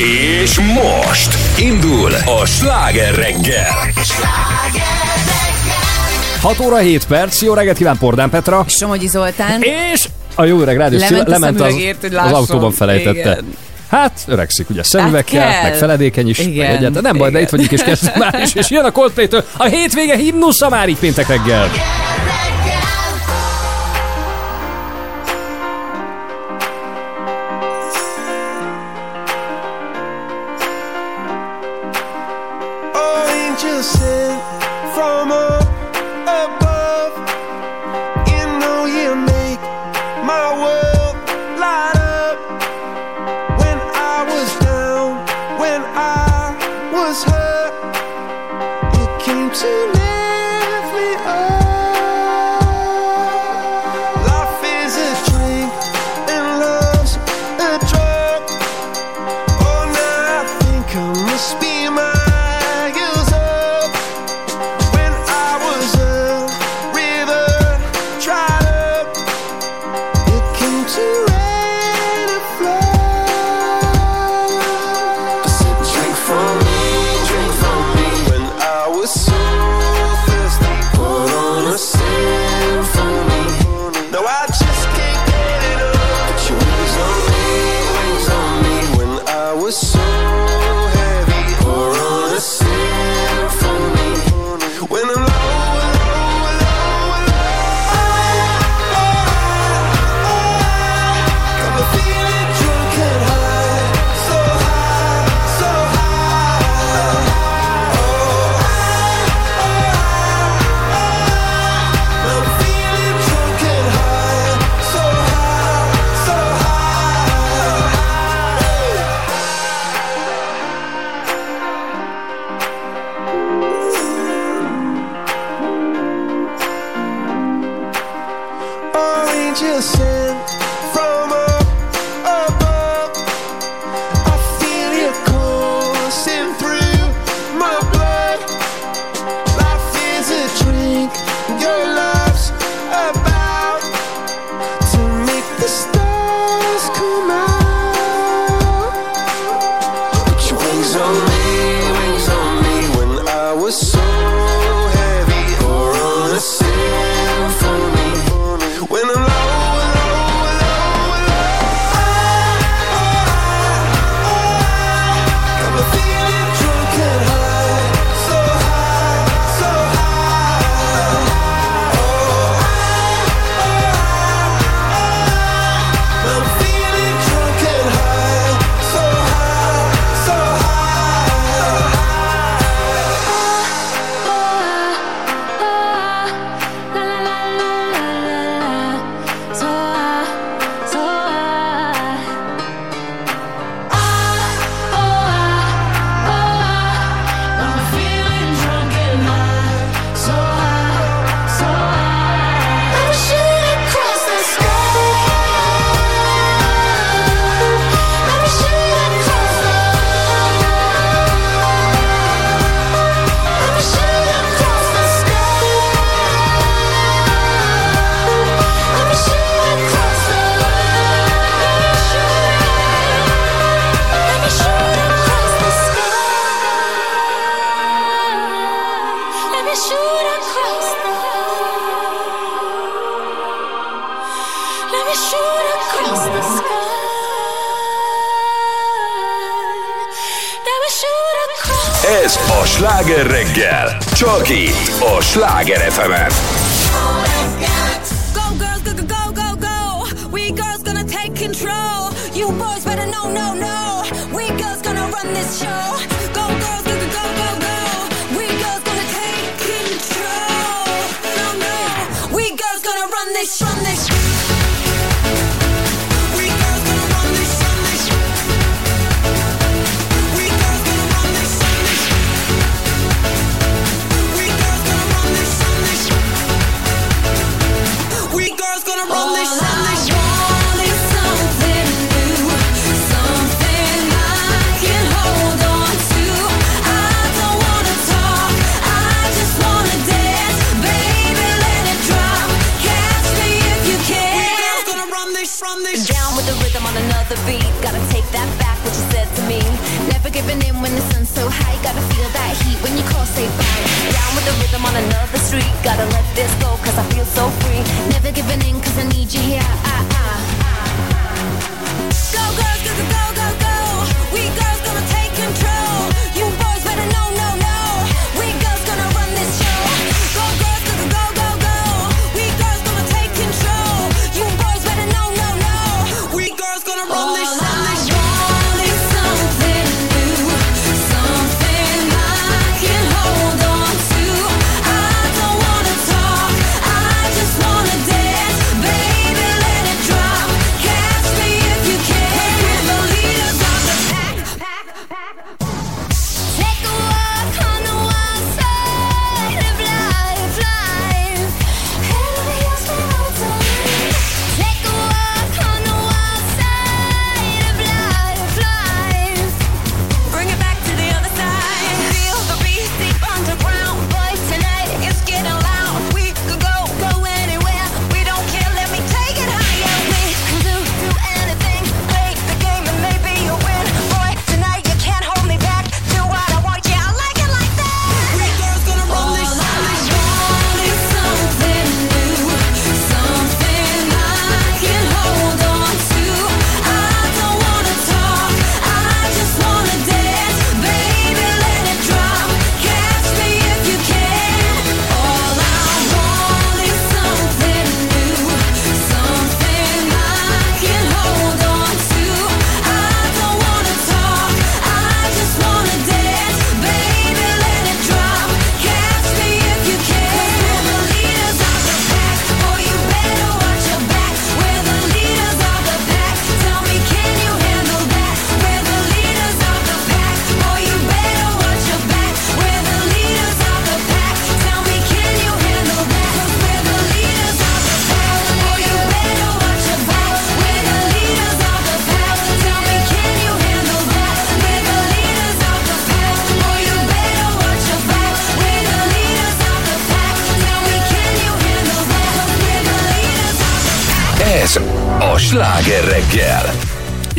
És most indul a sláger reggel. 6 óra 7 perc, jó reggelt kíván Pordán Petra. Somogyi Zoltán. És a jó öreg rádió lement, lement az, hogy az autóban felejtette. Igen. Hát, öregszik, ugye szemüvegkel, hát kell. meg feledéken is, igen, egyet, de nem baj, igen. de itt vagyunk, és kezdünk már is, és jön a coldplay a hétvége himnusza már így péntek reggel. Yeah.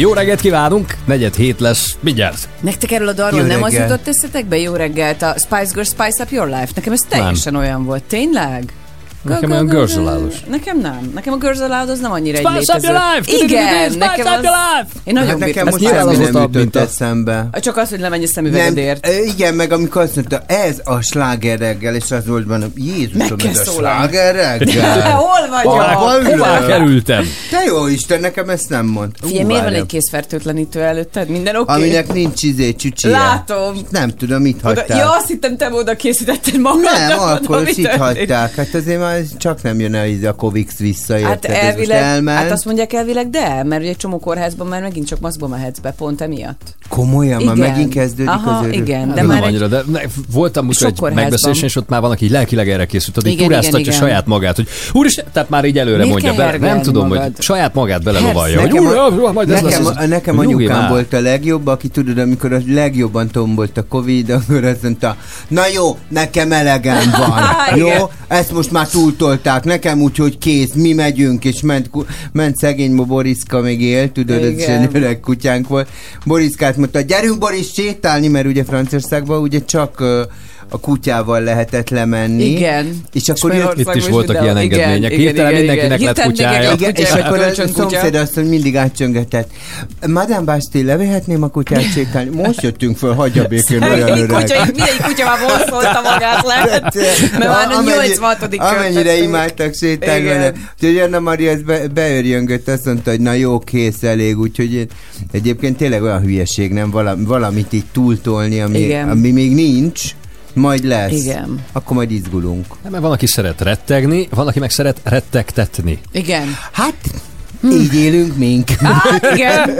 Jó reggelt kívánunk, negyed hét lesz, mindjárt. Nektek erről a dalról Jó nem az reggelt. jutott eszetekbe? Jó reggelt, a Spice Girls Spice Up Your Life. Nekem ez teljesen olyan volt. Tényleg? Nekem Go, olyan. Aloud-os. Nekem nem. Nekem a Girls Aloud az nem annyira egy Spice up létező. your life! Igen, nekem up az... your life! Én nagyon Hát nekem bírtam. most semmi nem minta. eszembe. Csak az, hogy lemennyi Nem, szemüvegedért. igen, meg amikor azt mondta, ez a sláger reggel, és az volt benne, Jézusom, ez a szólalni. sláger reggel. Hol vagyok? Hová kerültem? Te jó Isten, nekem ezt nem mond. Figyelj, miért van egy készfertőtlenítő előtted? Minden oké? Aminek nincs izé, csücsie. Látom. Nem tudom, mit hagytál. ja, azt hittem, te oda készítetted magad. nem, akkor is itt hagyták. Hát azért már ez csak nem jön el izé a Covix vissza? Hát Ez most elvileg, hát azt mondják elvileg, de, mert ugye egy csomó kórházban már megint csak maszkba mehetsz be, pont emiatt. Komolyan, már megint kezdődik Aha, az örök. igen, De de nem már egy, annyira, de ne, voltam most egy megbeszélésen, és ott már van, aki lelkileg erre készült, addig Igen, turáztatja igen, igen. saját magát, hogy úristen, tehát már így előre Miért mondja, be, nem tudom, hogy magad? saját magát belelovalja, hogy Nekem, a, majd ez nekem, lesz. a, nekem anyukám volt a legjobb, aki tudod, amikor a legjobban tombolt a Covid, akkor azt mondta, na jó, nekem elegem van, jó? Igen. Ezt most már túltolták, nekem úgy, hogy kész, mi megyünk, és ment, ment szegény Boriszka még él, tudod, ez egy öreg kutyánk volt. Boriszkát mondta, gyerünk Boris sétálni, mert ugye Franciaországban ugye csak ö, a kutyával lehetett lemenni. Igen. És akkor jött, Itt is voltak ilyen Igen, engedmények. igen, Hirtelen igen, mindenkinek igen. lett kutyája. igen, és akkor a szomszéd azt mondja, mindig átcsöngetett. Madame Basti, levehetném a kutyát sétálni? Most jöttünk föl, hagyja békén, olyan öreg. kutya, mindegyik kutya már vonszolta magát le. Mert már a Amennyi- 86. Amennyire imádtak sétálni. Úgyhogy Anna Maria beörjöngött, azt mondta, hogy na jó, kész, elég. Úgyhogy én, egyébként tényleg olyan hülyeség, nem? Valami, valamit így túltolni, ami, ami még nincs, majd lesz. Igen. Akkor majd izgulunk. Nem, mert van, aki szeret rettegni, van, aki meg szeret rettegtetni. Igen. Hát, így élünk mink. Hát igen.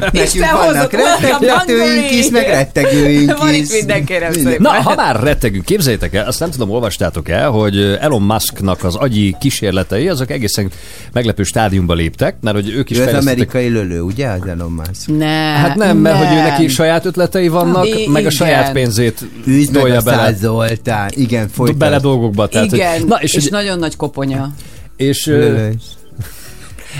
Nekünk Isten vannak Hungary. is, meg rettegőink Van is. itt mindenkire, Minden. Na, ha már rettegünk, képzeljétek el, azt nem tudom, olvastátok el, hogy Elon Musknak az agyi kísérletei, azok egészen meglepő stádiumba léptek, mert hogy ők is Ő az fejlesztettek amerikai lölő, ugye, az Elon Musk? Ne, Hát nem, mert hogy ő neki saját ötletei vannak, I- meg a igen. saját pénzét Üzd meg a bele, Zoltán. Igen, folytasd. bele dolgokba. Tehát, Igen, Hogy, na, és, és, és, nagyon nagy koponya. és, ö, Lölő is.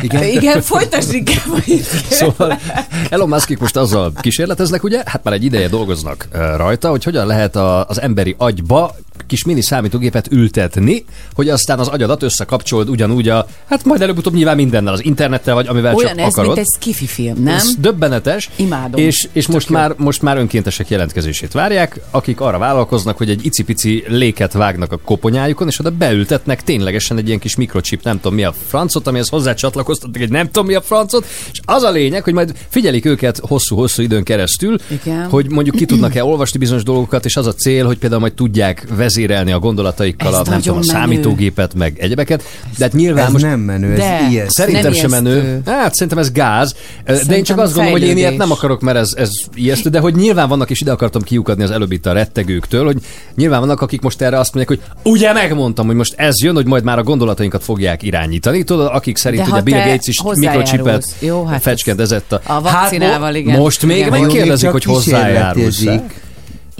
Igen, Igen folytasd inkább. Szóval Elon Muskik most azzal kísérleteznek, ugye, hát már egy ideje dolgoznak rajta, hogy hogyan lehet a, az emberi agyba kis mini számítógépet ültetni, hogy aztán az agyadat összekapcsold ugyanúgy a, hát majd előbb-utóbb nyilván mindennel, az internettel, vagy amivel Olyan csak ez, akarod. mint egy skifi film, nem? Ez döbbenetes. Imádom. És, és most, jó. már, most már önkéntesek jelentkezését várják, akik arra vállalkoznak, hogy egy icipici léket vágnak a koponyájukon, és oda beültetnek ténylegesen egy ilyen kis mikrochip, nem tudom mi a francot, amihez hozzá csatlakoztatnak egy nem tudom mi a francot, és az a lényeg, hogy majd figyelik őket hosszú-hosszú időn keresztül, Igen. hogy mondjuk ki tudnak-e olvasni bizonyos dolgokat, és az a cél, hogy például majd tudják vezérelni a gondolataikkal Ez a, nem tudom, a számítógépet, meg egyebeket. De hát nyilván Ez most nem menő, ez De. Szerintem Nem sem menő. Hát szerintem ez gáz. De én csak Szerintem azt gondolom, hogy én ilyet fejlődés. nem akarok, mert ez, ez ijesztő, de hogy nyilván vannak, és ide akartam kiukadni az előbb itt a rettegőktől, hogy nyilván vannak, akik most erre azt mondják, hogy ugye megmondtam, hogy most ez jön, hogy majd már a gondolatainkat fogják irányítani. Tudod, akik szerint De ugye ha Bill te Gates is mikrocsipet hát fecskendezett a... a vakcinával, hát, igen. Most még Igen. megkérdezik, hogy hozzájárulsz.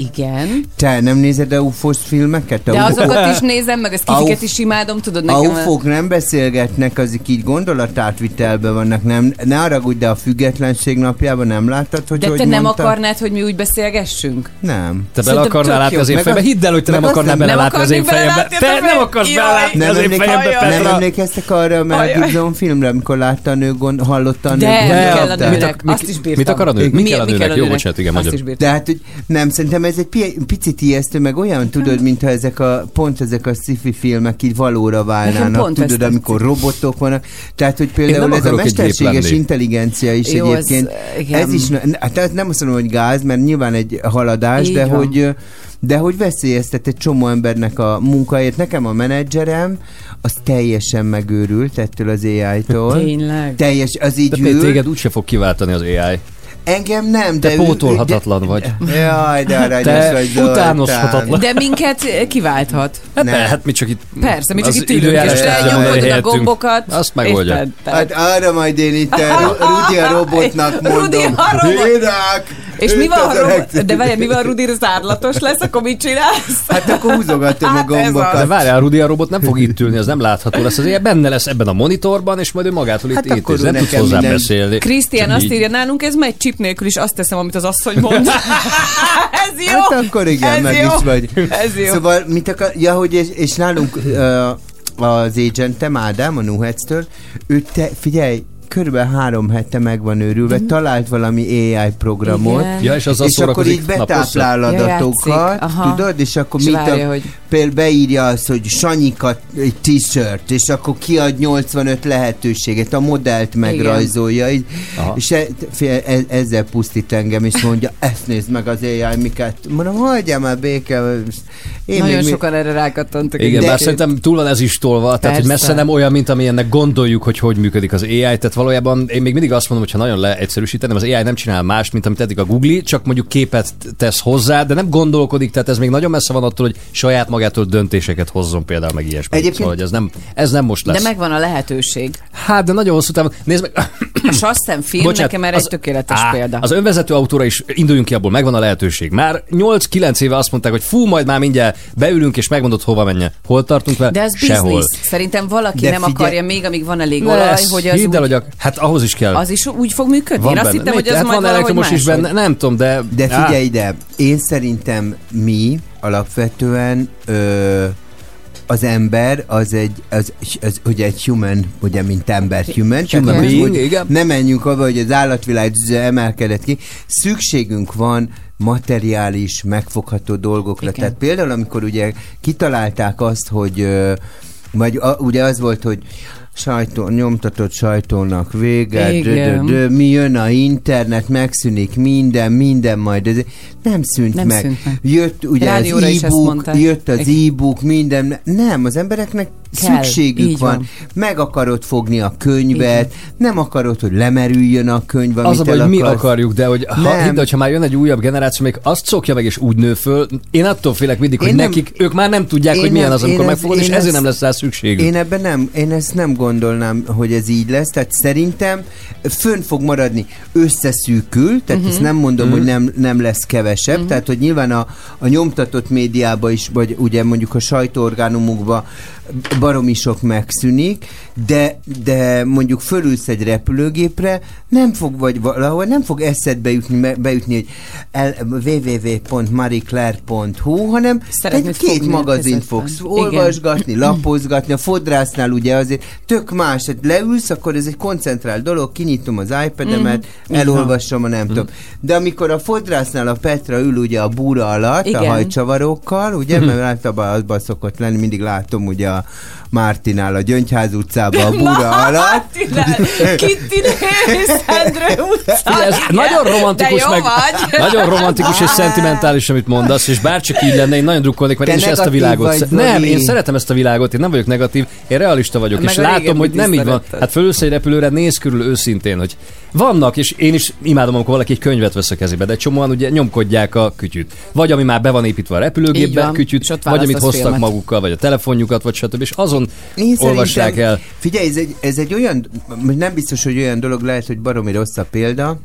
Igen. Te nem nézed a UFOS filmeket? A De UFO- azokat is nézem, meg a skifiket Auf- is imádom, tudod, A nekem... ufók nem beszélgetnek, azok így gondolatátvitelben vannak, nem, ne haragudj, de a függetlenség napjában nem láttad, hogy De hogy te nem mondta? akarnád, hogy mi úgy beszélgessünk? Nem. Te bele akarnál látni az én Meg fejembe? az- Hidd el, hogy te nem akarnál nem- belelátni az én fejembe. a Te nem akarsz belelátni Nem, az én fejembe, nem emlékeztek arra a Mel. Gibson filmre, amikor látta a nő, gond, hallotta a nő De, a mit nőnek? ak- mi- Azt is bírtam. mit akar a nő? Mi kell a nőnek? Jó, bocsánat, igen, magyar. De hát, hogy nem, szerintem ez egy pi- picit ijesztő, meg olyan, tudod, mintha ezek a, pont ezek a sci-fi filmek így valóra válnának, pont ez tudod, tetszik. amikor robotok vannak. Tehát, hogy például ez a mesterséges intelligencia is Jó, ez- egyébként, igen. ez is, hát ez nem azt mondom, hogy gáz, mert nyilván egy haladás, Így de van. hogy de hogy veszélyeztet egy csomó embernek a munkáját. Nekem a menedzserem, az teljesen megőrült ettől az AI-tól. Tényleg. Teljes, az így De ül. téged úgyse fog kiváltani az AI. Engem nem, de... Te ő- pótolhatatlan vagy. De, jaj, de aranyos Te vagy, Zoltán. utánozhatatlan. De minket eh, kiválthat. Hát Nem. ne, hát mi csak itt... Persze, mi csak itt ülünk, és időjárás te tudja mondani nyomkodod a gombokat. Azt megoldja. Hát arra majd én itt a Ru- Rudi a robotnak mondom. Rudi a robot. Irak! És mi van, ha a de várj, mi van, Rudi zárlatos lesz, akkor mit csinálsz? Hát akkor húzogatom Hát a gombokat. De várjál, Rudi a robot nem fog itt ülni, az nem látható lesz. Az ilyen benne lesz ebben a monitorban, és majd ő magától itt Hát akkor itt, nem tudsz hozzá minden- beszélni. Krisztián azt írja, nálunk ez megy chip nélkül is, azt teszem, amit az asszony mond. ez jó. Hát akkor igen, ez meg jó. is vagy. Ez jó. Szóval mit akar, ja, hogy és, és nálunk uh, az agentem Ádám, a Nuhetz-től, ő te, figyelj, körülbelül három hete meg van őrülve, talált valami AI programot, Igen. Ja, és azzal és akkor így betáplál Ja, adatokat. Aha. tudod, és akkor És mit várja, a, hogy- például beírja azt, hogy Sanyika egy t-shirt, és akkor kiad 85 lehetőséget, a modellt megrajzolja, így, és e, fél, e, ezzel pusztít engem, és mondja, ezt nézd meg az AI, miket. Mondom, hagyjál már béke. Én Nagyon még mi- sokan erre rákattantak. Igen, De- bár szerintem túl van ez is tolva, tehát hogy messze nem olyan, mint amilyennek gondoljuk, hogy hogy működik az AI, tehát valójában én még mindig azt mondom, hogy ha nagyon leegyszerűsítenem, az AI nem csinál mást, mint amit eddig a Google, csak mondjuk képet tesz hozzá, de nem gondolkodik, tehát ez még nagyon messze van attól, hogy saját magától döntéseket hozzon például meg ilyesmi. Egyébként- Szóval, hogy ez nem, ez nem most De lesz. megvan a lehetőség. Hát, de nagyon hosszú távon. Nézd meg, A Sasszem film Bocsánat, nekem erre egy tökéletes á, példa. Az önvezető autóra is induljunk ki abból, megvan a lehetőség. Már 8-9 éve azt mondták, hogy fú, majd már mindjárt beülünk és megmondod, hova menjen. Hol tartunk vele? De ez Sehol. biznisz. Szerintem valaki De nem figyelj- akarja még, amíg van elég olaj, Lesz, hogy az, hidd el, úgy, hogy a, hát ahhoz is kell. az is úgy fog működni. van Én azt benne. hittem, hogy az hát majd van elektromos is benne, nem tudom, de... De Á, figyelj ide, én szerintem mi alapvetően ö, az ember az egy, az, az ugye egy human, ugye mint ember human, Human tehát being, hogy igen. ne menjünk abba, hogy az állatvilág emelkedett ki. Szükségünk van materiális, megfogható dolgokra. Igen. Tehát például, amikor ugye kitalálták azt, hogy ö, vagy a, ugye az volt, hogy sajtó, nyomtatott sajtónak vége, dö, dö, Igen. dö, mi jön a internet, megszűnik minden, minden majd. Ez nem szűnt Nem meg. szűnt meg. Jött ugye Rádióra az e-book, jött az Igen. e-book, minden. Nem, az embereknek Kell, szükségük van. van. Meg akarod fogni a könyvet, nem akarod, hogy lemerüljön a könyv, amit Az a hogy mi akarjuk, de hogy ha, Nem. hidd, el, hogy ha már jön egy újabb generáció, még azt szokja meg és úgy nő föl, én attól félek mindig, hogy Én nem- nekik, ők már nem tudják, hogy milyen nem- az, amikor megfogod, és ezért nem lesz rá szükségük. Én ebben nem, én ezt nem gondolnám, hogy ez így lesz, tehát szerintem fönn fog maradni összeszűkül, tehát uh-huh. ezt nem mondom, uh-huh. hogy nem, nem lesz kevesebb, uh-huh. tehát hogy nyilván a, a nyomtatott médiába is, vagy ugye mondjuk a sajtóorgánumokba baromi sok megszűnik, de, de mondjuk fölülsz egy repülőgépre, nem fog, vagy valahol nem fog eszedbe jutni, beütni, hogy el, www.marieclaire.hu, hanem Szeretnéd egy két magazint fogsz Igen. olvasgatni, lapozgatni, a fodrásznál ugye azért tök más, tehát leülsz, akkor ez egy koncentrált dolog, kinyitom az iPad-emet, Mhm. elolvasom a nem tudom. De amikor a fodrásznál a Petra ül ugye a búra alatt, Igen. a hajcsavarokkal, ugye, mert általában azban szokott lenni, mindig látom ugye a Mártinál a Gyöngyház utcában a búra alatt. Kitty Szendrő ez nagyon romantikus, meg, vagy. nagyon romantikus és szentimentális, amit mondasz, és bárcsak így lenne, én nagyon drukkolnék, mert Te én is ezt a világot... vagy, Zoli. nem, én szeretem ezt a világot, én nem vagyok negatív, én realista vagyok, Meg és a látom, hogy nem így van. Hát fölülsz egy repülőre, néz körül őszintén, hogy vannak, és én is imádom, amikor valaki egy könyvet vesz a kezébe, de csomóan ugye nyomkodják a kütyüt. Vagy ami már be van építve a Így repülőgépbe, van, kütyüt, vagy amit hoztak filmet. magukkal, vagy a telefonjukat, vagy stb. És azon Én olvassák el. Figyelj, ez egy, ez egy olyan, nem biztos, hogy olyan dolog lehet, hogy baromi rossz a példa,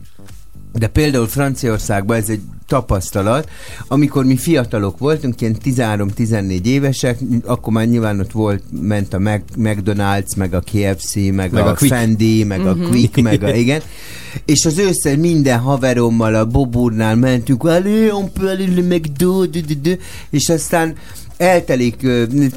de például Franciaországban ez egy tapasztalat, amikor mi fiatalok voltunk, ilyen 13-14 évesek, akkor már nyilván ott volt, ment a Mac, McDonald's, meg a KFC, meg, Meg a a, Quick. Fendi, meg a Quick, meg a, igen. És az összes minden haverommal a Boburnál mentünk, allez, on peut aller le McDo, és aztán eltelik,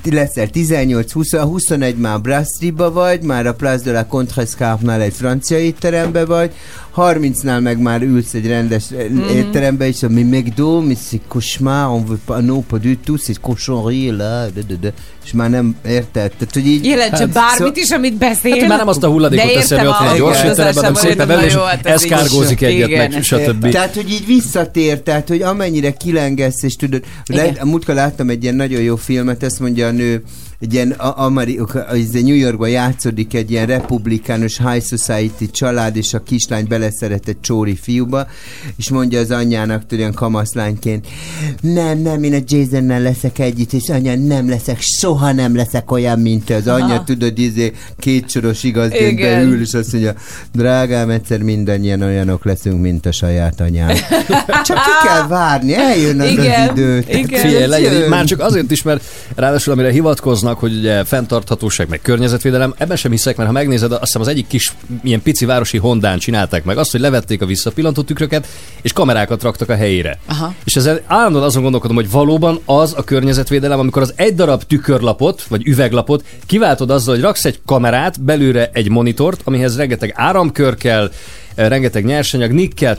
leszel 18, 20, 21 már Brasserie-ba vagy, már a Place de la Contrescarpe-nál egy francia étterembe vagy, 30-nál meg már ülsz egy rendes mm. étterembe, és a mi McDo, mi c'est cauchemar, on veut pas, non, pas du tout, c'est cochonnerie, là, de, de, de. és már nem érted, tehát hogy így... Jelentse Hát, bármit szó- is, amit beszél. Hát már nem azt a hulladékot teszem, hogy ott van egy gyors étteremben, hozzásából, szépen de belül, és hát eszkárgózik egyet, meg stb. Tehát, hogy így visszatér, tehát, hogy amennyire kilengesz, és tudod, le, a múltkor láttam egy ilyen nagyon jó filmet, ezt mondja a nő, egy ilyen Amerika, New Yorkban játszódik egy ilyen republikánus high society család, és a kislány beleszeret egy csóri fiúba, és mondja az anyjának, ilyen kamaszlányként, nem, nem, én a Jasonnel leszek együtt, és anya, nem leszek, soha nem leszek olyan, mint te. Az anyja, Aha. tudod, izé, két soros igazként Igen. beül, és azt mondja, drágám, egyszer mindannyian olyanok leszünk, mint a saját anyám. Csak ki kell várni, eljön az Igen, az idő. Igen. Figyelj, legyen, már csak azért is, mert ráadásul amire hivatkoznak, hogy ugye fenntarthatóság, meg környezetvédelem, ebben sem hiszek, mert ha megnézed, azt hiszem az egyik kis ilyen pici városi Hondán csinálták meg azt, hogy levették a visszapillantó tükröket, és kamerákat raktak a helyére. Aha. És ezzel állandóan azon gondolkodom, hogy valóban az a környezetvédelem, amikor az egy darab tükörlapot, vagy üveglapot kiváltod azzal, hogy raksz egy kamerát, belőle egy monitort, amihez rengeteg áramkör kell, eh, rengeteg nyersanyag, nikkel,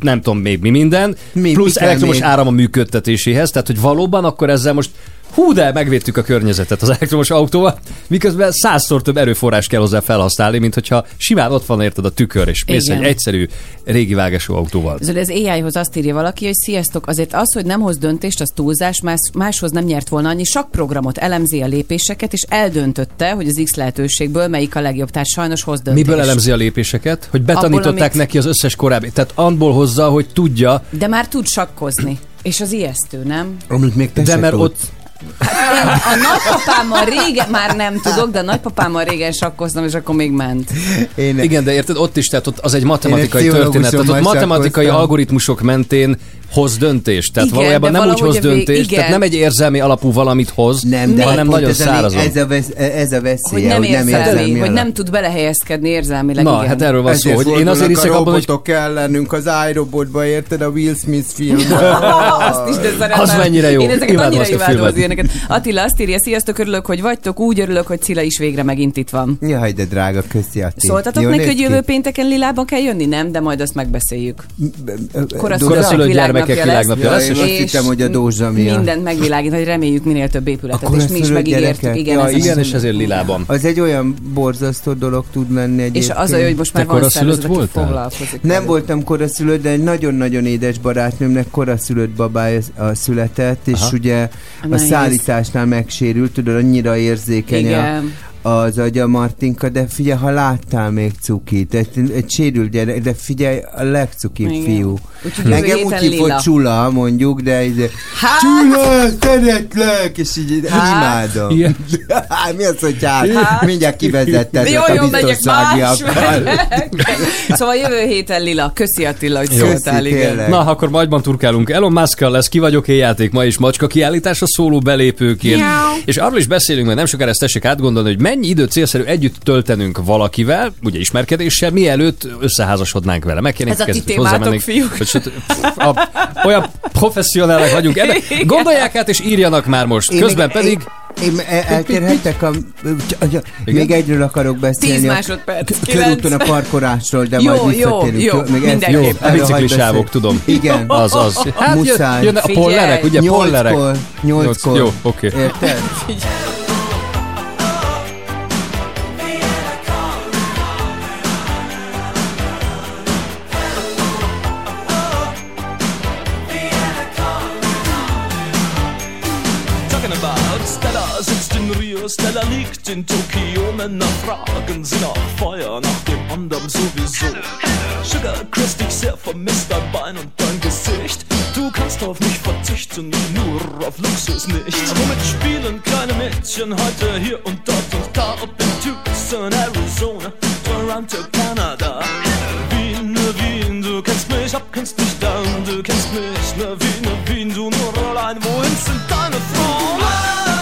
nem tudom még mi minden, Mi- mi, mi plusz kell elektromos még? áram a működtetéséhez, tehát hogy valóban akkor ezzel most hú, de megvédtük a környezetet az elektromos autóval, miközben százszor több erőforrás kell hozzá felhasználni, mint hogyha simán ott van érted a tükör, és mész egy egyszerű régi vágású autóval. Zoli, az AI-hoz azt írja valaki, hogy sziasztok, azért az, hogy nem hoz döntést, az túlzás, más, máshoz nem nyert volna annyi sakprogramot, elemzi a lépéseket, és eldöntötte, hogy az X lehetőségből melyik a legjobb, tehát sajnos hoz döntést. Miből elemzi a lépéseket? Hogy betanították Abból, amit- neki az összes korábbi. Tehát abból hozza, hogy tudja, De már tud sakkozni. És az ijesztő, nem? Amit még te de mert ott Én a nagypapámmal régen, már nem tudok, de a nagypapámmal régen sakkoztam, és akkor még ment. Én, Igen, de érted, ott is, tehát ott az egy matematikai történet. Tehát ott matematikai sakkoztam. algoritmusok mentén hoz döntést. Tehát Igen, valójában nem úgy hoz döntést, igen. tehát nem egy érzelmi alapú valamit hoz, nem, de hanem pont nagyon ez szárazon. ez a, vesz, ez a veszélye, Hogy nem, érzelmi, érzelmi hogy alap. nem tud belehelyezkedni érzelmileg. Na, igen. hát erről van szó, Ezért hogy én azért hiszek a abban, hogy robotok ellenünk az iRobotba, érted? A Will Smith film. azt is, de szeretem. Az mennyire jó. Én ezeket Imádom annyira imádom filmet. az ilyeneket. Attila azt írja, sziasztok, örülök, hogy vagytok, úgy örülök, hogy Cilla is végre megint itt van. Jaj, de drága, köszi Atti. Szóltatok neki, hogy jövő pénteken Lilában kell jönni? Nem, de majd azt megbeszéljük. Koraszülött Koraszülött gyermekek világnapja lesz, és és- azt hittem, hogy a Dózsa miatt. Mindent megvilágít, hogy reméljük minél több épületet, A és mi is megígértük. gyerekek? Igen, Ja, ez igen, az- és ezért lilában. Az egy olyan borzasztó dolog tud lenni És egyébként. az a hogy most már Te van szervezet, aki voltál? foglalkozik. Nem voltam koraszülött, de egy nagyon-nagyon édes barátnőmnek koraszülött babája a született, és Aha. ugye a szállításnál megsérült, tudod, annyira érzékeny a. az agya Martinka, de figyelj, ha láttál még cukit, egy, egy sérült gyerek, de figyelj, a legcukibb Igen. fiú. Úgyhogy Engem úgy hívott. Csula, mondjuk, de így, Hát? Csula, szeretlek, és így Hát? imádom. Igen. Hát, mi az, hogy hát? Mindjárt kivezetted Jó, a biztonságiakkal. szóval jövő héten lila. Köszi Attila, hogy szóltál. Na, akkor magyban turkálunk. Elon musk lesz Ki vagyok én játék ma is macska kiállítás a szóló belépőkért. És arról is beszélünk, mert nem sokára ezt tessék átgondolni, hogy mennyi időt célszerű együtt töltenünk valakivel, ugye ismerkedéssel, mielőtt összeházasodnánk vele. Megkérnénk Ez a ti témátok, fiúk. hogy sőt, a, olyan professzionálek vagyunk ebben. Igen. Gondolják át és írjanak már most. Én Közben még- pedig... Én, én eltérhettek a... Még egyről akarok beszélni. Tíz a másodperc, k- kilenc. Körúton a parkolásról, de Jó, majd jó, visszatérünk. jó, Még ezt- mindenképp. Jó, a biciklisávok, tudom. Igen. Az, az. Hát jön, Muszáj. jön a Figyelj. pollerek, ugye pollerek. Nyolckor. Nyolckor. Jó, oké. Érted? Talking in Rio, Stella liegt in Tokio. Männer fragen sie nach Feuer, nach dem anderen sowieso. Sugar Chris dich sehr vermisst, dein Bein und dein Gesicht. Du kannst auf mich verzichten, nur auf Luxus nicht. Womit spielen kleine Mädchen heute hier und dort und da? Ob in Tucson, Arizona, Toronto, Kanada. Wien, ne Wien, du kennst mich ab, kennst mich dann, du kennst mich, ne Wien, ne Wien, du nur allein, wohin sind deine Frauen?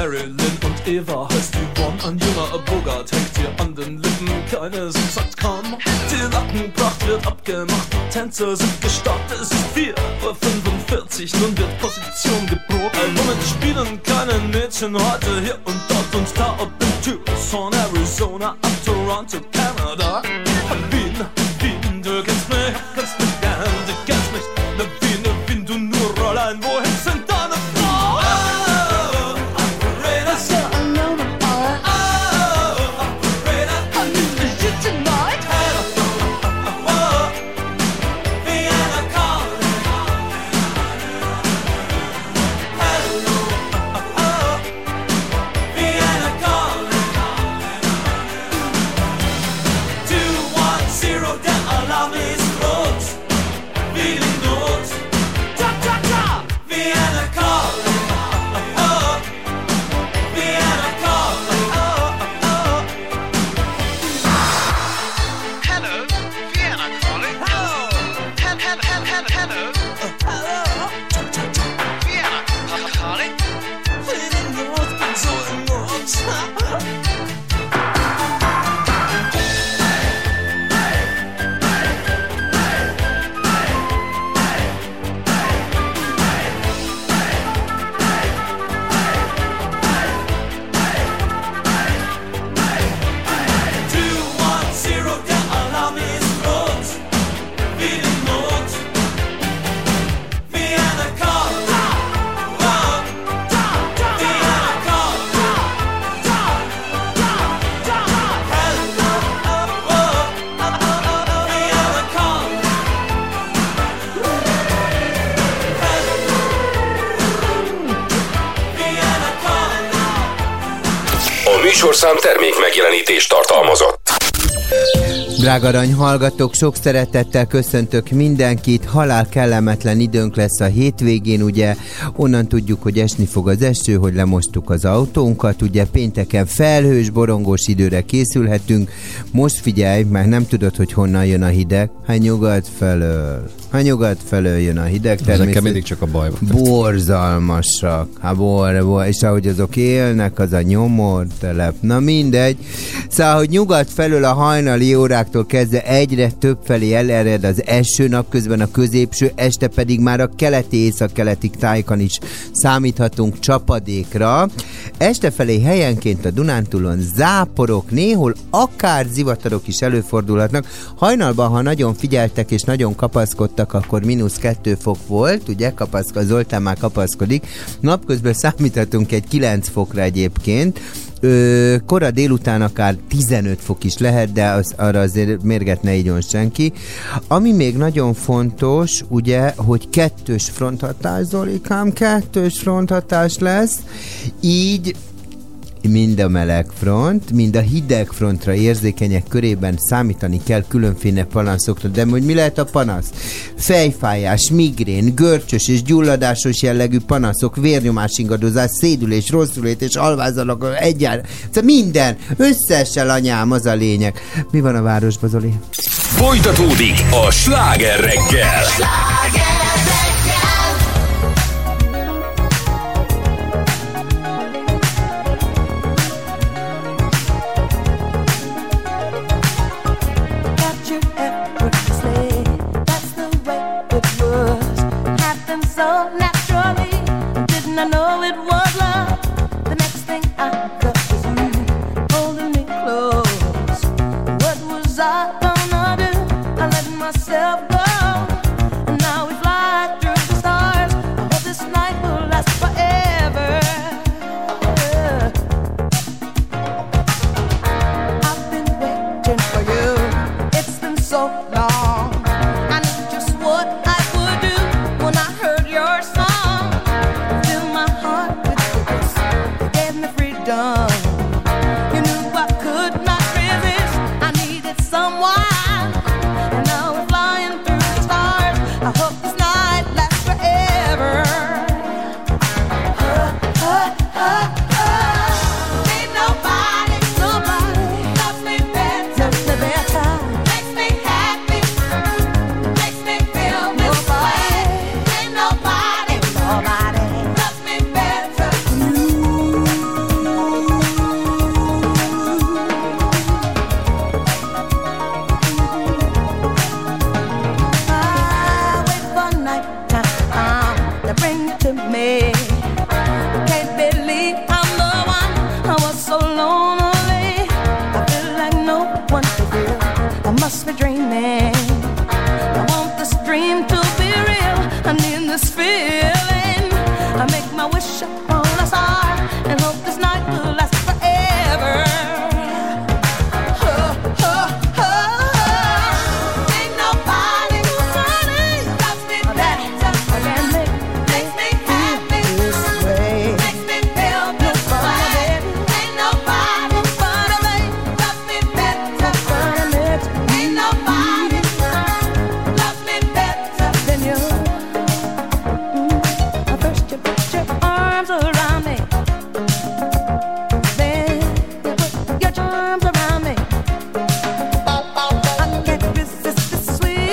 Marilyn und Eva heißt Yvonne. Ein junger Bogart hängt ihr an den Lippen. Keine sind sagt kaum. Die Lackenpracht wird abgemacht. Die Tänzer sind gestartet. Es ist 4.45 Uhr. Nun wird Position geprobt. Womit spielen keine Mädchen heute hier und dort und da. Ob in Tucson, Arizona, ab Toronto, Kanada. Drága arany hallgatók, sok szeretettel köszöntök mindenkit. Halál kellemetlen időnk lesz a hétvégén, ugye onnan tudjuk, hogy esni fog az eső, hogy lemostuk az autónkat, ugye pénteken felhős, borongós időre készülhetünk. Most figyelj, mert nem tudod, hogy honnan jön a hideg, hát nyugat felől. Ha nyugat felől jön a hideg Ezekkel természet, mindig csak a baj van. borzalmasak. Hát bor, bor, és ahogy azok élnek, az a nyomor telep. Na mindegy. Szóval, hogy nyugat felől a hajnali óráktól kezdve egyre több felé elered az eső napközben a középső, este pedig már a keleti észak-keleti tájkon is számíthatunk csapadékra. Este felé helyenként a Dunántúlon záporok, néhol akár zivatarok is előfordulhatnak. Hajnalban, ha nagyon figyeltek és nagyon kapaszkodtak, akkor mínusz kettő fok volt, ugye, kapaszkod, Zoltán már kapaszkodik. Napközben számíthatunk egy 9 fokra egyébként. Ö, kora délután akár 15 fok is lehet, de az, arra azért mérget ne igyon senki. Ami még nagyon fontos, ugye, hogy kettős fronthatás, Zolikám, kettős fronthatás lesz, így mind a meleg front, mind a hideg frontra érzékenyek körében számítani kell különféle panaszokra. De hogy mi lehet a panasz? Fejfájás, migrén, görcsös és gyulladásos jellegű panaszok, vérnyomás ingadozás, szédülés, rosszulét és alvázalak egyáltalán. Szóval minden, összessel anyám, az a lényeg. Mi van a városban, Zoli? Folytatódik a sláger reggel. Got so naturally.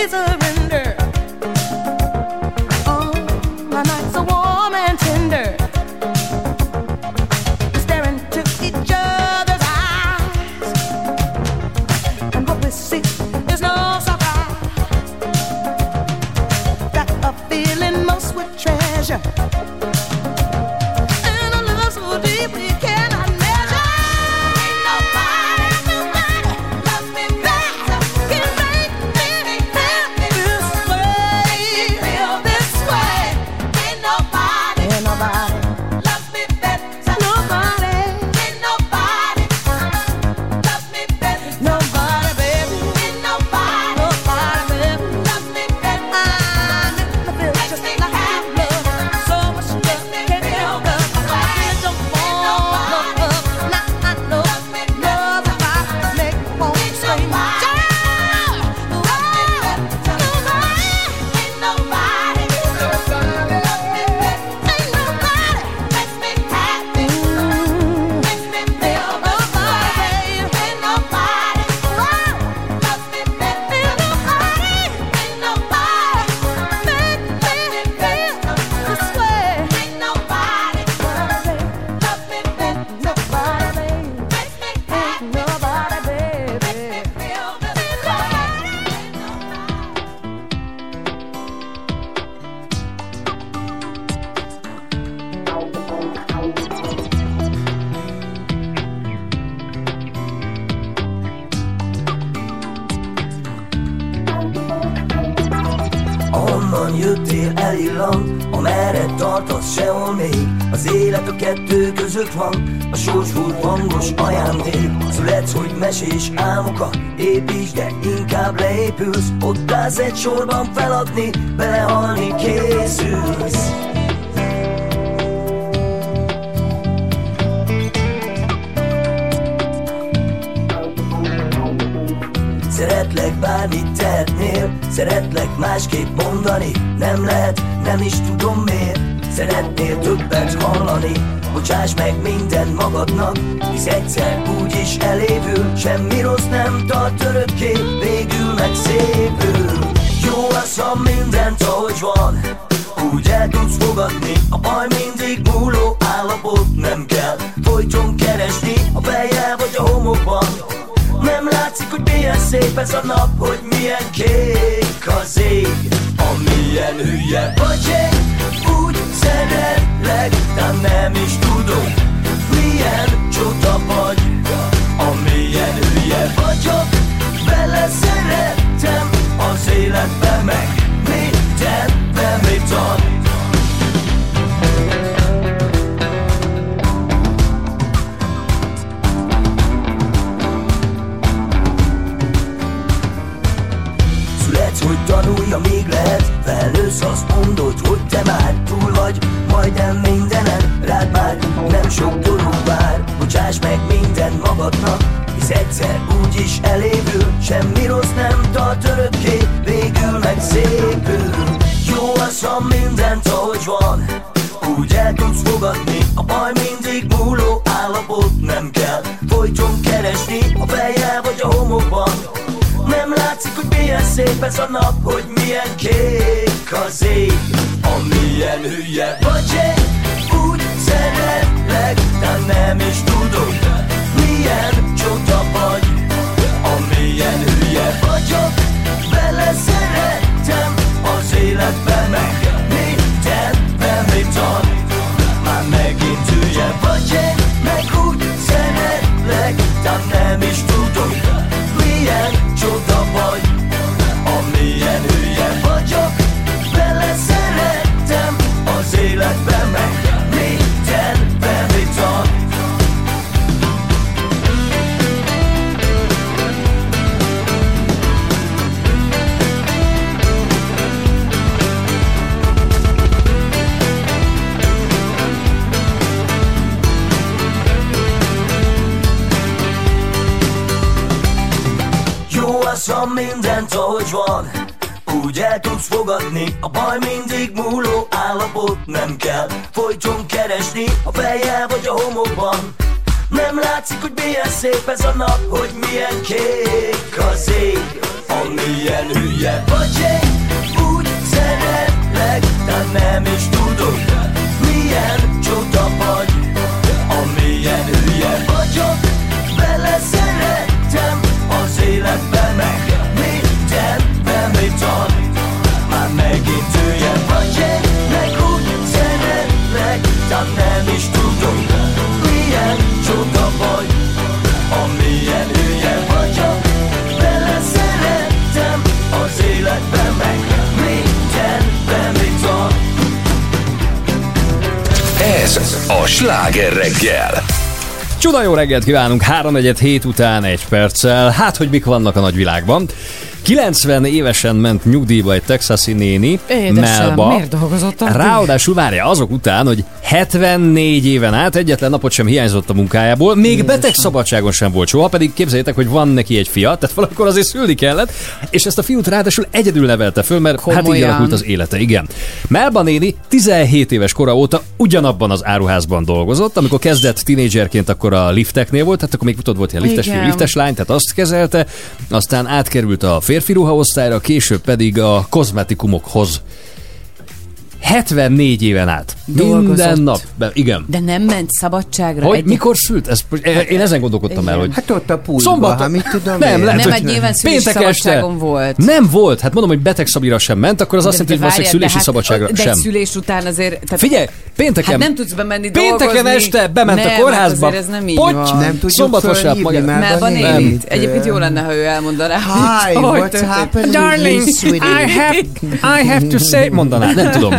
misery. Egy sorban feladni Belehalni készülsz. Szeretlek bármit tehetnél Szeretlek másképp mondani Nem lehet, nem is tudom miért. Szeretnél többet hallani Bocsáss meg minden magadnak Hisz egyszer úgy is elévül Semmi rossz nem tart örökké Végül meg ha mindent ahogy van. Úgy el tudsz fogadni A baj mindig múló állapot Nem kell. Folyton keresni A fejjel vagy a homokban. Nem látszik, hogy milyen szép ez a nap Hogy milyen kék az ég. Amilyen hülye vagy én Úgy szeretlek, de nem is tudom szép ez a nap Hogy milyen kék szép ez a nap Hogy milyen kék Ez a sláger reggel. Csuda jó reggelt kívánunk, 3 hét után egy perccel. Hát, hogy mik vannak a nagyvilágban. 90 évesen ment nyugdíjba egy texasi néni, Édesem, Melba. miért dolgozott addig? Ráadásul várja azok után, hogy 74 éven át egyetlen napot sem hiányzott a munkájából, még beteg szabadságon sem volt soha, pedig képzeljétek, hogy van neki egy fia, tehát valamikor azért szülni kellett, és ezt a fiút ráadásul egyedül nevelte föl, mert hát így Komolyan. alakult az élete, igen. Melba néni 17 éves kora óta ugyanabban az áruházban dolgozott, amikor kezdett tinédzserként, akkor a lifteknél volt, tehát akkor még tudod, volt ilyen liftes fiú, liftes lány, tehát azt kezelte, aztán átkerült a férfi ruhaosztályra, később pedig a kozmetikumokhoz 74 éven át. Dolgozott. Minden nap. Be, igen. De nem ment szabadságra? Hogy Egy- mikor szült? Ez, én ezen gondolkodtam el, hogy Hát ott a pultba, Szombaton. hát mit tudom nem, én. lehet, Nem, egy nyilván szülési péntek este. szabadságon volt. Nem volt. Hát mondom, hogy betegszabira sem ment, akkor az azt De- jelenti, hogy de valószínűleg szülési de hát- szabadságra De sem. egy szülés után azért... Tehát, Figyelj, pénteken... Hát nem tudsz bemenni Pénteken dolgozni. este bement nem, a kórházba. Hát azért ez nem így Potty, van. Nem tudjuk Szombat vasárnap fölhívni magát. Melba nénit? nénit. Egyébként jó lenne, ha ő elmondaná. Hi, történt. happening? Darling, I have to say... Mondaná, nem tudom.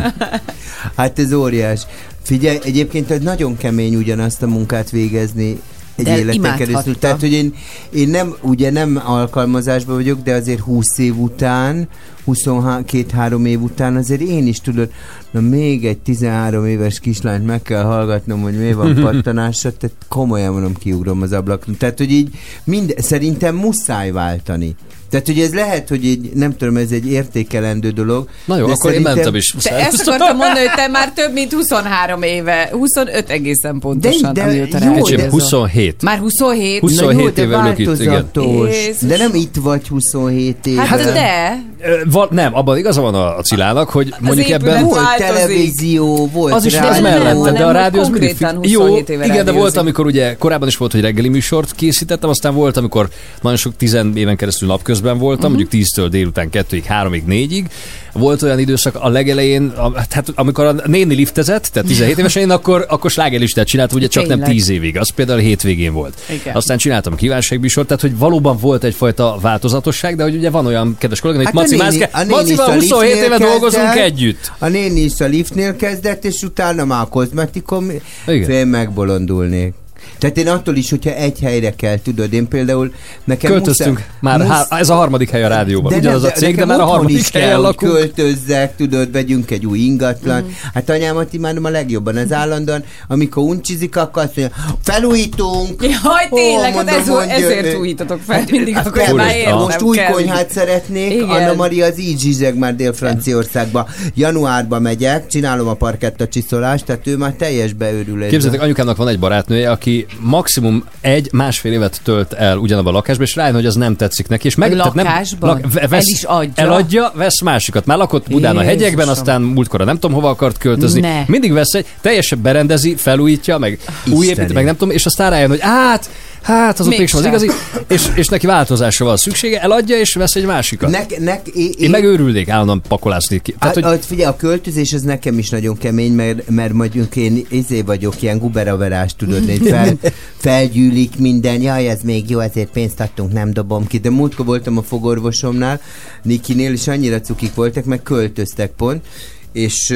Hát ez óriás. Figyelj, egyébként ez nagyon kemény ugyanazt a munkát végezni egy De életen keresztül. Tehát, hogy én, én nem, ugye nem alkalmazásban vagyok, de azért 20 év után, 22-3 év után azért én is tudod, na még egy 13 éves kislányt meg kell hallgatnom, hogy mi van pattanása, tehát komolyan mondom, kiugrom az ablakon. Tehát, hogy így mind, szerintem muszáj váltani. Tehát, hogy ez lehet, hogy egy, nem tudom, ez egy értékelendő dolog. Na jó, de akkor én mentem is. Te ezt akartam mondani, hogy te már több mint 23 éve, 25 egészen pontosan, De- de amióta jó, Kicsim, rákérdezol. 27. Már 27? 27 Na jó, de éve ülök itt, igen. Jézus. De nem itt vagy 27 éve. Hát de, Ö, Van, nem, abban igaza van a, a Cilának, hogy mondjuk épület ebben... Volt változik. televízió, volt Az is rádió. az nem, mellette, de a rádió az mindig Jó, 27 éve igen, de volt, amikor ugye korábban is volt, hogy reggeli műsort készítettem, aztán volt, amikor nagyon sok tizen éven keresztül napközben voltam, Mhm. mondjuk 10-től délután 2-ig, 3-ig, 4-ig. Volt olyan időszak a legelején, a, hát amikor a néni liftezett, tehát 17 évesen, én akkor, akkor slágerlistát csináltam, ugye csak nem Tényleg. 10 évig, az például a hétvégén volt. Igen. Aztán csináltam kívánságműsort, tehát hogy valóban volt egyfajta változatosság, de hogy ugye van olyan kedves kollega, hogy Hát Maci Mászke, Macival is a 27 éve liftnél dolgozunk kezdett. együtt. A néni is a liftnél kezdett, és utána már a kozmetikom, fél megbolondulnék. Tehát én attól is, hogyha egy helyre kell, tudod, én például nekem Költöztünk muszáj- már, musz- há, ez a harmadik hely a rádióban. Ugyanaz a cég, de már a harmadik is kell, lakunk. költözzek, tudod, vegyünk egy új ingatlan. Mhm. Hát anyámat imádom a legjobban, az állandóan, amikor uncsizik, akkor azt mondja, felújítunk. Jaj, tényleg, hát mondom, ez, hogy, ezért ö, újítotok fel mindig, Hát akkor persze, már értem most új kell. konyhát szeretnék, Igen. Anna Maria az így zsizseg már Dél-Franciaországba. Januárba megyek, csinálom a parketta csiszolást, tehát ő már teljes beőrülés. Képzeljétek, anyukámnak van egy barátnője, aki maximum egy, másfél évet tölt el ugyanabban a lakásban, és rájön, hogy az nem tetszik neki. És meg, Lakásban? ve- El is adja? Eladja, vesz másikat. Már lakott Budán a hegyekben, Jézusom. aztán múltkor nem tudom hova akart költözni. Ne. Mindig vesz egy, teljesen berendezi, felújítja, meg új épít, meg nem tudom, és aztán rájön, hogy hát, hát az ott mégsem az igazi, és, és neki változásra van szüksége, eladja, és vesz egy másikat. Nek, nek, én, Én meg őrülnék állandóan pakolászni ki. Tehát, Hát, hogy figyelj, a költözés az nekem is nagyon kemény, mert, mert mondjuk én izé vagyok, ilyen guberaverás, tudod, hogy fel, felgyűlik minden, jaj, ez még jó, ezért pénzt adtunk, nem dobom ki. De múltkor voltam a fogorvosomnál, Nikinél, és annyira cukik voltak, meg költöztek pont, és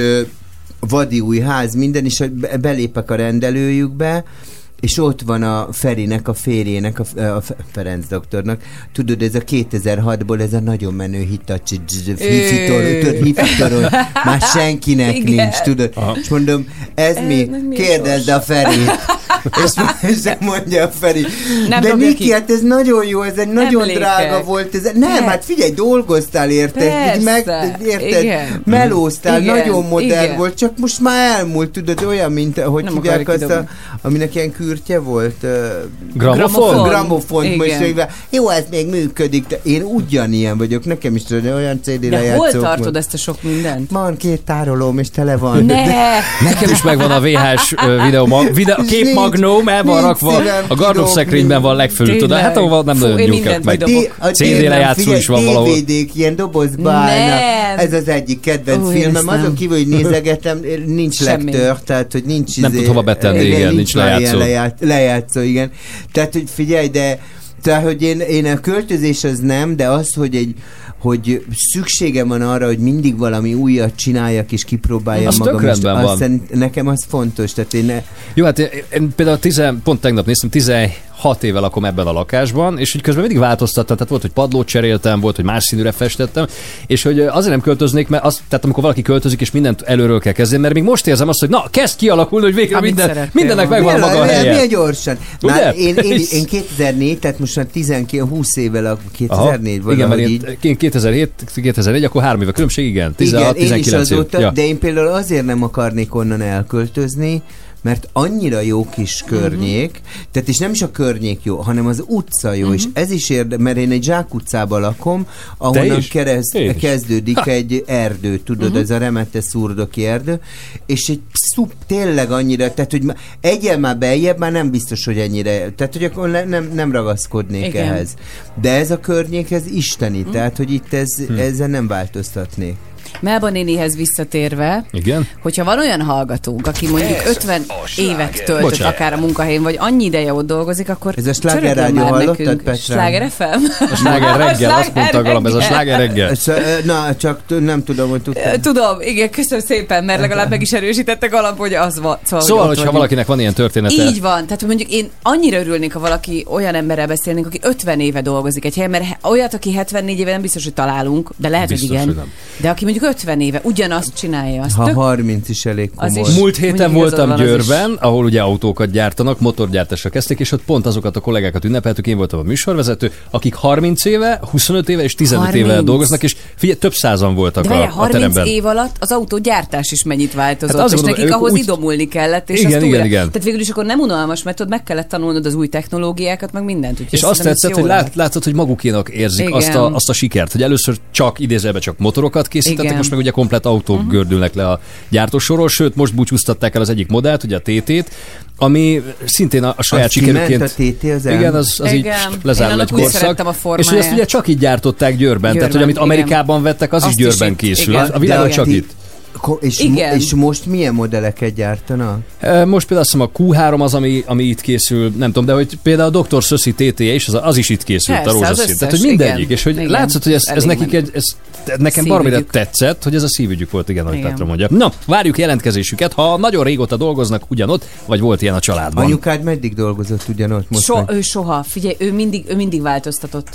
vadi új ház, minden, és be- belépek a rendelőjükbe, és ott van a Ferinek, a férjének, a, a Fe- Ferenc doktornak. Tudod, ez a 2006-ból ez a nagyon menő hitacsi hifitoron, már senkinek Igen. nincs, tudod. És mondom, ez Ez mi? nem mi a Kérdezd a Ferit. és, és mondja a Feri. Nem De Niki, ki. hát ez nagyon jó, ez egy nagyon Emlékek. drága volt. Ez, nem, Persze. hát figyelj, dolgoztál érte, így meg, érted, Igen. melóztál, Igen. nagyon modern Igen. volt, csak most már elmúlt, tudod, olyan, mint, hogy Nem hívják azt, a, aminek ilyen kürtje volt. Uh, Gramofon? Gramofon. Jó, ez még működik, de én ugyanilyen vagyok, nekem is tudod, olyan CD De hol van. tartod ezt a sok mindent? Van két tárolóm, és tele van. Ne! Nekem is megvan a VHS ö, videó, képmagnóm, el van rakva, a gardrób kidobni. szekrényben van legfölül, tudod, hát ahol nem Fú, nagyon nyúlkak meg. a CD lejátszó is van valahol. DVD-k, ilyen dobozba állnak. Ez az egyik kedvenc filmem. Azon kívül, hogy nézegetem, nincs lektör, tehát hogy nincs Nem izé- tud hova betenni, igen, nincs lejátszó. Leját, lejátszó, igen. Tehát, hogy figyelj, de tehát, hogy én, én a költözés az nem, de az, hogy egy hogy szükségem van arra, hogy mindig valami újat csináljak és kipróbáljam Az magam. tök van. szerint- nekem az fontos, tehát én ne, Jó, hát én, én például tizen, pont tegnap néztem, 16 éve lakom ebben a lakásban, és úgy közben mindig változtattam, tehát volt, hogy padlót cseréltem, volt, hogy más színűre festettem, és hogy azért nem költöznék, mert az, tehát amikor valaki költözik, és mindent előről kell kezdeni, mert még most érzem azt, hogy na, kezd kialakulni, hogy végre Amit minden, mindennek volna. megvan a maga a helye. milyen gyorsan. Ugye? Már én, én, én 2004, tehát most már 19, 20 évvel a 2004 igen, mert így. én, én 2007, 2004, akkor három éve különbség, igen. 16, Igen, én is 19 év. azóta, Ja. de én például azért nem akarnék onnan elköltözni, mert annyira jó kis környék, Mhm. tehát és nem is a környék jó, hanem az utca jó, és ez is érde, mert én egy zsákutcában lakom, ahonnan kereszt, kezdődik Ha. egy erdő, tudod, Mhm. ez a remete szurdoki erdő, és egy szup tényleg annyira, tehát hogy egyen már beljebb, már nem biztos, hogy ennyire, tehát hogy akkor ne- nem, nem ragaszkodnék Igen. Mhm. ehhez. De ez a környék, ez isteni, tehát hogy itt ez, Hm. ezzel nem változtatnék. Melba nénihez visszatérve, Igen? hogyha van olyan hallgatónk, aki mondjuk 50 évet töltött Bocsánat. akár a munkahelyén, vagy annyi ideje ott dolgozik, akkor Ez a Sláger Rádió, hallottad. Petrám? Sláger FM? A sláger reggel, azt mondta a Galamb, ez a sláger reggel. Ez, ö, Na, csak nem tudom, hogy tudtam. Tudom, igen, köszönöm szépen, mert legalább meg is erősítette Galamb, hogy az van. Szóval, Szóval, hogyha vagyunk. valakinek van ilyen története, Így van, tehát mondjuk én annyira örülnék, ha valaki olyan emberrel beszélnénk, aki 50 éve dolgozik egy helyen, mert olyat, aki 74 éve nem biztos, hogy találunk, de lehet, Biztos, hogy igen. hogy nem. De aki mondjuk 50 éve ugyanazt csinálja, az Ha tök 30 is elég Az komoly. is. Múlt héten Mondjuk voltam az Győrben, ahol ugye autókat gyártanak, motorgyártásra kezdték, és ott pont azokat a kollégákat ünnepeltük, én voltam a műsorvezető, akik 30 éve, 25 éve és 15 éve 30. dolgoznak, és figyelj, több százan voltak De a, várjál, a 30 teremben. év alatt az autógyártás is mennyit változott, Hát és mondom, nekik ahhoz úgy- idomulni kellett, és Igen, azt igen, újra. igen. Tehát végül is akkor nem unalmas, mert ott meg kellett tanulnod az új technológiákat, meg mindent. És azt tetszett, hogy lát, látszott, hogy magukénak érzik azt a, azt a sikert, hogy először csak idézőben csak motorokat készítettek, Igen. most meg ugye komplet autók uh-huh. gördülnek le a gyártósorról, sőt most búcsúztatták el az egyik modellt, ugye a TT-t, ami szintén a, a saját Az sikerüként... a TT az igen, az, az így Igen. lezárul Én egy korszak. a És hogy ezt ugye csak így gyártották Győrben, tehát hogy amit Győrben, igen. Amerikában vettek, az Azt is Győrben készül. igen. A világon csak itt. És, Igen. mo- és most milyen modelleket gyártanak? Most például azt hiszem a Q3 az, ami, ami itt készül, nem tudom, de hogy például a Dr. Szöszi TT-je is, az, az is itt készült, Persze, a rózsaszín. Tehát, hogy mindegyik, igen. és hogy Igen. látszott, hogy ez, ez Elég nekik egy, ez nekem baromira tetszett, hogy ez a szívügyük volt, igen, ahogy Igen. Petra mondja. Na, várjuk jelentkezésüket, ha nagyon régóta dolgoznak ugyanott, vagy volt ilyen a családban. Anyukád meddig dolgozott ugyanott most? So, meg? ő soha. Figyelj, ő mindig, ő mindig változtatott.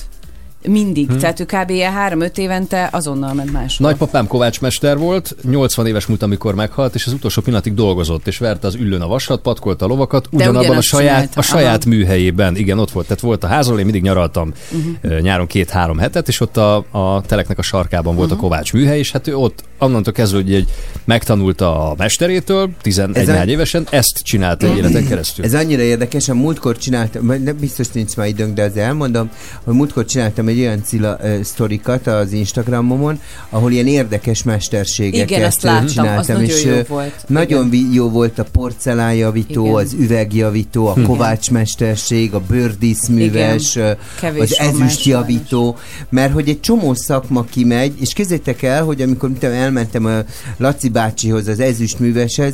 Mindig. Hm. Tehát ő kb. ilyen három-öt évente azonnal ment máshol. Nagypapám kovácsmester volt, 80 éves múlt, amikor meghalt, és az utolsó pillanatig dolgozott, és verte az üllőn a vasat, patkolta a lovakat, ugyanabban a saját, a saját aha. műhelyében. Igen, ott volt. Tehát volt a házról, én mindig nyaraltam Mhm. uh-huh. nyáron két-három hetet, és ott a, a teleknek a sarkában volt Mhm. uh-huh. a Kovács műhely, és hát ő ott annantól kezdve, hogy egy, megtanulta a mesterétől, 11 Ez évesen, ezt csinálta egy életen keresztül. Ez annyira érdekes, a múltkor csináltam, nem biztos nincs már időnk, de azért elmondom, hogy múltkor csináltam egy olyan cila uh, sztorikat az Instagramomon, ahol ilyen érdekes mesterségeket Igen, azt ö, láttam, az csináltam, nagyon és jó ö, volt. nagyon jó volt a porcelánjavító, Igen. az üvegjavító, a Hm. kovácsmesterség, a bőrdíszműves, ö, Kevés az ezüstjavító, mert hogy egy csomó szakma kimegy, és képzeljétek el, hogy amikor mit tudom, elmentem a Laci bácsihoz, az ezüstműveshez,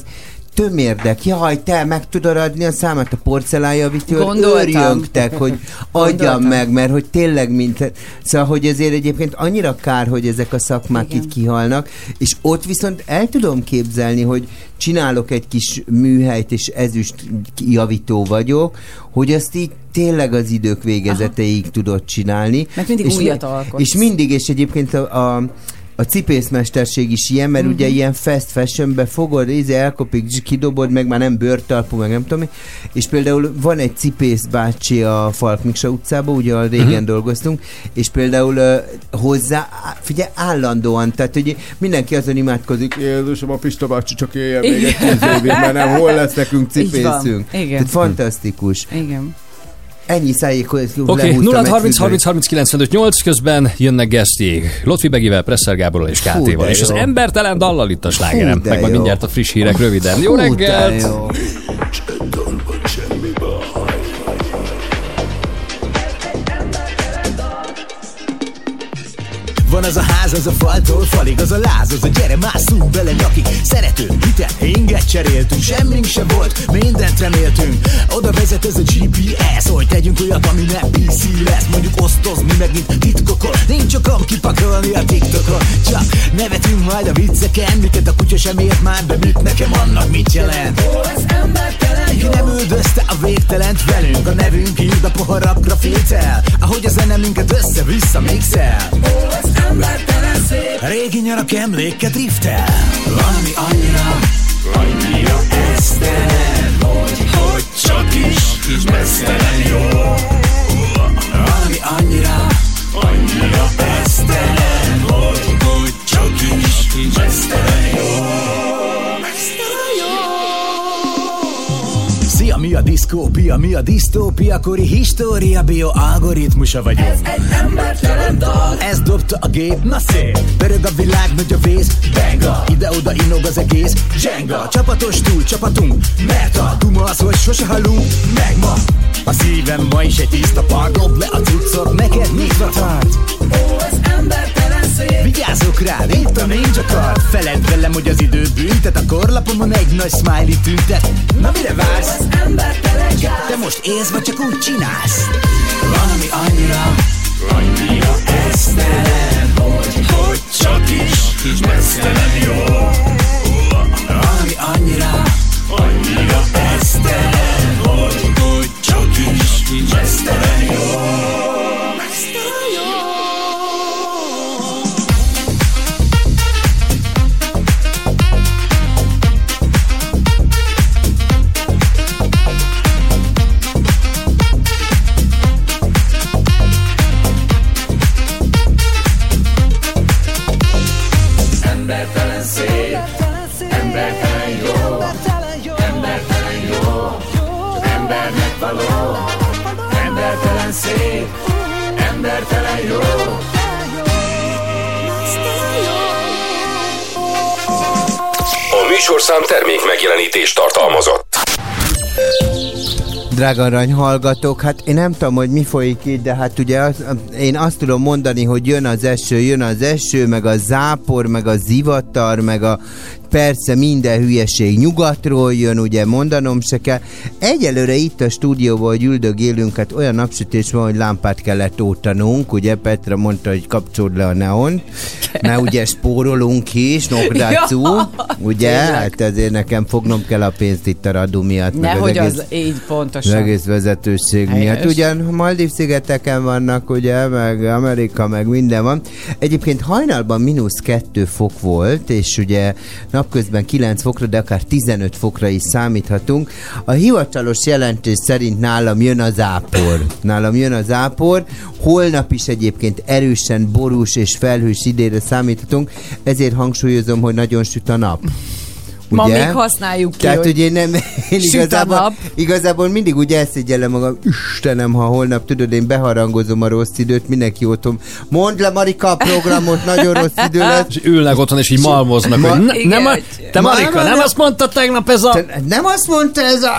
tömérdek, jaj, te meg tudod adni a számát a porcelánjavítőről, Gondoltam. őrjöngtek, hogy adjam Gondoltam. meg, mert hogy tényleg mint, szóval, hogy ezért egyébként annyira kár, hogy ezek a szakmák Igen. itt kihalnak, és ott viszont el tudom képzelni, hogy csinálok egy kis műhelyt, és ezüst javító vagyok, hogy azt így tényleg az idők végezeteig tudod csinálni. Mert mindig és újat alkotsz. És mindig, és egyébként a, a a cipészmesterség is ilyen, mert Mhm. ugye ilyen fast fashionbe fogod, íze elkopik, zs- kidobod, meg már nem bőrtalpú, meg nem tudom. És például van egy cipész bácsi a Falk Miksa utcában, ugye régen Mhm. dolgoztunk, és például uh, hozzá, figyelj, állandóan, tehát hogy mindenki azon imádkozik, Jézusom, a Pista bácsi csak éljen még egy tíz évig, mert nem, hol lesz nekünk cipészünk. Igen. Tehát fantasztikus. Igen. Ennyi szájékot Oké, okay, 0 30 30 30 95 8 közben jönnek gesztjék. Lotfi Begivel, Presser Gáborral és de És az embertelen dallal itt a slágerem. Meg majd mindjárt a friss hírek röviden. Jó reggelt! Van az a ház, az a faltól falig, az a láz, az a gyere, másszunk bele nyakig. Szerető, hitet, inget cseréltünk, semmink se volt, mindent reméltünk. Oda vezet ez a GPS, hogy tegyünk olyat, ami nem PC lesz. Mondjuk osztozni megint titkokon, nincs okom kipakolni a TikTokon Csak nevetünk majd a vicceken, miket a kutya sem ért már be, mit nekem annak mit jelent? Ó, ez embertelen, ki nem üldözte a végtelent velünk A nevünk írd a poharakra filtel Ahogy a zene minket össze-vissza mixel. Ó, ez Régi nyarak emléke driftel. Valami annyira, annyira esztelen Hogy, hogy csak is mesztelen jó. Valami annyira, annyira esztelen Hogy, hogy csak is Mesztelen jó Utopia, mi a disztópia, kori história, bio algoritmusa vagyunk. Ez egy embertelen dal. Ez dobta a gép, na szép. Pörög a világ, nagy a vész, benga. Ide-oda inog az egész, Jenga. Csapatos túl, csapatunk, mert a duma az, hogy sose halunk, meg ma. A szívem ma is egy tiszta part, dob le a cuccot, neked nyitva tart. Ó, ez embertelen. Vigyázzok rád, itt a ninja card. Feledd velem, hogy az idő büntet, a korlapomon egy nagy smiley tüntet. Na mire vársz? Embertelen gáz. Te most élsz, vagy csak úgy csinálsz? Van, ami annyira, annyira esztelen, hogy, hogy csak is mesztelen jó. Van, ami annyira, annyira esztelen, hogy, hogy csak is mesztelen jó. Műsorszám termék megjelenítést tartalmazott. Drága arany hallgatók, hát én nem tudom, hogy mi folyik itt, de hát ugye az, én azt tudom mondani, hogy jön az eső, jön az eső, meg a zápor, meg a zivatar, meg a persze minden hülyeség nyugatról jön, ugye mondanom se kell. Egyelőre itt a stúdióban, hogy üldögélünk, hát olyan napsütés van, hogy lámpát kellett ótanunk, ugye Petra mondta, hogy kapcsold le a neon, mert ugye spórolunk is, nokdácú, Ja, ugye, tényleg. hát ezért nekem fognom kell a pénzt itt a radú miatt. Nehogy egész- az így az pontosan. egész vezetőség Helyes. miatt. Ugyan Maldiv szigeteken vannak, ugye, meg Amerika, meg minden van. Egyébként hajnalban mínusz 2 fok volt, és ugye napközben 9 fokra, de akár 15 fokra is számíthatunk. A hivatalos jelentés szerint nálam jön az ápor. Nálam jön az ápor. Holnap is egyébként erősen borús és felhős idére számíthatunk, ezért hangsúlyozom, hogy nagyon süt a nap. Ma még használjuk ki, Tehát, hogy én nem, én igazából, igazából mindig úgy elszégyellem magam, Istenem, ha holnap tudod, én beharangozom a rossz időt, mindenki otthon. Mondd le, Marika, a programot, nagyon rossz idő lesz. És ülnek otthon, és így malmoznak, Ma- hogy ne, Igen, nem, te Ma- Marika, ma- nem azt mondta tegnap ez a... Te nem azt mondta ez a...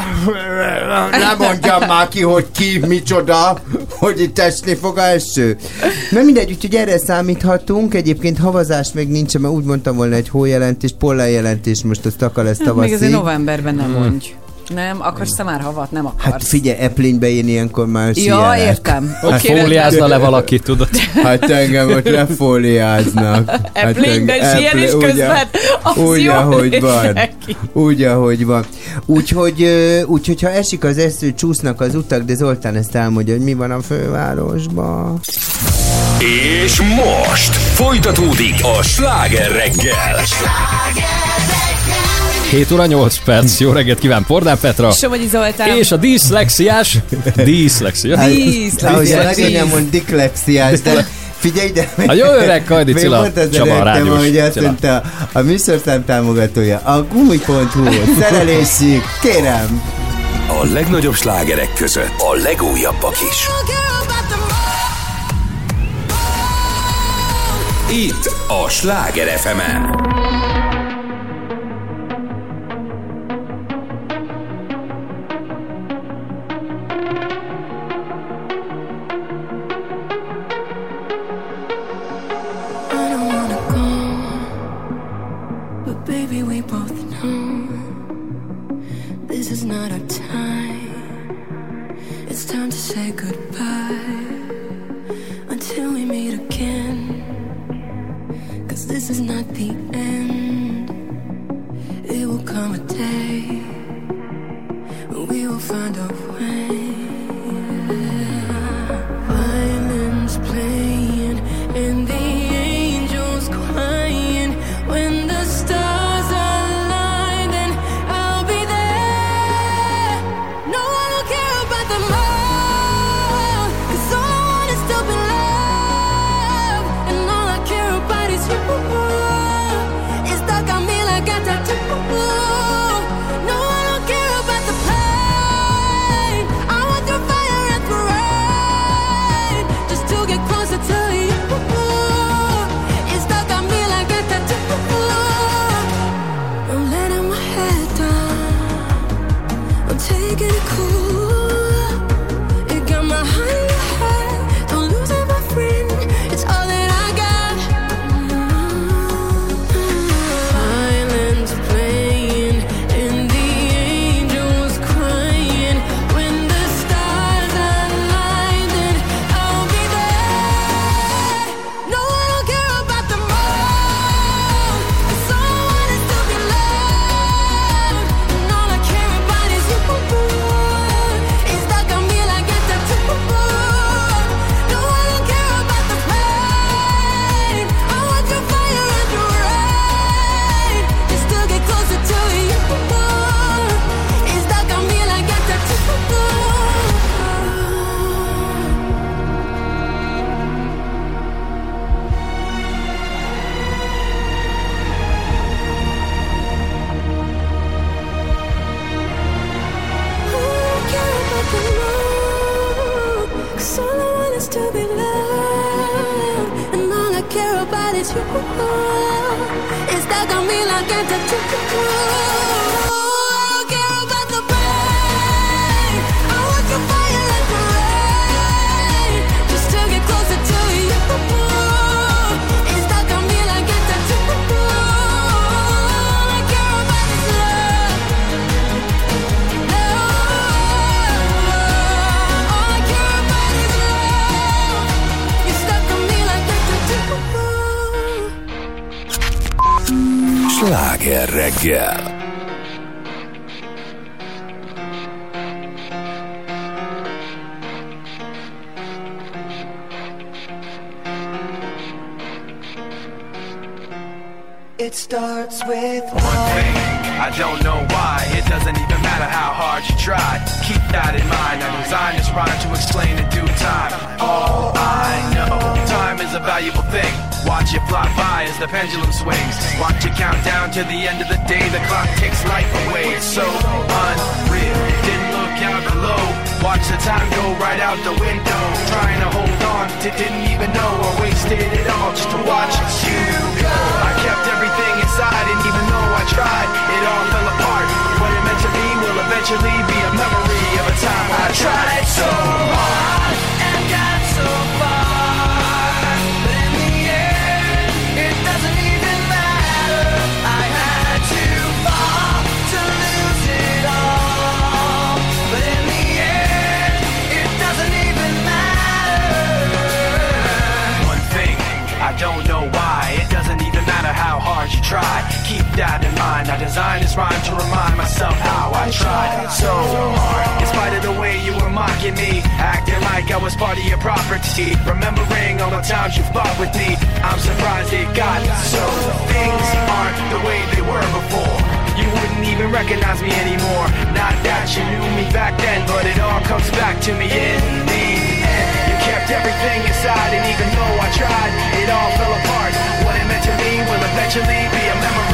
Nem mondjam már ki, hogy ki, micsoda, hogy itt esni fog a eső. Na mindegy, úgyhogy erre számíthatunk. Egyébként havazás még nincsen, mert úgy mondtam volna egy hójelentés, pollenjelentés, most az taka lesz Hát Még azért novemberben nem mondj. Nem, akarsz te már havat? Nem akarsz. Hát figyelj, Eplénybe én ilyenkor már Ja, sielek. értem. Hogy Oké, fóliázna le valaki, tudod? Hát engem ott lefóliáznak. Hát Eplényben engem- sielés Eple- közben, az úgy, ahogy van. Úgy, ahogy van. Úgyhogy, úgyhogy ha esik az esző, csúsznak az utak, de Zoltán ezt elmondja, hogy mi van a fővárosban. És most folytatódik a sláger reggel. 7 óra 8 perc. Jó reggelt kíván Pordán Petra. Somogyi Zoltán. És a diszlexiás... Diszlexia. Ahogy a legényem mond diklexiás, de figyelj, de... A jó öreg Kajdi Cilla Csaba, rádiós hogy azt mondta a műsorszám támogatója, a gumi.hu, szerelésig, kérem, A legnagyobb slágerek között a legújabbak is. Itt a Sláger fm we both know this is not our time. It's time to say goodbye until we meet again. Cause this is not the end. On to the end designed this rhyme to remind myself how I tried so hard. In spite of the way you were mocking me, acting like I was part of your property. Remembering all the times you fought with me, I'm surprised it got so. Things aren't the way they were before. You wouldn't even recognize me anymore. Not that you knew me back then, but it all comes back to me in the end. You kept everything inside, and even though I tried, it all fell apart. What it meant to me will eventually be a memory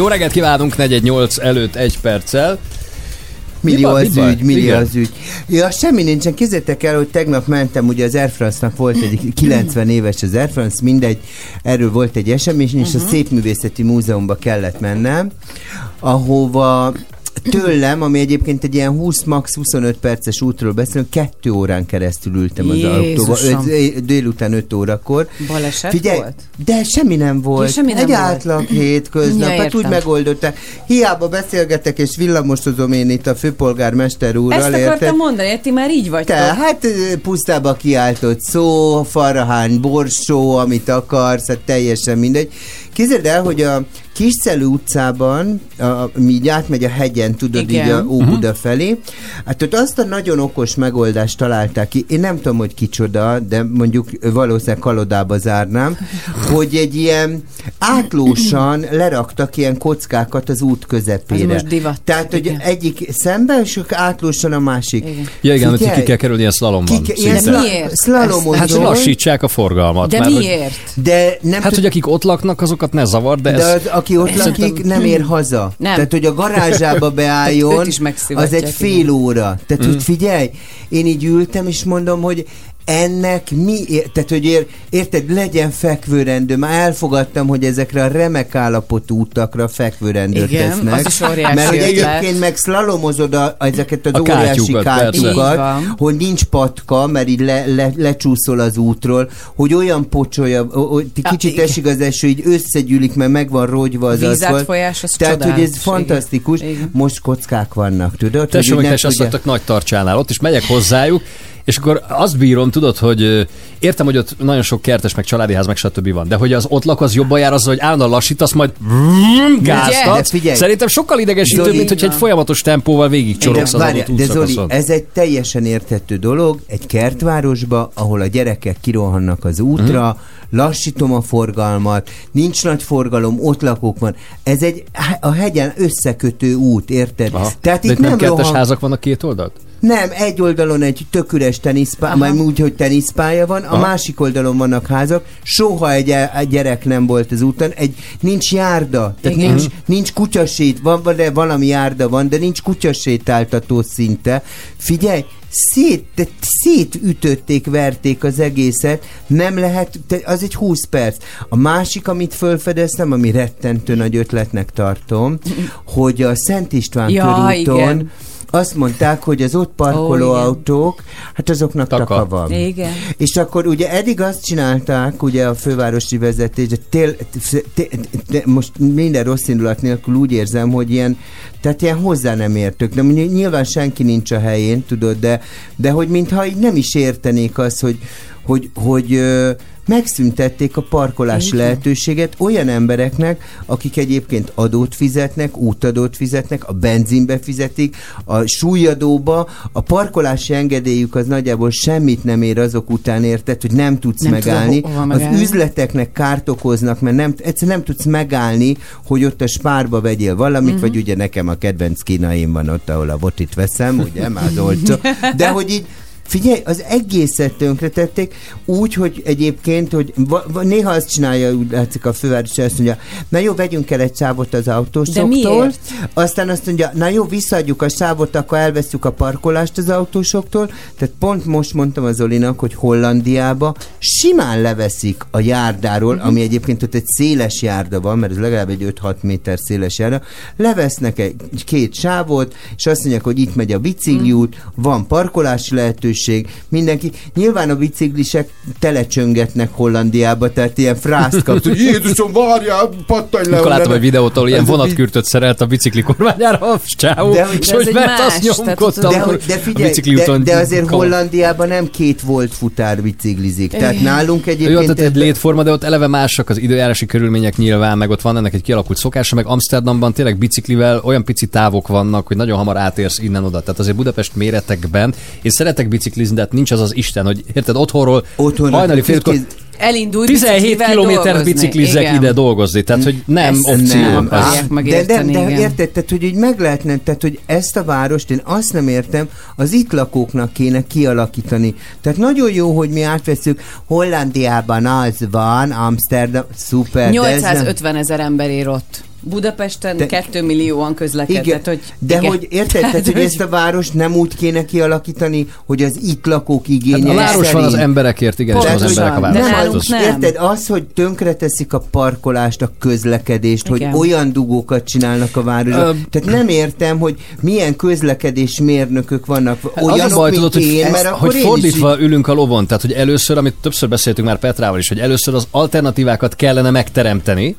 Jó reggelt kívánunk, 418 előtt egy perccel. Millió Mi az mi ügy, millió Igen. az ügy. Ja, semmi nincsen. Képzeljétek el, hogy tegnap mentem, ugye az Air France-nak volt egy 90 éves az Air France, mindegy, erről volt egy esemény, és a Szépművészeti Múzeumba kellett mennem, ahova tőlem, ami egyébként egy ilyen 20 max 25 perces útról beszélünk, kettő órán keresztül ültem az autóba, öt, délután 5 órakor. Baleset Figyelj, volt? de semmi nem volt. Ja, semmi nem egy volt. átlag hétköznap, Ja, hát úgy megoldották. Hiába beszélgetek és villamosozom én itt a főpolgármester úrral, Ezt érted? akartam mondani, hogy ti már így. Te, hát pusztába kiáltott szó, farahán, borsó, amit akarsz, hát teljesen mindegy. Képzeld el, hogy a Kiscelő utcában, a, mi így átmegy a hegyen, tudod, Igen. így a Mhm. Óbuda felé, hát ott azt a nagyon okos megoldást találták ki, én nem tudom, hogy kicsoda, de mondjuk valószínűleg kalodába zárnám, hogy egy ilyen átlósan leraktak ilyen kockákat az út közepére. Ez most divat. Tehát, hogy egyik szemben, és átlósan a másik. Ja igen, hogy ki Figyelj, kell kerülni a szlalomban. Ki ilyen szla- szlalomon Hát, hogy zsol. lassítsák a forgalmat. De mert, hogy- miért? De nem Hát, hogy akik ott laknak, azokat ne zavar, de, De ez... az, aki ott lakik, nem ér haza. Nem. Tehát, hogy a garázsába beálljon, az egy fél óra. Tehát, hogy figyelj, én így ültem, és mondom, hogy ennek mi, ér- tehát hogy ér, érted, legyen fekvőrendő. Már elfogadtam, hogy ezekre a remek állapotú utakra fekvőrendőt Igen, tesznek. az is óriási Mert hogy egyébként meg szlalomozod a, ezeket az A óriási kátyukat, hogy nincs patka, mert így le, le, lecsúszol az útról, hogy olyan pocsolja, hogy kicsit igen. esik az eső, így összegyűlik, mert meg van rogyva az. Vízátfolyás, az Tehát, hogy ez csodálatos, fantasztikus. igen. Most kockák vannak, tudod? Tesó, hogy nem azt nagy tartsánál, ott is megyek hozzájuk, és akkor azt bírom, tudod, hogy értem, hogy ott nagyon sok kertes, meg családi ház, meg stb. van, de hogy az ott lakó az jobban jár azzal, hogy állandóan lassítasz, majd gáztat. Szerintem sokkal idegesítőbb, mint hogy egy folyamatos tempóval végig csorogsz de, az adott de Zoli, ez egy teljesen érthető dolog, egy kertvárosba, ahol a gyerekek kirohannak az útra, Mhm. lassítom a forgalmat, nincs nagy forgalom, ott lakók van. Ez egy a hegyen összekötő út, érted? Aha. Tehát de itt itt nem nem kertes rohan... házak vannak két oldalt? Nem, egy oldalon egy tök üres teniszpálya, majd úgy, hogy teniszpálya van, a Aha. másik oldalon vannak házak, soha egy, egy gyerek nem volt az úton, egy, nincs járda, tehát Igen. nincs, nincs kutyasét, van, de valami járda van, de nincs kutyasétáltató szinte. Figyelj, szét, te, szétütötték, verték az egészet, nem lehet, az egy 20 perc. A másik, amit felfedeztem, ami rettentő nagy ötletnek tartom, hogy a Szent István Ja, körúton igen. Azt mondták, hogy az ott parkoló igen. autók, hát azoknak Taka. taka, van. Igen. És akkor ugye eddig azt csinálták, ugye a fővárosi vezetés, de tél, most minden rossz indulat nélkül úgy érzem, hogy ilyen, tehát ilyen hozzá nem értök. De nyilván senki nincs a helyén, tudod, de, de hogy mintha így nem is értenék azt, hogy, hogy, hogy megszüntették a parkolási lehetőséget olyan embereknek, akik egyébként adót fizetnek, útadót fizetnek, a benzinbe fizetik, a súlyadóba, a parkolási engedélyük az nagyjából semmit nem ér azok után érted, hogy nem tudsz Nem megállni. tudom, az üzleteknek kárt okoznak, mert nem, egyszerűen nem tudsz megállni, hogy ott a spárba vegyél valamit, Mhm. vagy ugye nekem a kedvenc kínaim van ott, ahol a botit veszem, ugye, már olcsó. De hogy így Figyelj, az egészet tönkretették úgy, hogy egyébként, hogy va, va, néha azt csinálja, úgy látszik a főváros, azt mondja, na jó, vegyünk el egy sávot az autósoktól. Aztán azt mondja, na jó, visszaadjuk a sávot, akkor elveszük a parkolást az autósoktól. Tehát pont most mondtam az Zolinak, hogy Hollandiába simán leveszik a járdáról, Mhm. ami egyébként ott egy széles járda van, mert ez legalább egy 5-6 méter széles járda, levesznek egy két sávot, és azt mondják, hogy itt megy a bicikliút, van parkolási lehetőség, mindenki. Nyilván a biciklisek telecsöngetnek Hollandiába, tehát ilyen frászt kapsz, hogy Jézusom, várjál, pattanj le! Akkor láttam onnan." egy videót, ahol ilyen vonatkürtöt szerelt a bicikli kormányára a csávó, De és hogy mert azt nyomkodta, de, de figyelj, de, de azért. Hollandiában nem két volt futár biciklizik. Tehát nálunk Jó, egyébként... tehát egy létforma, de ott eleve másak az időjárási körülmények nyilván, meg ott van ennek egy kialakult szokása, meg Amsterdamban tényleg biciklivel olyan pici távok vannak, hogy nagyon hamar átérsz innen-oda. Tehát azért Budapest méretekben, és szeretek biciklizni, de hát nincs az az Isten, hogy érted, otthonról Otthon hajnali félkor, Elindulj 17 biciklivel kilométer biciklizek Igen. ide dolgozni, tehát hogy nem Ezt opció. nem ez. de, de, de érted, tehát hogy így meg lehetne, tehát hogy ezt a várost én azt nem értem, az itt lakóknak kéne kialakítani. Tehát nagyon jó, hogy mi átveszünk, Hollandiában az van, Amsterdam, szuper. de ez nem- 850 ezer ember ér ott. Budapesten De- 2 millióan közlekedett. Igen, hogy, de igen. hogy érted, tehát, hogy ezt a város nem úgy kéne kialakítani, hogy az itt lakók igényei Hát a város van az szerint- emberekért, igen, és nem az emberek a város. az, nem. Érted, az, hogy tönkreteszik a parkolást, a közlekedést, Igen. hogy olyan dugókat csinálnak a városban. Ö, Tehát nem értem, hogy milyen közlekedés mérnökök vannak. Hát Olyanok, az a baj, tudod, hogy, én, ezt, mert hogy én is fordítva ülünk a lovon, tehát hogy először, amit többször beszéltünk már Petrával is, hogy először az alternatívákat kellene megteremteni,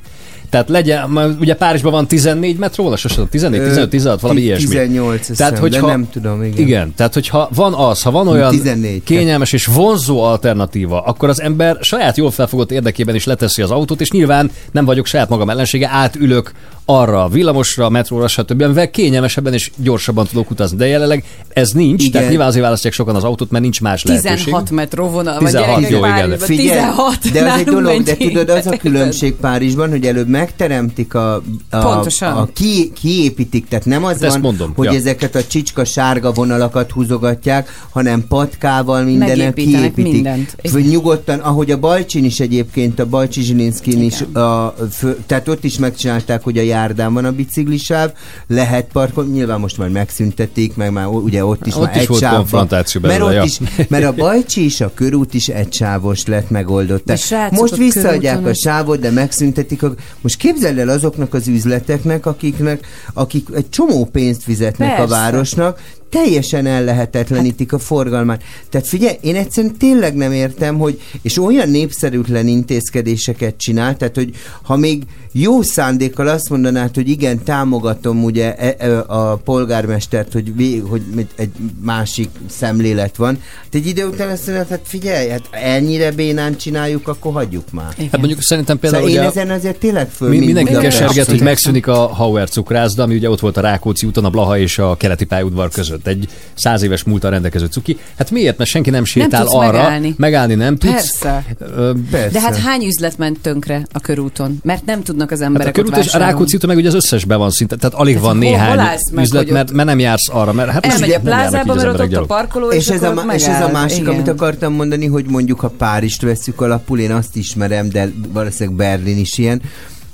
tehát legyen, ugye Párizsban van 14 metró, vagy sosem, 14, Ö, 15, 16, valami ti- ilyesmi. 18, azt tehát, hiszem, de hogyha, nem tudom, igen. Igen, tehát hogyha van az, ha van olyan 14, kényelmes és vonzó alternatíva, akkor az ember saját jól felfogott érdekében is leteszi az autót, és nyilván nem vagyok saját magam ellensége, átülök arra a villamosra, a metróra, stb. amivel kényelmesebben és gyorsabban tudok utazni. De jelenleg ez nincs, Igen. tehát nyilván azért választják sokan az autót, mert nincs más lehetőség. 16 metróvonal. 16, jó, igen. Figyelj, 16, de az egy dolog, de tudod, az a különbség Párizsban, hogy előbb megteremtik a, a, Pontosan. a ki, kiépítik, tehát nem az Hát van, mondom, hogy ja. ezeket a csicska sárga vonalakat húzogatják, hanem patkával mindenek kiépítik. mindent. Vagy nyugodtan, ahogy a Bajcsin is egyébként, a Bajcsi Zsilinszkin is, a, fő, tehát ott is megcsinálták, hogy a járdán van a biciklisáv, lehet parkolni, nyilván most már megszüntetik, meg már ugye ott is Ott már is egy volt sávban. konfrontáció mert, belőle, ott ja. is, mert a Bajcsi és a körút is egysávos lett megoldott. De Tehát srácok, most a visszaadják a sávot, de megszüntetik. A... Most képzeld el azoknak az üzleteknek, akiknek, akik egy csomó pénzt fizetnek a Persze. városnak, teljesen ellehetetlenítik a forgalmát. Tehát figyelj, én egyszerűen tényleg nem értem, hogy, és olyan népszerűtlen intézkedéseket csinál, tehát, hogy ha még jó szándékkal azt mondanád, hogy igen, támogatom ugye e, e, a polgármestert, hogy, vé, hogy egy másik szemlélet van, hát egy idő után azt mondod, hát figyelj, hát ennyire bénán csináljuk, akkor hagyjuk már. Hát mondjuk szerintem például Szóval én ugye ezen azért tényleg föl Mi, mindenki keserget, hogy megszűnik a Hauer cukrászda, ami ugye ott volt a Rákóczi úton, a Blaha és a keleti pályaudvar között. Egy száz éves múltal rendelkező cuki. Hát miért? Mert senki nem sétál tudsz arra. megállni. megállni nem tudsz. Persze. Ö, De hát hány üzlet ment tönkre a körúton? Mert nem tudnak az Hát emberek a körút és a. Rákóczi meg ugye az összesben van szinte, tehát alig van hol- néhány hol meg, üzlet, mert, ott- mert nem jársz arra, mert hát Elmegy a nem plázába, mert ott, a parkoló, és, és, ez a, és ez a másik, Igen. amit akartam mondani, hogy mondjuk ha Párizst veszük alapul, én azt ismerem, de valószínűleg Berlin is ilyen,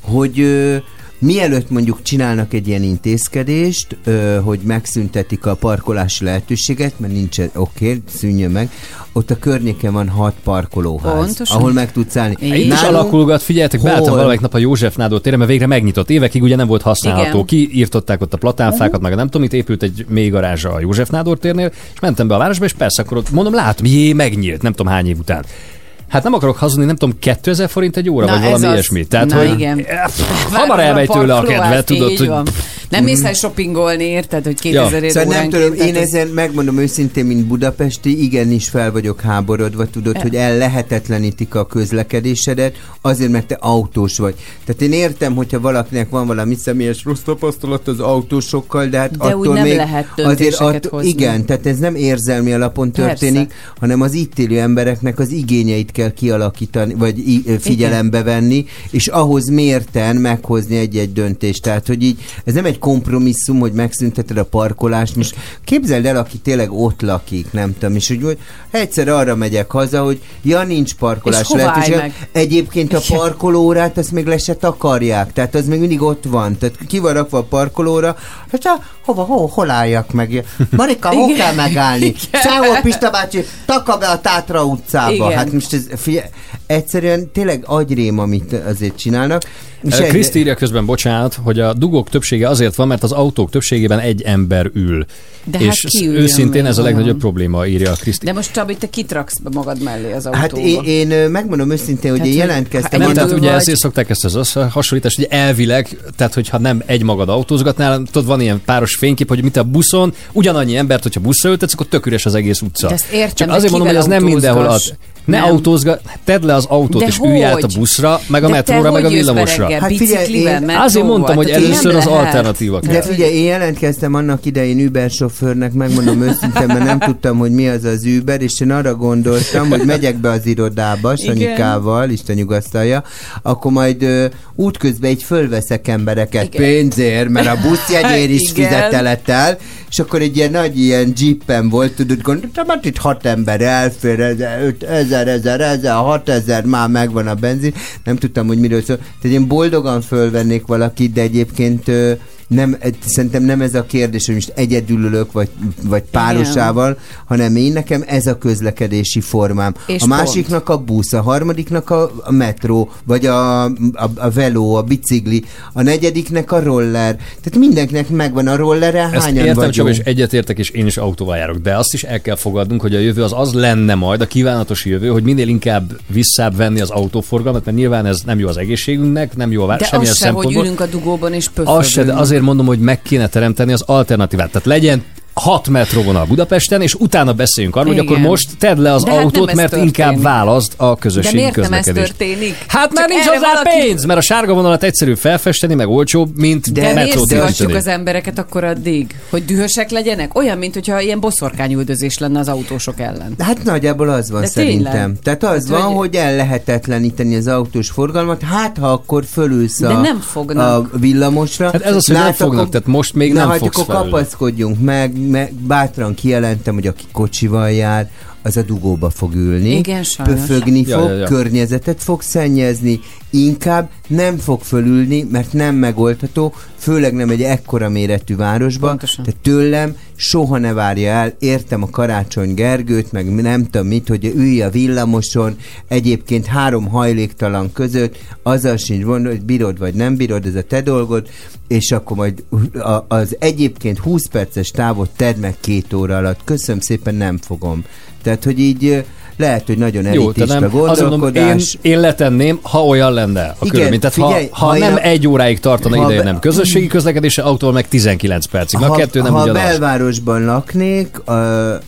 hogy ö, mielőtt mondjuk csinálnak egy ilyen intézkedést, ö, hogy megszüntetik a parkolási lehetőséget, mert nincs, oké, okay, szűnjön meg, ott a környéken van hat parkolóház, Pontosan. ahol meg tudsz állni. Itt is Nálunk- alakulgat, figyeljetek, beálltam valamelyik nap a József Nádor téren, mert végre megnyitott. Évekig ugye nem volt használható. Igen. Kiírtották ott a platánfákat, meg a nem tudom, itt épült egy mély garázs a József Nádor térnél, és mentem be a városba, és persze akkor ott mondom, látom, jé, megnyílt, nem tudom hány év után. Hát nem akarok hazudni, nem tudom, 2000 forint egy óra, Na, vagy valami az. ilyesmi. Tehát, Na, hogy igen. Hamar elmegy tőle a kedve, tudod, hogy. Nem mész el shoppingolni, érted, hogy 2000 ja. Szóval nem tudom, én ezen megmondom őszintén, mint budapesti, igenis fel vagyok háborodva, tudod, E- hogy ellehetetlenítik a közlekedésedet, azért, mert te autós vagy. Tehát én értem, hogyha valakinek van valami személyes rossz tapasztalat az autósokkal, de hát De attól úgy nem még lehet azért döntéseket hozni. Igen, tehát ez nem érzelmi alapon Persze. történik, hanem az itt élő embereknek az igényeit kell kialakítani, vagy i- figyelembe venni, és ahhoz mérten meghozni egy-egy döntést. Tehát, hogy így ez nem egy kompromisszum, hogy megszünteted a parkolást. Most képzeld el, aki tényleg ott lakik, nem tudom, és hogy, hogy egyszer arra megyek haza, hogy ja, nincs parkolás lehetőség. Egyébként a parkolórát azt még le se takarják, tehát az még mindig ott van. Tehát ki van rakva a parkolóra, hát hova, hol, hol álljak meg? Marika, hol kell megállni? Sehol Pista bácsi, taka be a Tátra utcába. Igen. Hát most ez, figyelj, egyszerűen tényleg agyrém, amit azért csinálnak. És egy- Kriszti írja közben, bocsánat, hogy a dugók többsége azért van, mert az autók többségében egy ember ül. De hát és ki üljön őszintén ez a legnagyobb probléma, írja a Kriszti. De most Csabi, te kitraksz be magad mellé az autóba. Hát én, én megmondom őszintén, hogy Tehát, én jelentkeztem. Nem, tehát ugye vagy. ezért szokták ezt az összehasonlítást, hogy elvileg, tehát hogyha nem egy magad autózgatnál, tudod, van ilyen páros fénykép, hogy mint a buszon, ugyanannyi embert, hogyha buszra ültetsz, akkor tök üres az egész utca. De ezt értem, Csak azért mondom, hogy az nem mindenhol autózgass? Ne Nem. autózgat, tedd le az autót, De és ülj át a hogy? buszra, meg a De metróra, meg a hogy villamosra. Hát figyelj, én-? Azért mondtam, hogy először az alternatíva kell. De figyelj, én jelentkeztem annak idején Uber sofőrnek, megmondom őszintén, mert nem tudtam, hogy mi az az Uber, és én arra gondoltam, hogy megyek be az irodába, Sanyikával, Isten nyugasztalja, akkor majd ö, útközben így fölveszek embereket Igen. pénzért, mert a buszjegyér is Igen. És akkor egy ilyen nagy ilyen jeepem volt, tudod, gondoltam, hát itt hat ember elfér, ezer, öt, ezer, ezer, ezer, hat ezer, már megvan a benzin, nem tudtam, hogy miről szól. Tehát én boldogan fölvennék valakit, de egyébként nem, szerintem nem ez a kérdés, hogy most egyedül ülök, vagy, vagy párosával, hanem én nekem ez a közlekedési formám. És a másiknak a busz, a harmadiknak a, a metró, vagy a, a, a veló, a bicikli, a negyediknek a roller. Tehát mindenkinek megvan a rollere, Ezt hányan értem, vagyunk. csak és egyetértek, és én is autóval járok. De azt is el kell fogadnunk, hogy a jövő az az lenne majd, a kívánatos jövő, hogy minél inkább visszább venni az autóforgalmat, mert nyilván ez nem jó az egészségünknek, nem jó a vá- De semmilyen az se, hogy szempontból. ülünk a dugóban és Az se, de pöfögünk. Azért mondom, hogy meg kéne teremteni az alternatívát. Tehát legyen hat metróvonal Budapesten, és utána beszéljünk arról, hogy Igen. akkor most tedd le az De hát autót, ez mert történik. inkább válaszd a De közösségi miért nem ez közlekedést. történik? Hát már nincs hozzá valaki- pénz, mert a sárga vonalat egyszerű felfesteni, meg olcsóbb, mint De miért az embereket akkor addig? Hogy dühösek legyenek? Olyan, mint hogyha ilyen boszorkányüldözés lenne az autósok ellen. Hát nagyjából az van De szerintem. tényleg? Tehát az Hát, van, hogy- hogy el lehetetleníteni az autós forgalmat, hát ha akkor fölülsz De a, nem fognak. a villamosra. Hát ez az, hogy nem Lát, fognak, tehát most még Na, nem hát fogsz akkor kapaszkodjunk meg, meg, bátran kijelentem, hogy aki kocsival jár, az a dugóba fog ülni. Igen, sajnos. Pöfögni Ja, fog, ja, ja. környezetet fog szennyezni, inkább nem fog fölülni, mert nem megoldható, főleg nem egy ekkora méretű városban. Pontosan. Tehát tőlem soha ne várja el, értem a Karácsony Gergőt, meg nem tudom mit, hogy ülj a villamoson, egyébként három hajléktalan között, azzal sincs gond, hogy bírod vagy nem bírod, ez a te dolgod, és akkor majd az egyébként 20 perces távot tedd meg két óra alatt. Köszönöm szépen, nem fogom. Tehát, hogy így lehet, hogy nagyon Jó, elitista azt mondom, én, gondolkodás. én letenném, ha olyan lenne a Igen, körülmény. Tehát figyelj, ha, ha ha, nem a- egy óráig tartana ha ideje, nem közösségi közlekedése, autóval meg 19 percig. Mert a kettő nem ha ugyanaz. belvárosban laknék, uh,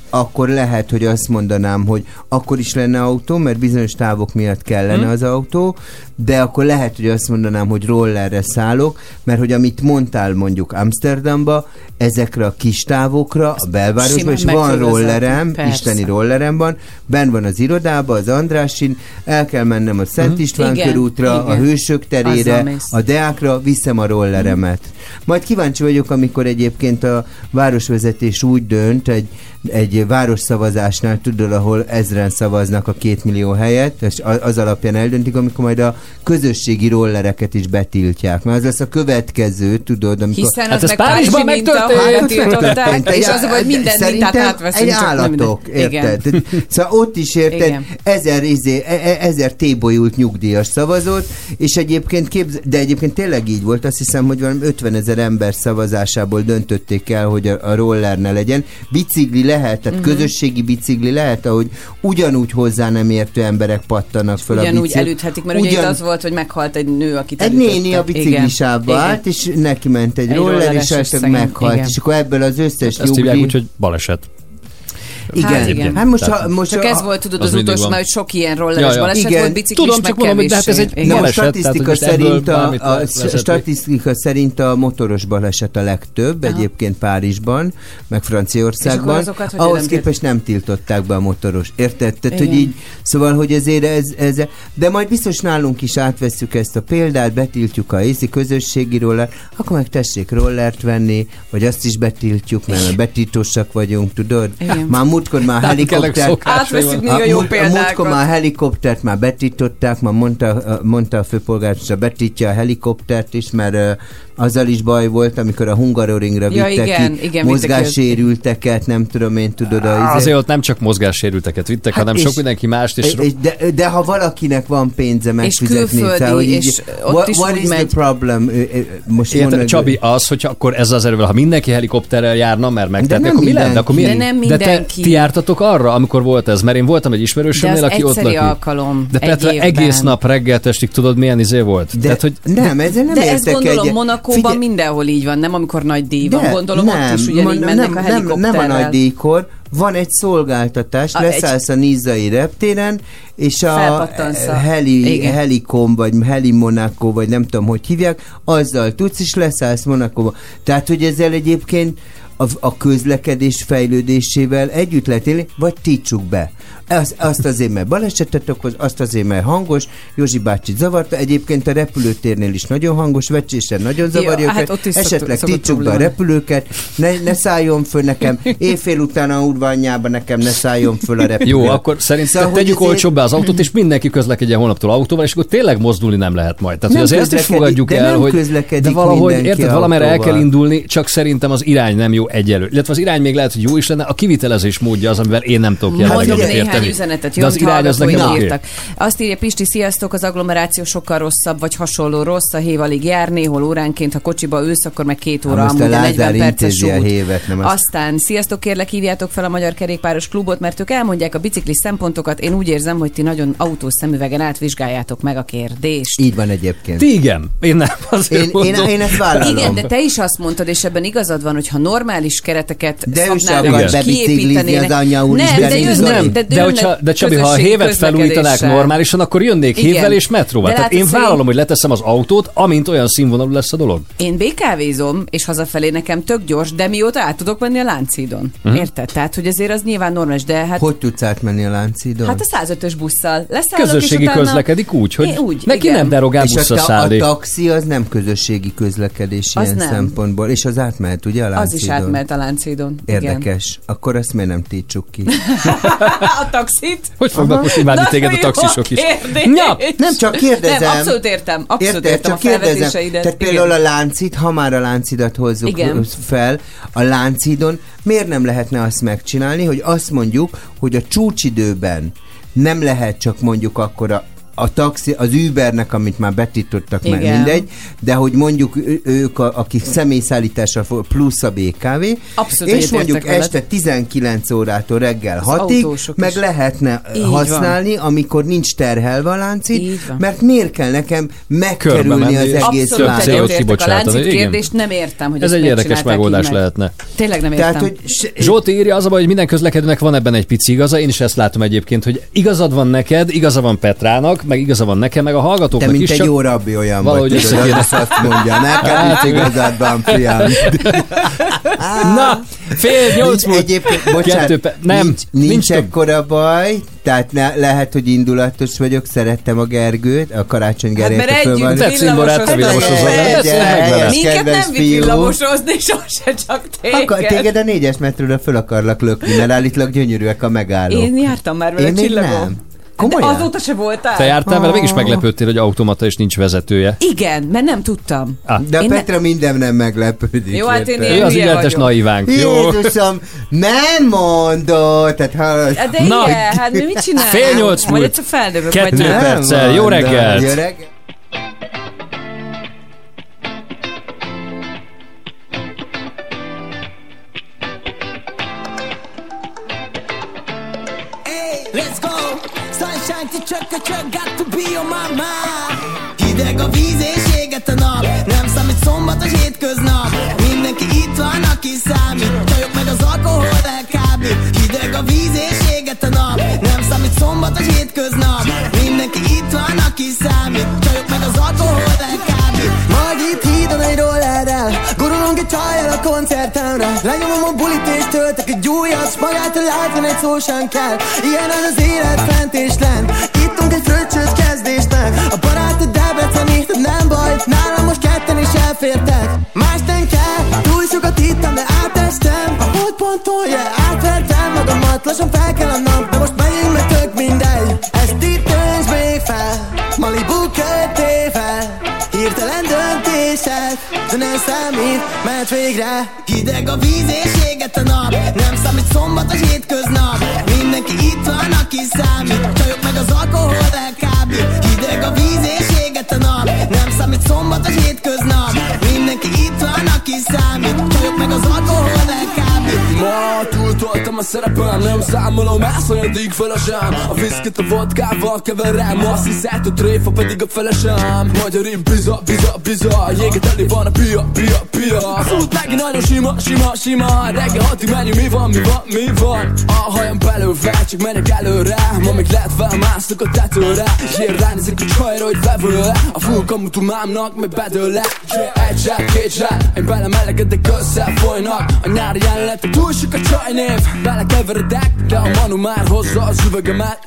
akkor lehet, hogy azt mondanám, hogy akkor is lenne autó, mert bizonyos távok miatt kellene Hm. az autó, de akkor lehet, hogy azt mondanám, hogy rollerre szállok, mert hogy amit mondtál mondjuk Amsterdamba, ezekre a kis távokra, a belvárosban, és van rollerem. Persze. isteni rollerem van, benn van az irodába, az Andrásin, el kell mennem a Szent Mhm. István Igen, körútra, a igen. Hősök terére, a Deákra, viszem a rolleremet. Majd kíváncsi vagyok, amikor egyébként a városvezetés úgy dönt, egy, egy városszavazásnál, tudod, ahol ezren szavaznak a két millió helyet, és az alapján eldöntik, amikor majd a közösségi rollereket is betiltják. Mert az lesz a következő, tudod, amikor... Hiszen Hát az ez meg Párizsban megtörtént. betiltották, Megtörtént. és az, hogy minden mintát átveszünk. egy állatok, érted? Igen. Szóval ott is érted, Igen. ezer, izé, e- e- ezer tébolyult nyugdíjas szavazott, és egyébként képz, de egyébként tényleg így volt, azt hiszem, hogy valami 50 ezer ember szavazásából döntötték el, hogy a, a roller ne legyen. Bicikli lehet, tehát Mhm. közösségi bicikli lehet, ahogy ugyanúgy hozzá nem értő emberek pattanak föl a Ugyanúgy bicikli. elüthetik, mert ugye itt az volt, hogy meghalt egy nő, akit Egy néni a Igen. állt, és neki ment egy, Egy roller, és esetleg meghalt. Igen. És akkor ebből az összes Ezt hívják nyugdíj... úgy, hogy baleset. Igen, Hát igen. Hát most, Tehát- ha, most Csak a, ez volt, tudod, az az, utolsó, mert hogy sok ilyen rolleres Ja, ja. baleset Igen. volt, biciklis Tudom, csak mondom, hogy de hát ez egy Igen. a baleset, tehát, hogy statisztika ebből szerint a, a vezetni. statisztika szerint a motoros baleset a legtöbb, Aha. egyébként Párizsban, meg Franciaországban. azokat Ahhoz nem képest nem tiltották be a motoros. Érted? Tehát, hogy így, szóval, hogy ezért ez, ez, de majd biztos nálunk is átvesszük ezt a példát, betiltjuk a észi közösségi roller, akkor meg tessék rollert venni, vagy azt is betiltjuk, mert betiltósak vagyunk, tudod? Igen. Már múltkor már Nem kellek helikopter... szokásai Átveszik még a jó múlt- példákat. múltkor már helikoptert már betították, már mondta, mondta a főpolgármester, betítja a helikoptert is, mert azzal is baj volt, amikor a Hungaroringra Ja, vittek igen, ki igen, mozgássérülteket, nem tudom én, tudod. A, izé- Azért ott nem csak mozgássérülteket vittek, Hát hanem és- sok mindenki mást, és és de, de ha valakinek van pénze megfizetni, külföldi, tehát, hogy így, és ott what, is what is megy. the problem? Most Érted, meg, Csabi, az, hogy akkor ezzel az erővel, ha mindenki helikopterrel járna, mert megtenni, akkor mi lenne? Akkor mindenki. milyen? De nem De te, mindenki. Ti jártatok arra, amikor volt ez? Mert én voltam egy ismerősömnél, aki ott lakik. alkalom De egy Petra, egész nap reggel estig tudod, milyen izé volt? De, Tehát, hogy nem, ezzel nem De ezt gondolom egyet. Monakóban Figyelj, mindenhol így van, nem amikor nagy díj van. De, Gondolom nem, ott is ugyanígy ma- mennek nem, a nem, helikopterrel. nem a nagy díjkor, van egy szolgáltatás, A- leszállsz a Nizzai reptéren, és a heli, Igen. Helikom, vagy Heli Monaco, vagy nem tudom, hogy hívják, azzal tudsz, és leszállsz Monakóba. Tehát, hogy ezzel egyébként a, a közlekedés fejlődésével együtt lehet élni, vagy títsuk be. Azt, azt azért, mert balesetet okoz, azt azért, mert hangos, Józsi bácsi zavarta, egyébként a repülőtérnél is nagyon hangos, vecsésen nagyon zavarja Ja, hát őket, szokott- esetleg títsuk be a repülőket, ne, ne szálljon föl nekem, éjfél után a urványába nekem ne szálljon föl a repülő. jó, akkor szerintem Szóval, hogy tegyük ezért- olcsóbbá az autót, és mindenki közlekedjen holnaptól autóval, és akkor tényleg mozdulni nem lehet majd. Tehát, Nem azért ezt is fogadjuk el, hogy közlekedik de valahogy, érted, valamerre el kell indulni, csak szerintem az irány nem jó egyelő. Illetve az irány még lehet, hogy jó is lenne, a kivitelezés módja az, amivel én nem tudok jelenleg Mondok érteni. üzenetet, De az jön irány az nekem írtak. Azt írja Pisti, sziasztok, az agglomeráció sokkal rosszabb, vagy hasonló rossz, a hév alig jár, néhol óránként, ha kocsiba ülsz, akkor meg két óra, a amúgy a Lázár 40 perces út. hévet, nem azt. Aztán, sziasztok, kérlek, hívjátok fel a Magyar Kerékpáros Klubot, mert ők elmondják a bicikli szempontokat. Én úgy érzem, hogy ti nagyon autós szemüvegen átvizsgáljátok meg a kérdést. Így van egyébként. Ti igen, én nem. Azért Én, én, mondom. én ezt vállalom. Igen, de te is azt mondtad, és ebben igazad van, hogy ha normál normális kereteket De ő se szabnának, akar bebiciklizni az anyja úr is Nem, de bebiciklizni. jönnek, Nem, de, de, hogyha, de Csabi, ha a hévet felújítanák normálisan, akkor jönnék Igen. hévvel és metróval. De Tehát én vállalom, hogy leteszem az autót, amint olyan színvonalú lesz a dolog. Én BKV-zom, és hazafelé nekem tök gyors, de mióta át tudok menni a Lánchídon. Mhm. Érted? Tehát, hogy azért az nyilván normális, de hát... Hogy tudsz átmenni a Lánchídon? Hát a 105-ös busszal. Leszállok, Közösségi és utána... közlekedik úgy, hogy Én úgy, neki igen. nem derogál és a, buszra ta- a taxi az nem közösségi közlekedés Az ilyen nem. szempontból, és az átmehet ugye a Az Lánchídon? is átment a Lánchídon. Igen. Érdekes. Akkor azt miért nem títsuk ki? a taxit? Hogy fognak most imádni Na, téged a taxisok is? Ja, Nem, csak kérdezem. Nem, abszolút értem. Abszolút értem Csak a kérdezem. Tehát Igen. például a láncid, ha már a láncidat hozzuk Igen. fel, a láncidon miért nem lehetne azt megcsinálni, hogy azt mondjuk, hogy a csúcsidőben nem lehet csak mondjuk akkor a a taxi, az Ubernek, amit már betítottak, meg Igen. mindegy, de hogy mondjuk ők, a, akik személyszállítással fog- plusz a BKV, Abszolút és mondjuk este 19 órától reggel Az 6-ig, autósok meg is. lehetne Így használni, amikor nincs terhelve a láncid, van. mert miért kell nekem megkerülni az egész Abszolút város? CO2 egyetértek a láncid kérdést, nem értem, hogy Ez egy érdekes megoldás meg. lehetne. Tényleg nem értem. Tehát, hogy Zsolti írja, az a baj, hogy minden közlekedőnek van ebben egy pici igaza, én is ezt látom egyébként, hogy igazad van neked, igaza van Petrának, meg igaza van nekem, meg a te hallgatóknak mint is, egy csak jó rabbi olyan valahogy vagy, tudod, azt azt mondja, neked Hát, igen. igazad van, fiam. Na, fél nyolc Nincs, múlt. egyébként, bocsánat, Kettő pe- nem, nincs, nincs, nincs ekkora baj, tehát ne, lehet, hogy indulatos vagyok, szerettem a Gergőt, a Karácsony Hát mert együtt te ezt meg vele. Minket nem vitt villamosozni, sose csak téged. téged a négyes metróra föl akarlak lökni, mert állítólag gyönyörűek a megállók. Én jártam már vele Én csillagom. nem. De Komolyan? azóta se voltál? Te jártál vele, mégis Ah. meglepődtél, hogy automata és nincs vezetője. Igen, mert nem tudtam. Ah. De a Én ne- Petra minden nem meglepődik. Jó, hát én ilyen Ő az vagyok. naivánk. Jó. Jézusom, nem mondod! Tehát, ha... Hát De Na. igen, hát mi mit csinálunk? Fél nyolc Majd múlt. egyszer feldövök, Kettő perccel. Jó reggelt! Jó reggelt! To chuck a got to be on my mind. Hideg a víz és éget a nap, nem számít szombatos hétköznap. Mindenki itt van, aki számít, csajok meg az alkohol elkábít. Hideg a víz és éget a nap, nem számít szombatos hétköznap. Mindenki itt van, aki számít, csajok meg az alkohol elkábít. Majd itt hídon egy rollerrel, gurulunk egy csajjal a koncertemre. Lenyomom a bulit és töltek egy újat, s magától látvan egy szó sem kell. Ilyen az élet fent és lent, ittunk egy fröccsöt kezdésnek. A barátod Debreceni, de nem baj, nálam most ketten is elfértek. Más nem kell, túl sokat ittam, de átestem. A holdponton, yeah, átvertem magamat, lassan fel kell a nap, döntések, de nem számít, mert végre. Hideg a víz és éget a nap, nem számít szombatos hétköznap, mindenki itt van, aki számít, csajok meg az alkohol elkábít, hideg a víz és éget a nap, nem számít szombatos hétköznap, mindenki itt van, aki számít, csajok meg az alkohol elkábít. Ma túltoltam a szerepem, nem számolom elszanyadék felesem A viszkit a vodkával keverem, azt hiszed, hogy tréfa pedig a felesem. Magyar én biza, biza, biza, jéget elé van a pia, pia, pia. Fut neki nagyon sima, sima, sima Reggel hatig menjünk, mi van, mi van, mi van? A hajam belőve, csak megyek előre Ma még lehet felmászok a tetőre. És én ránézek a csajra, hogy vevőle A full kamutumámnak, meg bedőle. Egy zsák, két zsák, én belemelegedek, összefolynak. A nyári jelenetek, túl sok a csajnév Belekeveredek, de a manu már hozza az üvegemet.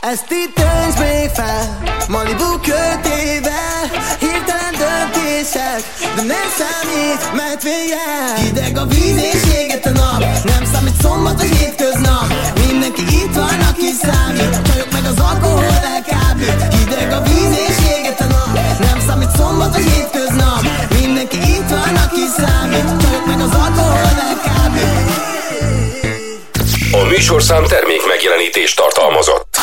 Ezt itt tönts még fel Malibu kötével Hirtelen döntések De nem számít, mert vége. Hideg a víz és éget a nap Nem számít szombatos hétköznap. Mindenki itt van, aki számít Csajok meg az alkohol elkábít. Hideg a víz és éget a nap Nem számít hétköznap Mindenki itt van, aki számít meg az alkohol elkábít A műsorszám termék megjelenítést tartalmazott.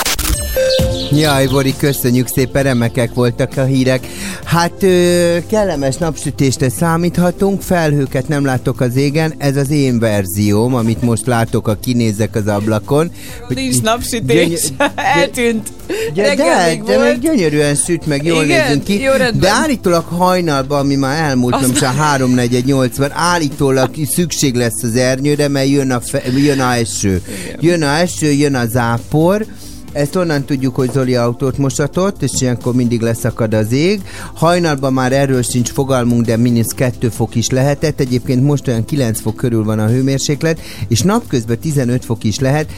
Jaj, Bori, köszönjük szépen, remekek voltak a hírek. Hát ö, kellemes napsütésre számíthatunk, felhőket nem látok az égen, ez az én verzióm, amit most látok, a kinézek az ablakon. Hogy Nincs napsütés. Gyöny- Eltűnt. de, Reggel de, még de meg gyönyörűen süt, meg jól Igen, nézünk ki. jó rendben. de állítólag hajnalban, ami már elmúlt, Az nem csak 3 4 80 állítólag szükség lesz az ernyőre, mert jön a, fe, jön a eső. Jön a eső, jön a zápor, ezt onnan tudjuk, hogy Zoli autót mosatott, és ilyenkor mindig leszakad az ég. Hajnalban már erről sincs fogalmunk, de mínusz 2 fok is lehetett. Egyébként most olyan 9 fok körül van a hőmérséklet, és napközben 15 fok is lehet.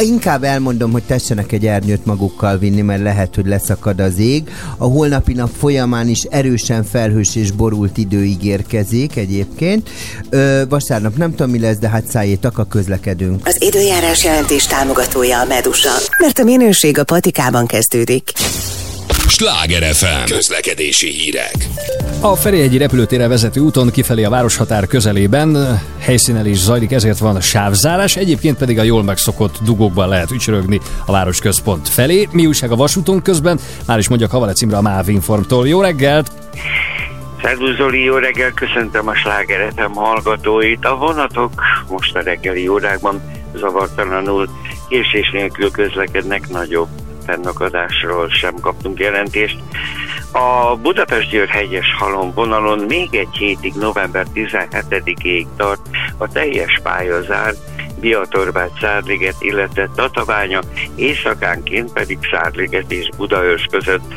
Inkább elmondom, hogy tessenek egy ernyőt magukkal vinni, mert lehet, hogy leszakad az ég. A holnapi nap folyamán is erősen felhős és borult idő ígérkezik egyébként. Ö, vasárnap nem tudom mi lesz, de hát szájétak a közlekedünk. Az időjárás jelentés támogatója a Medusa, mert a minőség a patikában kezdődik. Sláger FM közlekedési hírek. A Ferihegyi repülőtérre vezető úton kifelé a városhatár közelében helyszínen is zajlik, ezért van sávzárás, egyébként pedig a jól megszokott dugókban lehet ücsörögni a városközpont felé. Mi újság a vasúton közben? Már is mondjak Havalec Imre a MÁV Informtól. Jó reggelt! Szervusz Zoli, jó reggel, köszöntöm a slágeretem hallgatóit. A vonatok most a reggeli órákban zavartalanul késés nélkül közlekednek nagyobb fennakadásról sem kaptunk jelentést. A Budapest-Győr hegyes halom vonalon még egy hétig, november 17-ig tart a teljes pályazár, Biatorbát, Szárliget, illetve Tatabánya, éjszakánként pedig Szárliget és Budaörs között.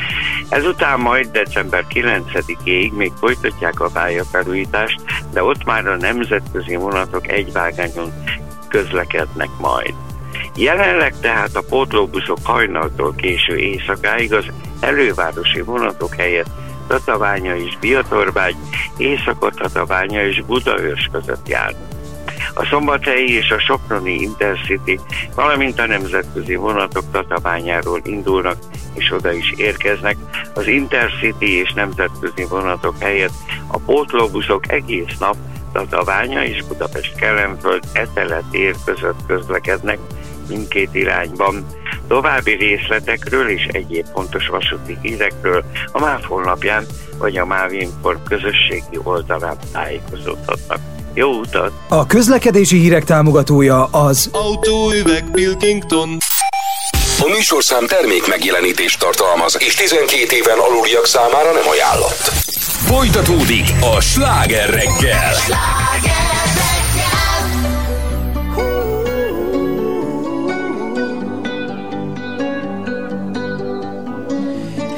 Ezután majd december 9-ig még folytatják a pályafelújítást, de ott már a nemzetközi vonatok egy vágányon közlekednek majd. Jelenleg tehát a pótlóbuszok hajnaltól késő éjszakáig az elővárosi vonatok helyett Tatabánya és Biatorbágy, éjszakot Tatabánya és Budaörs között járnak. A szombathelyi és a soproni Intercity, valamint a nemzetközi vonatok Tatabányáról indulnak és oda is érkeznek. Az Intercity és nemzetközi vonatok helyett a pótlóbuszok egész nap Tatabánya és Budapest Kelenföld Etele tér között közlekednek mindkét irányban. További részletekről és egyéb fontos vasúti hírekről a MÁV honlapján vagy a MÁV Inform közösségi oldalán tájékozódhatnak. Jó utat! A közlekedési hírek támogatója az Autóüveg Pilkington. A műsorszám termék megjelenítést tartalmaz, és 12 éven aluliak számára nem ajánlott. Folytatódik a sláger reggel.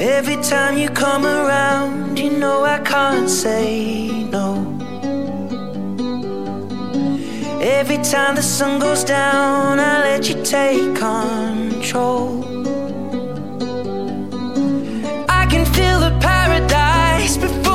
Every time you come around, you know I can't say no. Every time the sun goes down, I let you take control. I can feel the paradise before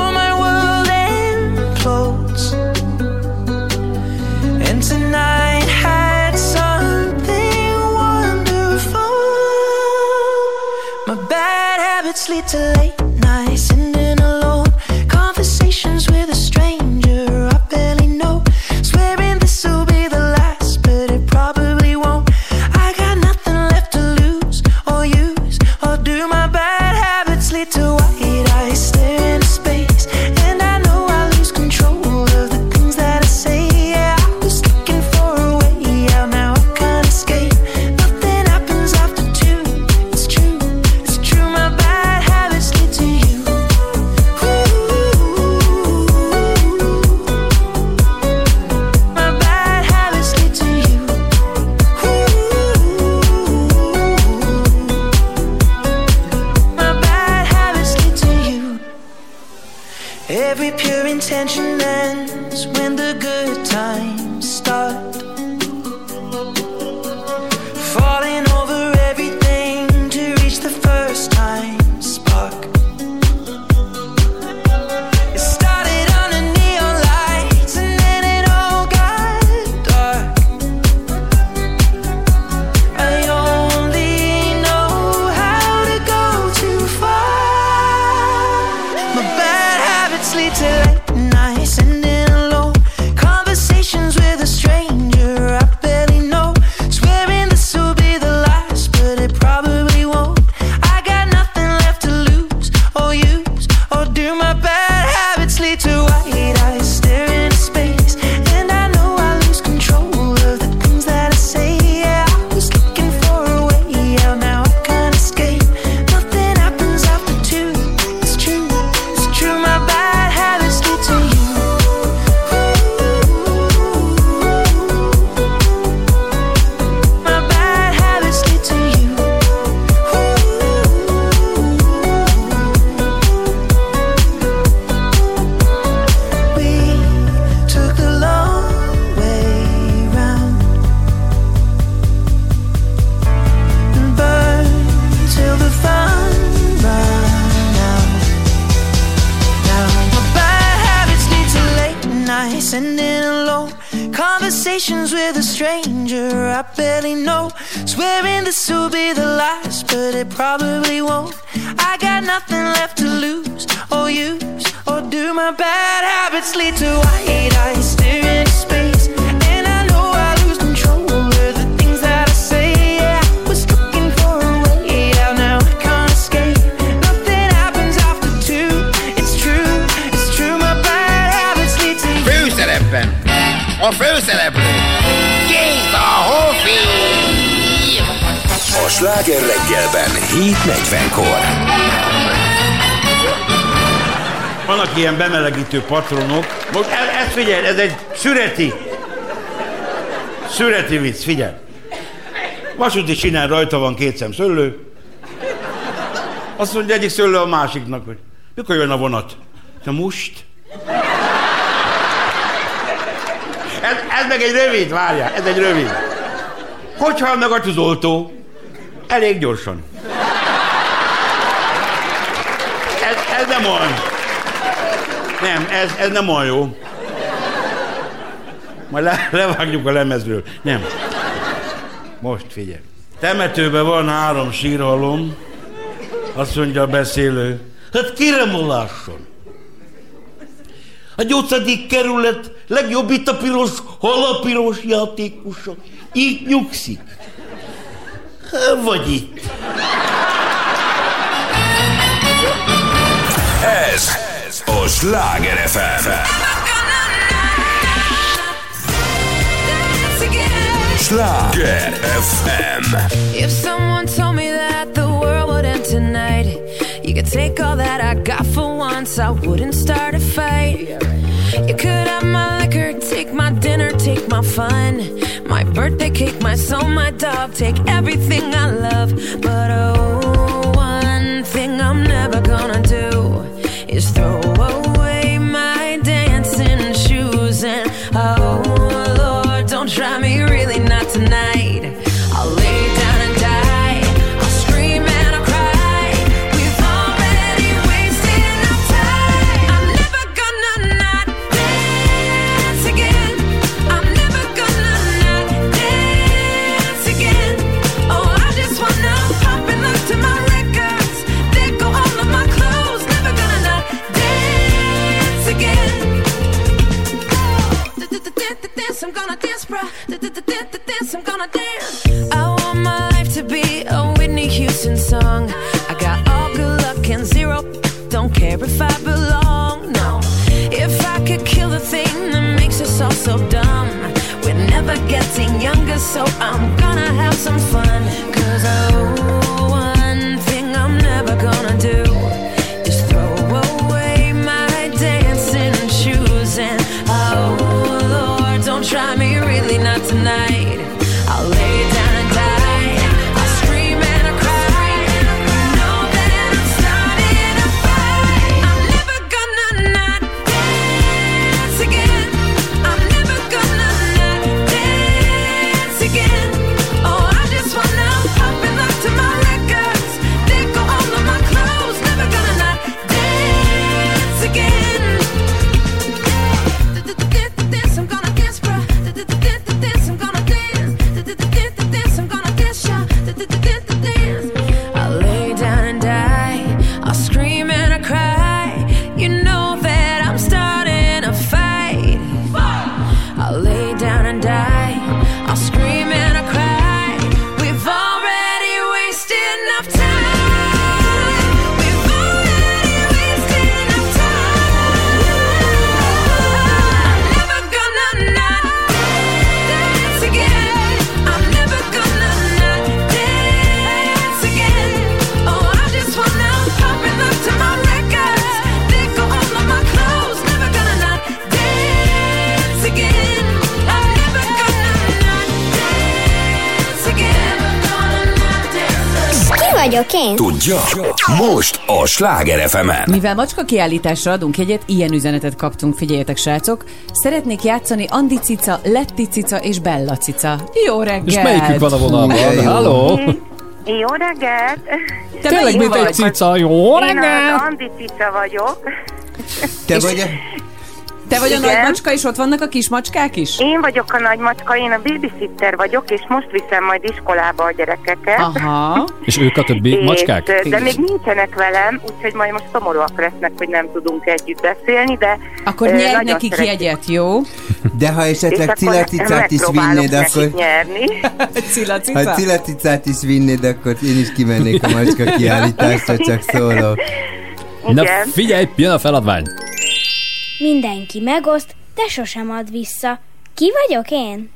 bemelegítő patronok. Most ez, ez figyelj, ez egy szüreti. Szüreti vicc, figyelj. Vasúti sinán rajta van két szem szőlő. Azt mondja egyik szőlő a másiknak, hogy mikor jön a vonat? Na most? Ez, ez meg egy rövid, várjál, ez egy rövid. Hogy hal meg a tűzoltó? Elég gyorsan. Ez, ez nem olyan. Nem, ez, ez nem olyan jó. Majd le, levágjuk a lemezről. Nem. Most figyelj. Temetőben van három sírhalom. Azt mondja a beszélő. Hát kérem a lásson. A nyolcadik kerület legjobb itt a piros, hol a piros játékosa. Itt nyugszik. Vagy itt. A Sláger FM. Sláger FM. If someone told me that the world would end tonight, you could take all that I got for once, I wouldn't start a fight. You could have my liquor, take my dinner, take my fun, my birthday cake, my soul, my dog, take everything I love. But oh, so I'm gonna have some fun. Én? Tudja? Most a Sláger fm Mivel macska kiállításra adunk egyet, ilyen üzenetet kaptunk, figyeljetek srácok. Szeretnék játszani Andi cica, Letti cica és Bella cica. Jó reggelt! És melyikük van a vonalban? Halló? Jó reggelt! Te Tényleg, mint egy cica. Jó Én reggelt! az Andi cica vagyok. Te vagy. Te vagy a Igen. nagy macska, és ott vannak a kis macskák is? Én vagyok a nagy macska, én a babysitter vagyok, és most viszem majd iskolába a gyerekeket. Aha. És ők a többi És, macskák? de még nincsenek velem, úgyhogy majd most szomorúak lesznek, hogy nem tudunk együtt beszélni, de Akkor ö, nyerj nekik szeretjük. jegyet, jó? De ha esetleg cilaticát is vinnéd, akkor... nyerni. Ha cilaticát is vinnéd, akkor én is kimennék a macska kiállításra, csak szólok. Na figyelj, jön a feladvány. Mindenki megoszt, de sosem ad vissza. Ki vagyok én?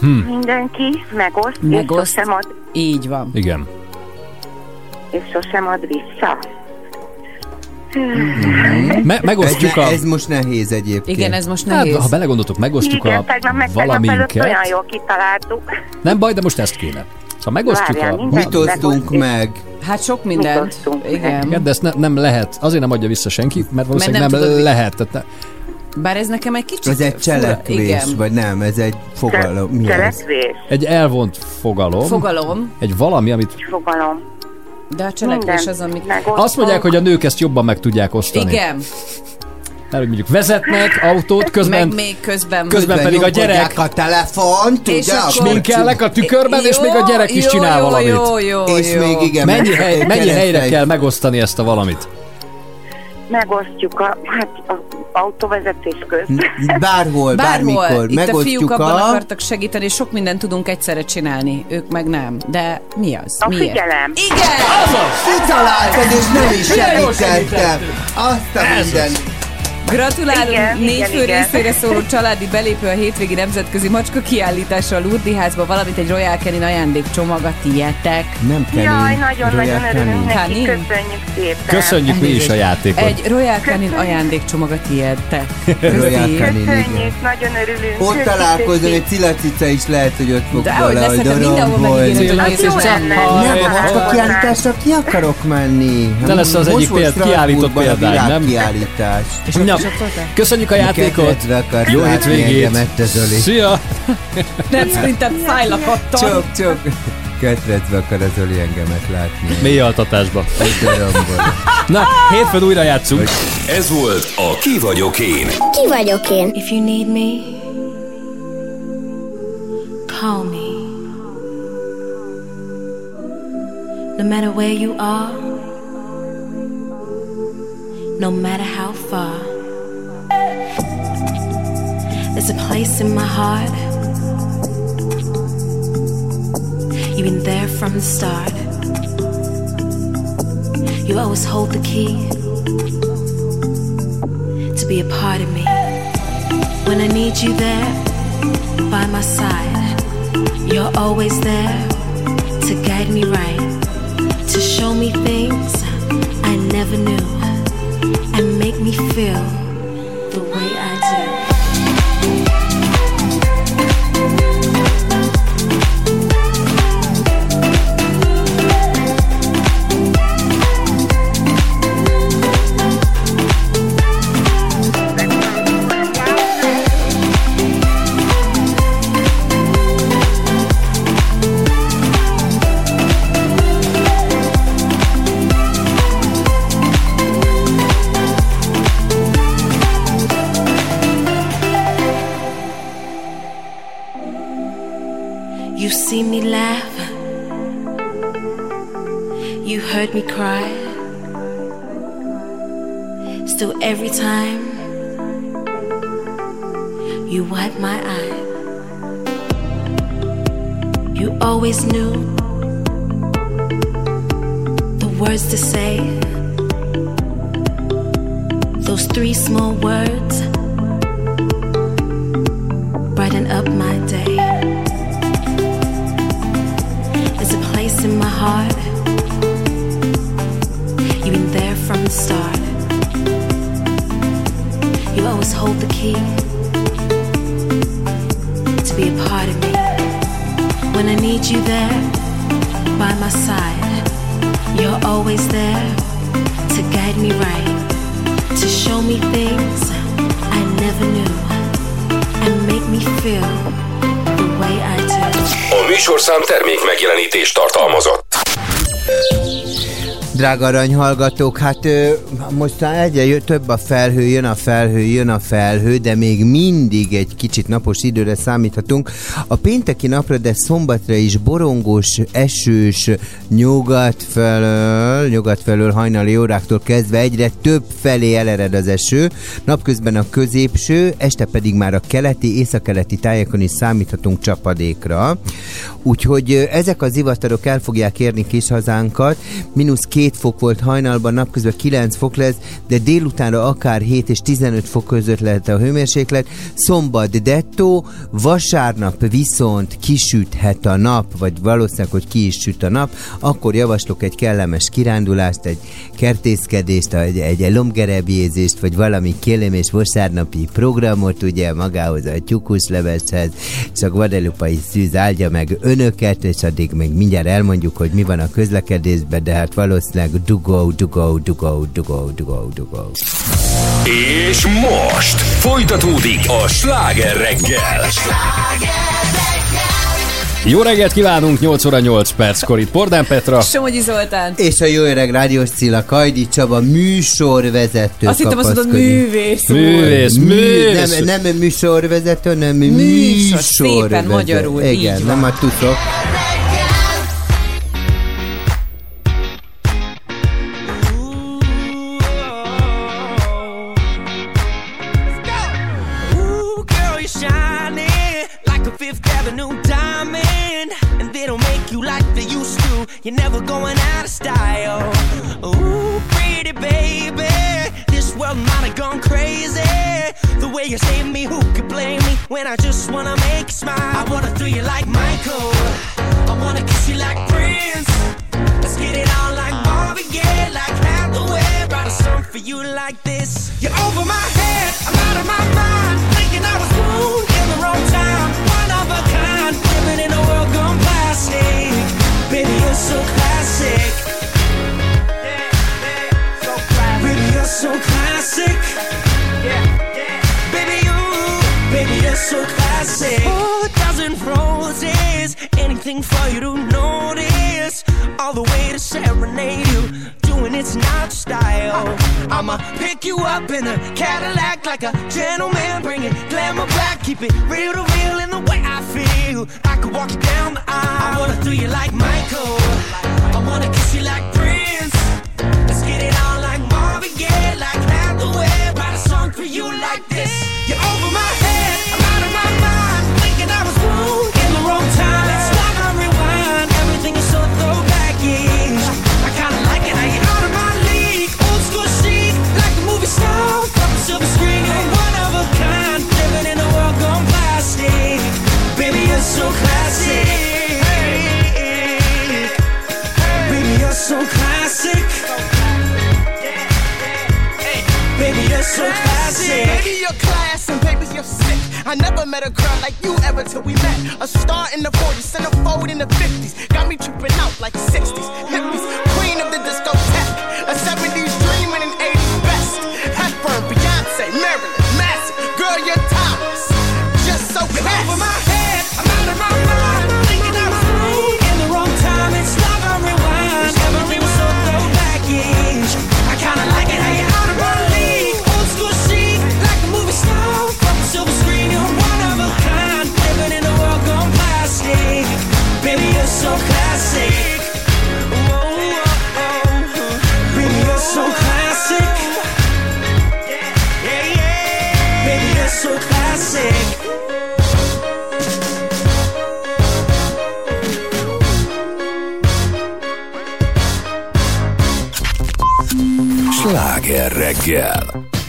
Hm. Mindenki megoszt, Megoszt. és sosem ad, Így van. Igen. és sosem ad vissza. Me- megosztjuk ez, a... Ez most nehéz egyébként. Igen, ez most Hát, ha belegondoltok, megosztjuk Igen, a tegnap meg tegnap olyan jól kitaláltuk. Nem baj, de most ezt kéne. Szóval megosztjuk Várjál, a... Mit osztunk meg? Hát sok mindent. Igen. Igen, de ezt ne, nem lehet. Azért nem adja vissza senki, mert valószínűleg nem nem, tudod mi- lehet. Tehát ne, Bár ez nekem egy kicsit Ez egy fura. cselekvés, Igen. vagy nem, ez egy fogalom. Mi ez? Cselekvés, egy elvont fogalom. Fogalom, Egy valami, amit... fogalom. de a cselekvés Minden az, amit... megosztunk. Azt mondják, hogy a nők ezt jobban meg tudják osztani. Igen, Mert mondjuk vezetnek autót, közben, meg még közben... közben pedig a gyerek a telefont, És ugye? akkor- sminkelnek a tükörben, és még a gyerek is jó, csinál jó, valamit. Jó, jó, És jó. még igen, Mennyi, hely, mennyi helyre kell megosztani ezt a valamit? Megosztjuk a, hát, a autóvezetés közt. Bárhol, Bárhol. bármikor. Itt a fiúk Megosztjuk abban a... akartak segíteni, és sok mindent tudunk egyszerre csinálni. Ők meg nem. De mi az? A Miért? figyelem. Igen! Kitaláltad, és nem is segítettem. Azt a minden. Gratulálunk Igen, négy igen, fő igen. részére szóló családi belépő a hétvégi nemzetközi macska kiállításra a Lurdi házba, valamint egy Royal Canin ajándékcsomag a tietek. Nem kell Jaj, nagyon-nagyon Royal örülünk neki. Canin? Köszönjük szépen. Köszönjük mi is a játékot. Egy Royal Canin ajándékcsomag a tietek. Royal Canin, igen. Köszönjük, nagyon örülünk. Ott találkozom, egy cilacica is lehet, hogy ott fog De ahogy lesz, nekem mindenhol megígérem, hogy. Nem, a macska kiállításra ki akarok menni? De lesz az egyik kiállított példány, a nem? kiállítás. Na, köszönjük a játékot. Jó hétvégét. Szia! Nem, szerintem fájlakadtam. Csok, csok. Kedvedve akar a Zoli engemet látni. Mély altatásba. Egy darabból. Na, hétfőn újra játszunk. Ez volt a Ki vagyok én. Ki vagyok én? If you need me, call me. No matter where you are, no matter how far, there's a place in my heart. You've been there from the start. You always hold the key to be a part of me. When I need you there by my side, you're always there to guide me right, to show me things I never knew, and make me feel the way I do. Heard me cry. Still, every time you wipe my eye, you always knew the words to say. Those three small words brighten up my day. There's a place in my heart. From the start. You always hold the key to be a part of me. When I need you there by my side, you're always there to guide me right, to show me things I never knew, and make me feel the way I do. A műsorszám termék megjelenítést tartalmazott. Drága aranyhallgatók, hát ö, most már egyre jö, több a felhő, jön a felhő, jön a felhő, de még mindig egy kicsit napos időre számíthatunk. A pénteki napra, de szombatra is borongós, esős, nyugat felől, nyugat felől hajnali óráktól kezdve egyre több felé elered az eső, napközben a középső, este pedig már a keleti, északkeleti tájakon is számíthatunk csapadékra. Úgyhogy ezek az zivatarok el fogják érni kis hazánkat, mínusz két fok volt hajnalban, napközben 9 fok lesz, de délutánra akár 7 és 15 fok között lehet a hőmérséklet. Szombat dettó, vasárnap viszont kisüthet a nap, vagy valószínűleg, hogy ki is süt a nap, akkor javaslok egy kellemes kirándulást, egy kertészkedést, egy, egy lombgerebjézést, vagy valami kellemes vasárnapi programot, ugye magához a tyukusleveshez, és a guadalupai szűz áldja meg önöket, és addig még mindjárt elmondjuk, hogy mi van a közlekedésben, de hát valószínűleg dugó, dugó, dugó, dugó, dugó, dugó. És most folytatódik a sláger reggel. Jó reggelt kívánunk, 8 óra 8 perckor itt Pordán Petra. Somogyi Zoltán. És a jó öreg rádiós Cilla Kajdi Csaba műsorvezető Azt hittem, azt mondod, művész úr. Művész, Mű, művész. nem, nem műsorvezető, hanem Műsor, műsorvezető. szépen magyarul, Igen, így nem van. a tutok. Way you save me, who could blame me when I just wanna make you smile? I wanna do you like Michael, I wanna kiss you like Prince. Let's get it on like Marvin Gaye, like Hathaway. Write a song for you like this. You're over my head, I'm out of my mind. Thinking I was born in the wrong time. One of a kind, living in a world gone plastic. Baby, you're so classic. Baby, you're so classic. So classic. A dozen roses, anything for you to notice. All the way to serenade you, doing it's not style. I'ma pick you up in a Cadillac like a gentleman, bring it glamour back, keep it real to real in the way I feel. I could walk you down the aisle. I wanna do you like Michael. I wanna kiss you like Prince. Let's get it on like Marvin Gaye, like Hathaway. Write a song for you like this. So classic. Baby, you're so classic. Baby, you're class and baby, you're sick. I never met a girl like you ever till we met. A star in the 40s, centerfold in the 50s. Got me tripping out like 60s. Hippies, queen of the discotheque. Sláger reggel.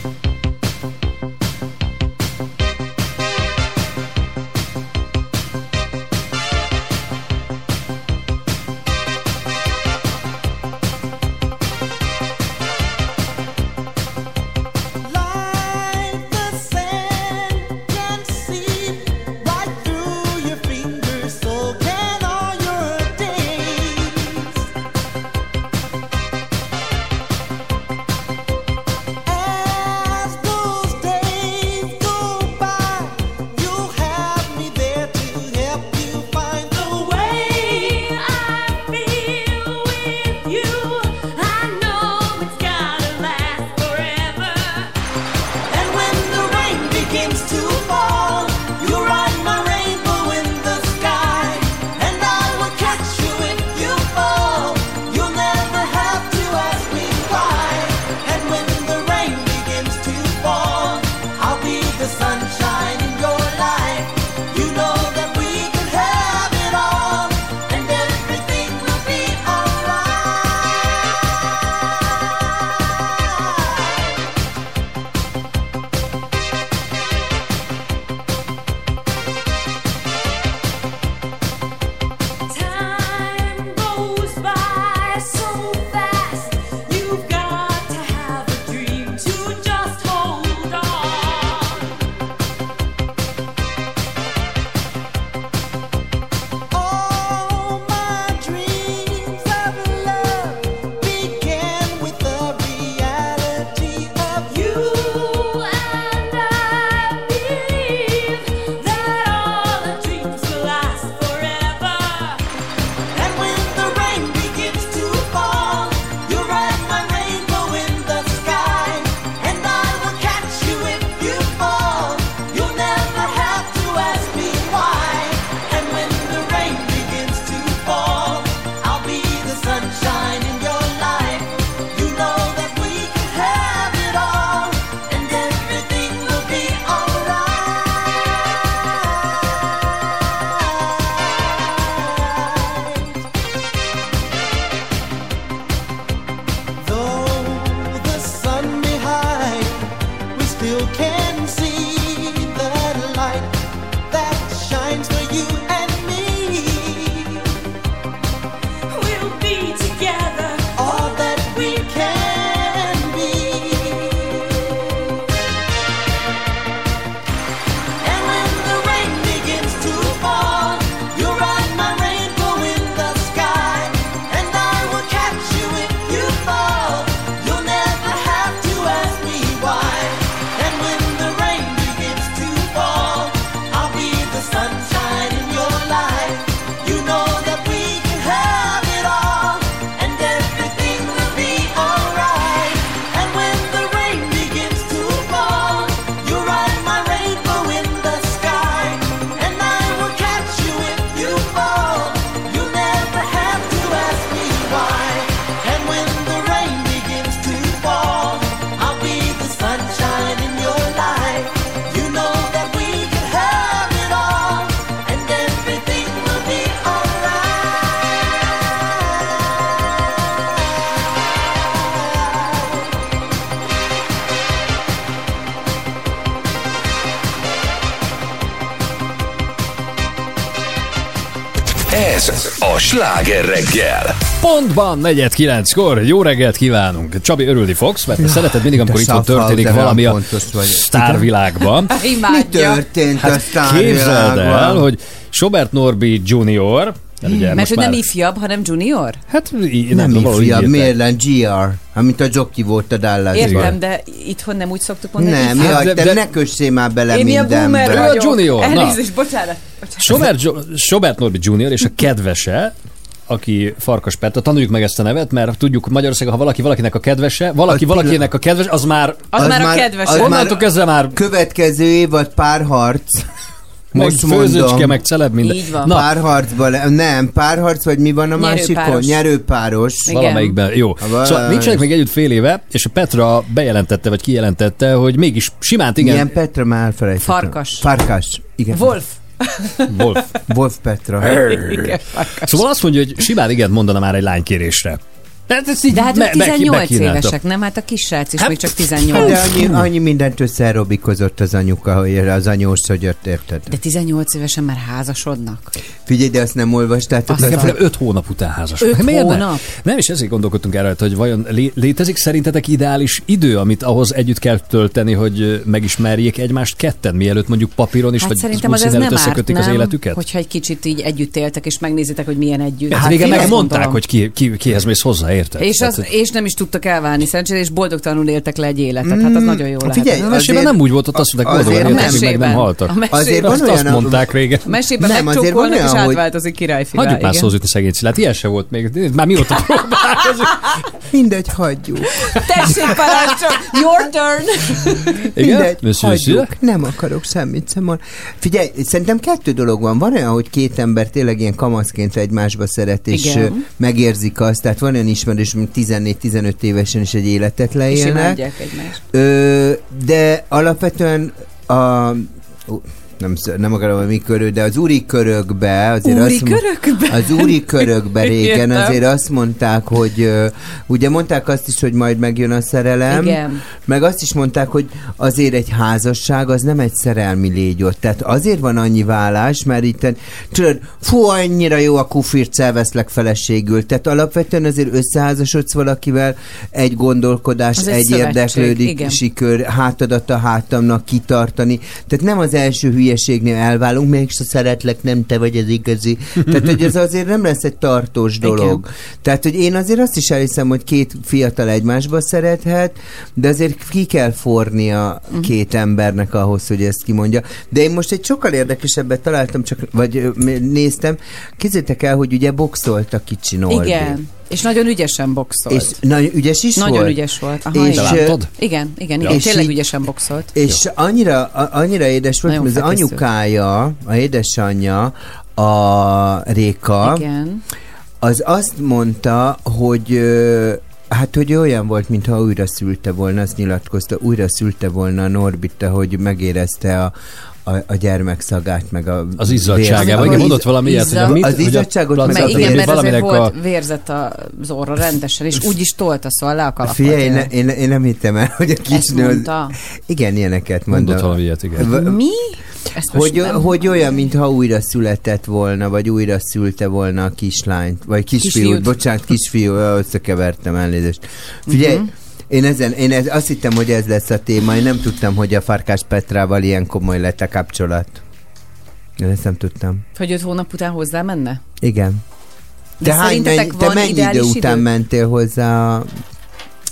Pontban negyed kilenckor. Jó reggelt kívánunk. Csabi, örülni fogsz, mert te szereted mindig, amikor de itt történik valami a sztárvilágban. Mi történt a Hát képzeld el, sztárvilágban? hogy Sobert Norbi Junior, mert ugye Mert hogy már... nem ifjabb, hanem junior? Hát í- Nem így ifjabb, miért lenne GR? Amit a Jockey volt a Dallas. Értem, de itthon nem úgy szoktuk mondani. Nem, ifjabb. jaj, te ne kössé már bele Én boomer mindenbe. Ő a vagyok. junior, na. Elnézést, bocsánat. bocsánat. Sobert, Sobert Norbi Junior és a kedvese, aki Farkas Petra, tanuljuk meg ezt a nevet, mert tudjuk Magyarországon, ha valaki valakinek a kedvese, valaki Az valakinek a kedves, az már... Az, már a kedves. az Onnantól kezdve már Következő évad párharc. meg Most főzőcske, mondom. meg celeb minden. Így van. Na, Párharcban, le- nem, párharc, vagy mi van a másikon? Nyerőpáros. Nyerőpáros. Igen. Valamelyikben, jó. Vaj. Szóval nincsenek még együtt fél éve, és a Petra bejelentette, vagy kijelentette, hogy mégis simán igen. Milyen Petra már elfelejtettem. Farkas. Farkas, igen. Wolf. Wolf. Wolf Petra. Igen. Szóval azt mondja, hogy simán igen mondana már egy lánykérésre. Hát ez így De hát ők 18 bekínálta. évesek, nem? Hát a kis srác is Hát, még csak De 18. annyi, annyi mindent összeaerobikozott az anyuka, hogy az anyós szögyött, érted? De 18 évesen már házasodnak. Figyelj, de azt nem olvastátok. Azt az- Nekem 5 hónap után házas. Öt Hát miért ne? hónap? Nem, és ezért gondolkodtunk erre, hogy vajon lé- létezik szerintetek ideális idő, amit ahhoz együtt kell tölteni, hogy megismerjék egymást ketten, mielőtt mondjuk papíron is, Hát vagy szerintem az ez nem előtt árt, összekötik az nem? életüket? Hogyha egy kicsit így együtt éltek, és megnézitek, hogy milyen együtt. Hát régen én azt megmondták, hogy ki, ki, kihez mész hozzá, érted? És, Tehát, az, és nem is tudtak elválni szerencsére, és boldogtalanul éltek le egy életet. Hát az nagyon jó lehet. Figyelj, a mesében azért- nem úgy volt, ott azt mondták, boldogan nem. éltek, meg nem haltak. A mesében. Azért van Azt, olyan, azt mondták régen. A mesében Nem, azért van megcsókolnak, és átváltozik királyfi. Hagyjuk már szózítni szegény Szilát, ilyen se volt még. Már mióta próbálkozik. Mindegy, hagyjuk. Tessék, parancsol! Your turn! Mindegy, hagyjuk. Nem akarok semmit sem mondani. Figyelj, szerintem kettő dolog van. Van olyan, hogy két ember tényleg ilyen kamaszként egymásba szeret, és megérzik azt. Tehát van olyan ismerős, mint 14-15 évesen is egy életet És leélnek. imádják egymást. Ö, de alapvetően a... nem, nem akarom a mi körül, de az úri körökbe azért Úri azt körökbe? az úri körökbe régen azért azt mondták, hogy ugye mondták azt is, hogy majd megjön a szerelem, Igen. meg azt is mondták, hogy azért egy házasság az nem egy szerelmi légy ott. Tehát azért van annyi vállás, mert itt tudod, fú, annyira jó a kufirc, elveszlek feleségül. Tehát alapvetően azért összeházasodsz valakivel, egy gondolkodás, Az egy egy igen. sikör, hátadat a hátamnak kitartani. Tehát nem az első hülyeségnél elválunk, mégis a szeretlek, nem te vagy az igazi. Tehát, hogy ez azért nem lesz egy tartós dolog. Igen. Tehát, hogy én azért azt is elhiszem, hogy két fiatal egymásba szerethet, de azért ki kell fornia Mhm. két embernek ahhoz, hogy ezt kimondja. De én most egy sokkal érdekesebbet találtam, csak, vagy néztem, Képzeljétek el, hogy ugye boxolt a kicsi Norbi. Igen. És nagyon ügyesen boxolt. És nagyon ügyes is nagyon volt? ügyes volt. Aha, És, igen. Igen, igen, igen. És Tényleg ügyesen boxolt. És annyira, a, annyira édes volt, Nagyon mert az anyukája, a édesanyja, a Réka, Igen. az azt mondta, hogy Hát, hogy olyan volt, mintha újra szülte volna, azt nyilatkozta, újra szülte volna a Norbitta, hogy megérezte a, a, a gyermek szagát, meg a Az izzadságával. Igen, mondott valami ilyet, hogy a mit- az a izzadságot, meg, igen, hogy mert valaminek volt a- vérzett az orra rendesen, és úgy is tolta, szóval le a kalapot. Figyelj, én, én, én, nem hittem el, hogy a kisnő... az- mondta? Igen, ilyeneket Mondott mondta. valami ilyet, igen. V- Mi? Ezt Hogy, nem- hogy olyan, mintha újra született volna, vagy újra szülte volna a kislányt, vagy kisfiút, Kisfiút. bocsánat, kisfiú, összekevertem elnézést. Figyelj, Mhm. Én, ezen, én ez, azt hittem, hogy ez lesz a téma, én nem tudtam, hogy a Farkás Petrával ilyen komoly lett a kapcsolat. Én ezt nem tudtam. Hogy öt hónap után hozzá menne? Igen. De Te, hány, mennyi, te mennyi idő után idő? mentél hozzá? a-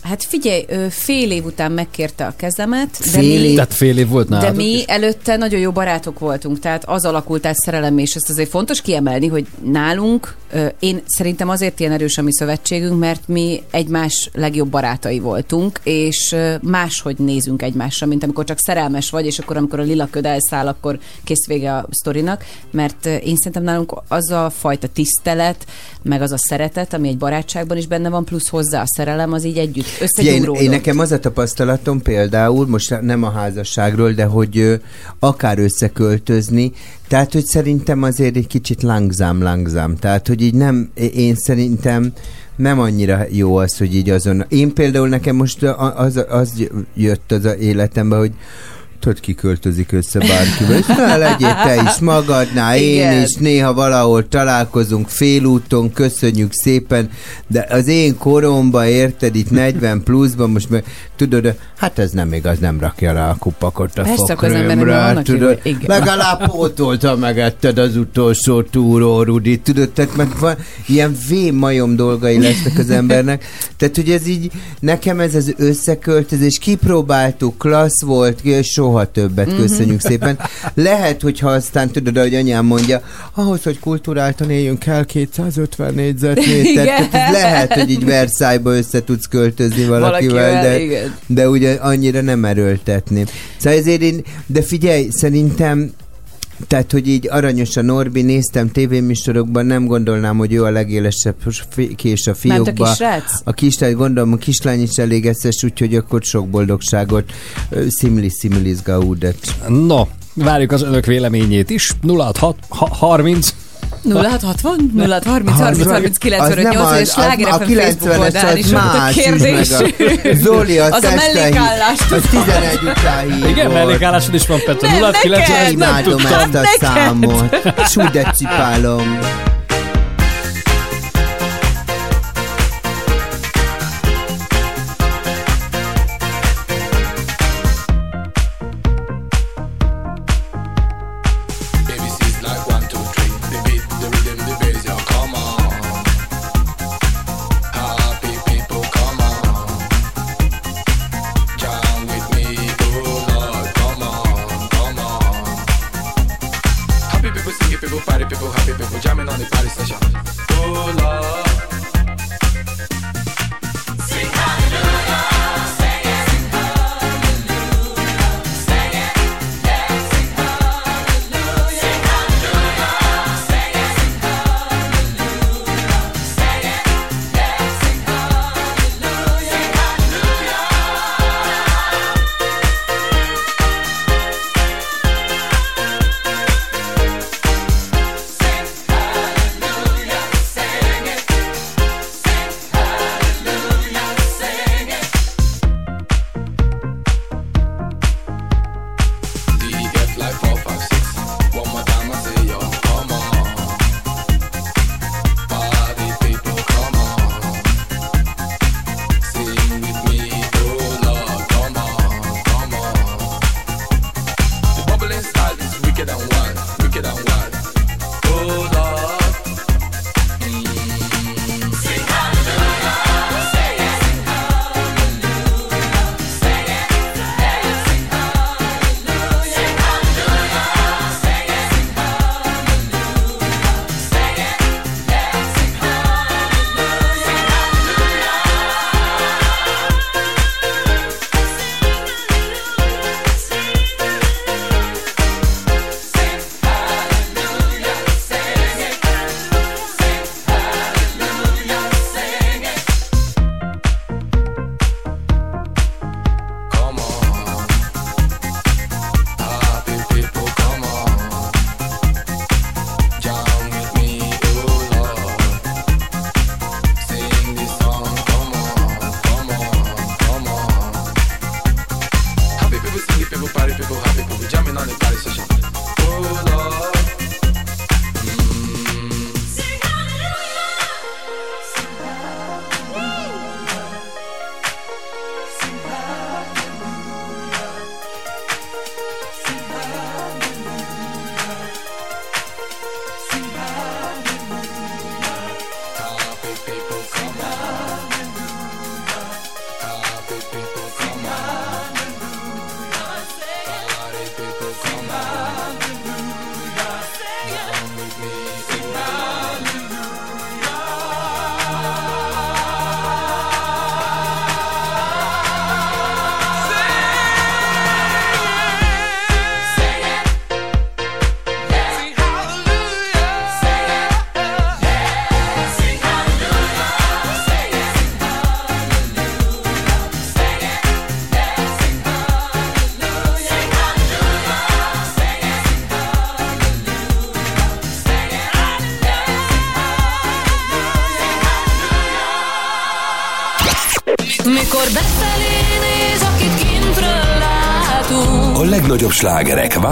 Hát figyelj, fél év után megkérte a kezemet, de Fél mi, év? Tehát fél év volt de nálatok mi is? előtte nagyon jó barátok voltunk, tehát az alakult át szerelem, és ezt azért fontos kiemelni, hogy nálunk, én szerintem azért ilyen erős a mi szövetségünk, mert mi egymás legjobb barátai voltunk, és máshogy nézünk egymásra, mint amikor csak szerelmes vagy, és akkor amikor a lila köd elszáll, akkor kész vége a sztorinak, mert én szerintem nálunk az a fajta tisztelet, meg az a szeretet, ami egy barátságban is benne van, plusz hozzá a szerelem, az így együtt Figyelj, én, összegyúródott. én nekem az a tapasztalatom például, most nem a házasságról, de hogy ö, akár összeköltözni, tehát, hogy szerintem azért egy kicsit langzám, langzám. Tehát, hogy így nem, én szerintem nem annyira jó az, hogy így azon. Én például nekem most az, az jött az a életembe, hogy tudod, ki költözik össze bárkivel, és na, legyél te is magadnál, én Igen. is, néha valahol találkozunk félúton, köszönjük szépen, de az én koromban, érted, itt 40 pluszban, most meg, tudod, hát ez nem igaz, nem rakja rá a kupakot a Persze, vannak tudod, igen. legalább pótolta megetted az utolsó túró, Rudi, tudod, tehát meg van, ilyen vén majom dolgai lesznek az embernek, tehát hogy ez így, nekem ez az összeköltözés, kipróbáltuk, klassz volt, és soha többet, Mhm. köszönjük szépen. Lehet, hogyha aztán tudod, ahogy anyám mondja, ahhoz, hogy kulturáltan éljünk kell 250 négyzetméter, tehát lehet, hogy így Versailles-ba össze tudsz költözni valakivel, Valakivel, de, igen. de ugye annyira nem erőltetném. Szóval ezért én, de figyelj, szerintem tehát, hogy így aranyos a Norbi, néztem tévéműsorokban, nem gondolnám, hogy ő a legélesebb kés a Ment a fiókba. kisrác? A kislány, gondolom, a kislány is elég eszes, úgyhogy akkor sok boldogságot. Ö, Szimlis, szimlis gaudet. No, várjuk az önök véleményét is. 06 30 0660 0630 30 30 95 Az nem 8 az- és az- Sláger a Facebook 90-es oldalán is a kérdés. meg a- Zoli, az a mellékállás. az 11 után. Igen, mellékállásod is van, Petra. Nem, 06 neked, 90 nem Imádom tudtam. ezt a számot. Sú, de cipálom.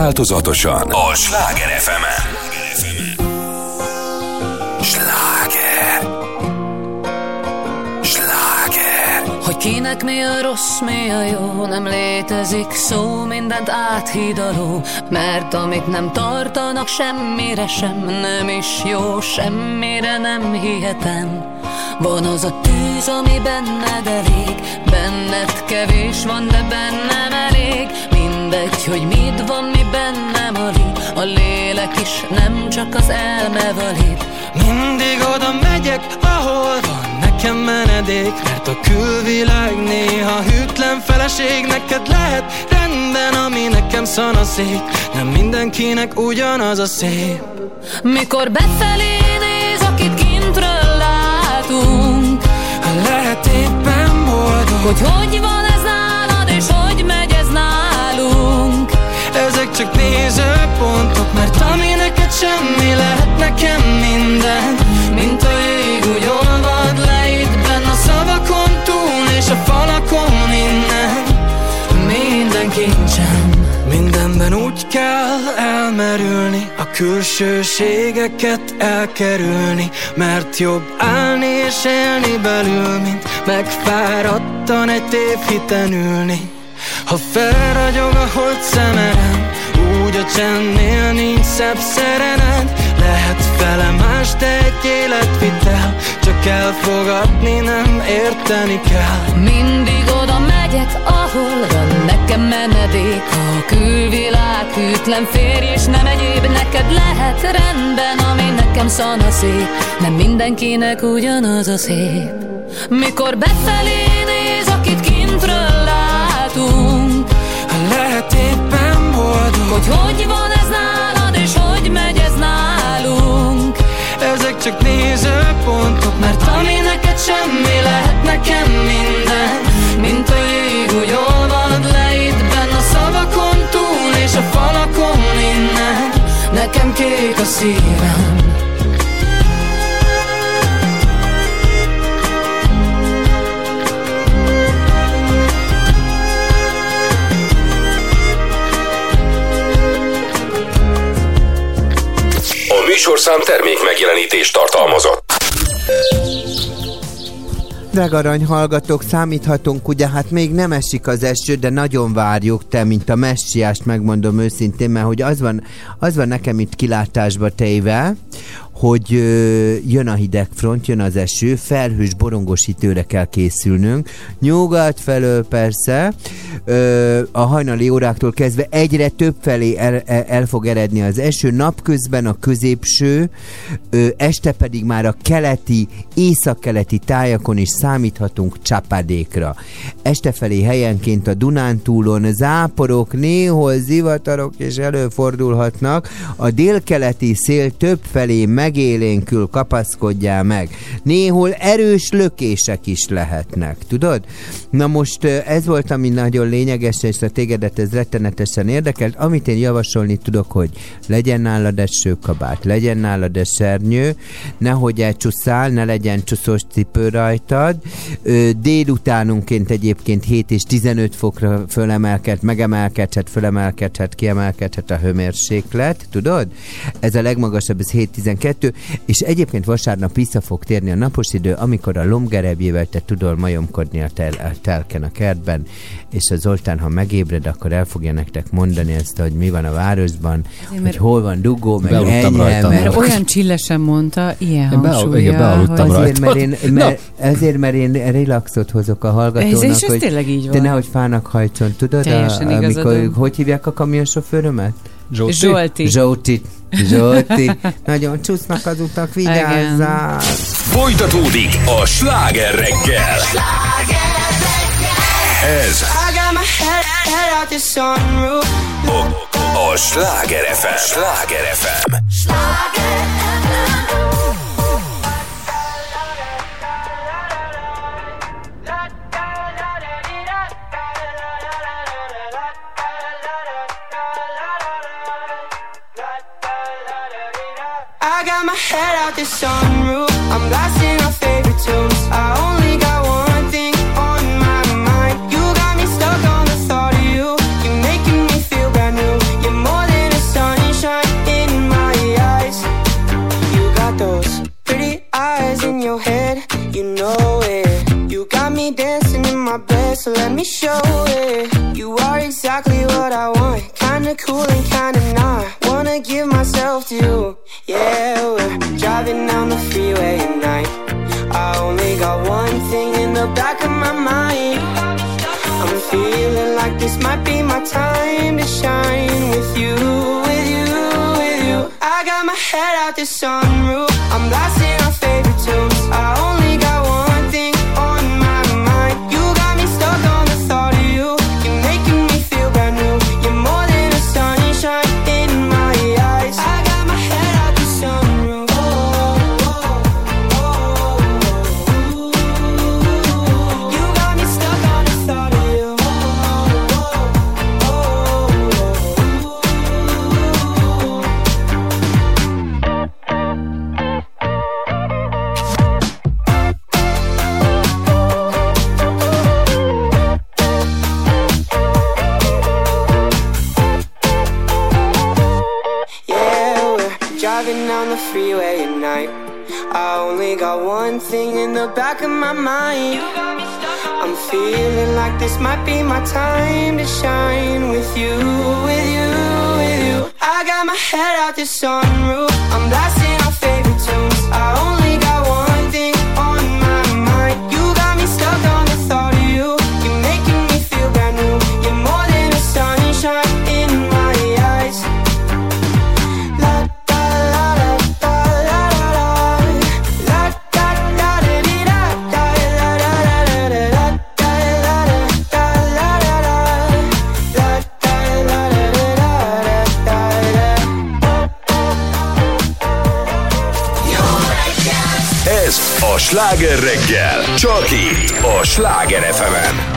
Változatosan. A Sláger fm Sláger. Sláger. Hogy kinek mi a rossz, mi a jó, nem létezik szó, mindent áthidaló, mert amit nem tartanak semmire sem, nem is jó, semmire nem hihetem. Van az a tűz, ami benned elég, benned kevés van, de bennem elég, mindegy, hogy mit van, mi bennem alig, a lélek is nem csak az elme valid. Mindig oda megyek, ahol van nekem menedék Mert a külvilág néha hűtlen feleség. Neked lehet rendben, ami nekem szanaszék. Nem mindenkinek ugyanaz a szép. Mikor befelé néz, akit kintről látunk Lehet éppen boldog. Hogy hogy van csak nézőpontok Mert ami neked semmi lehet nekem minden. Mint a jég úgy olvad le itt a szavakon túl És a falakon innen. Minden kincsem Mindenben úgy kell elmerülni A külsőségeket elkerülni Mert jobb állni és élni belül Mint megfáradtan egy tévhiten ülni. Ha felragyog a hold szemerem a csendnél nincs szebb szerened. Lehet fele más, de egy életvitel. Csak elfogadni nem érteni kell. Mindig oda megyek, ahol van nekem menedék. A külvilág hűtlen férj, és nem egyéb neked lehet. Rendben Ami nekem szanaszék, nem mindenkinek ugyanaz a szép. Mikor befelé néz, akit kintről látunk Hogy hogy van ez nálad, és hogy megy ez nálunk. Ezek csak nézőpontok Mert ami neked semmi lehet nekem minden. Mint a jég úgy olvad le itt benn a szavakon túl És a falakon innen. Nekem kék a szívem műsorszám termék megjelenítést tartalmazott. Drága arany hallgatók, számíthatunk, ugye hát még nem esik az eső, de nagyon várjuk te, mint a messiást, megmondom őszintén, mert hogy az van, az van nekem itt kilátásba tejve, hogy ö, jön a hidegfront, jön az eső, felhős borongos kell készülnünk. Nyugat felől persze, a hajnali óráktól kezdve egyre több felé el, el, el fog eredni az eső, napközben a középső, este pedig már a keleti, északkeleti tájakon is számíthatunk csapadékra. Este felé helyenként a Dunántúlon záporok, néhol zivatarok is előfordulhatnak, a délkeleti szél több felé megélénkül kapaszkodjál meg. Néhol erős lökések is lehetnek, tudod? Na most ez volt, ami nagyon lényeges, és a tégedet ez rettenetesen érdekelt. Amit én javasolni tudok, hogy legyen nálad esőkabát, legyen nálad esernyő, nehogy elcsusszál, ne legyen csuszós cipő rajtad. Ö, délutánunként egyébként 7 és 15 fokra fölemelkedhet, megemelkedhet, fölemelkedhet, kiemelkedhet a hőmérséklet, tudod? Ez a legmagasabb, ez 7-12, és egyébként vasárnap vissza fog térni a napos idő, amikor a lomgerebjével te tudod majomkodni a, tel, a telken a kertben, és a Zoltán, ha megébred, akkor el fogja nektek mondani ezt, hogy mi van a városban, mert- hogy hol van dugó, meg enyhe, rajta. Mert olyan csillesen mondta, ilyen Én beal- igen, bealudtam hogy- Ezért, mert én, mert, ezért, mert én relaxot hozok a hallgatónak, Ez- és ez hogy tényleg így te van. nehogy fának hajtson, tudod? Teljesen a, amikor, van. hogy hívják a kamionsofőrömet? Zsolti? Zsolti. Zsolti. Zsolti. Nagyon csúsznak az utak, vigyázzál! Folytatódik a sláger reggel. Ez I got my head, head out the sunroof. a Sláger FM. Sláger FM. I got my head out the sunroof. I'm blasting our favorite tunes. I only so let me show it. You are exactly what I want, kinda cool and kinda not. Wanna give myself to you, yeah. We're driving down the freeway at night. I only got one thing in the back of my mind. I'm feeling like this might be my time to shine with you, with you, with you. I got my head out the sunroof. I'm blasting I only got one thing in the back of my mind. I'm feeling like this might be my time to shine with you, with you, with you. I got my head out the sunroof. I'm blasting our favorite tunes. I only Sláger reggel. Csak itt a Sláger fm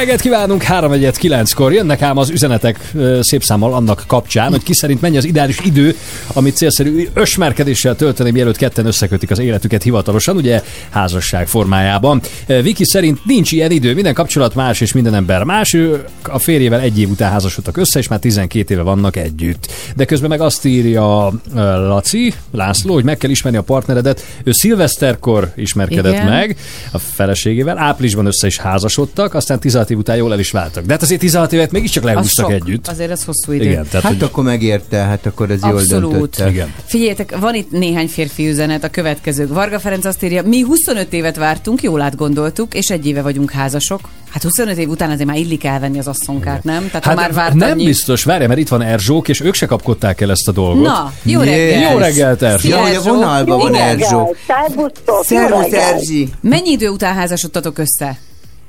reggelt kívánunk, 3 1 9-kor. Jönnek ám az üzenetek szép számmal annak kapcsán, hogy ki szerint mennyi az ideális idő, amit célszerű ösmerkedéssel tölteni, mielőtt ketten összekötik az életüket hivatalosan, ugye házasság formájában. Viki szerint nincs ilyen idő, minden kapcsolat más és minden ember más. Ő a férjével egy év után házasodtak össze, és már 12 éve vannak együtt. De közben meg azt írja Laci, László, hogy meg kell ismerni a partneredet. Ő szilveszterkor ismerkedett Igen. meg a feleségével, áprilisban össze is házasodtak, aztán 16 év után jól el is váltak. De hát azért 16 évet mégiscsak Az lehúztak sok. együtt. Azért ez hosszú idő. Igen, tehát, Hát hogy akkor megérte, hát akkor ez jól Abszolút. döntötte. Igen. Figyeljetek, van itt néhány férfi üzenet, a következő. Varga Ferenc azt írja, mi 25 évet vártunk, jól átgondoltuk, és egy éve vagyunk házasok. Hát 25 év után azért már illik elvenni az asszonkát, nem? Tehát ha már várt nem annyi... biztos, várj, mert itt van Erzsók, és ők se kapkodták el ezt a dolgot. Na, jó reggelt! Jó reggelt, Erzsó! Szia, Jó, a Erzsó. vonalban van Erzsó. Szervusztok! Szervusz, Erzsi! Mennyi idő után házasodtatok össze?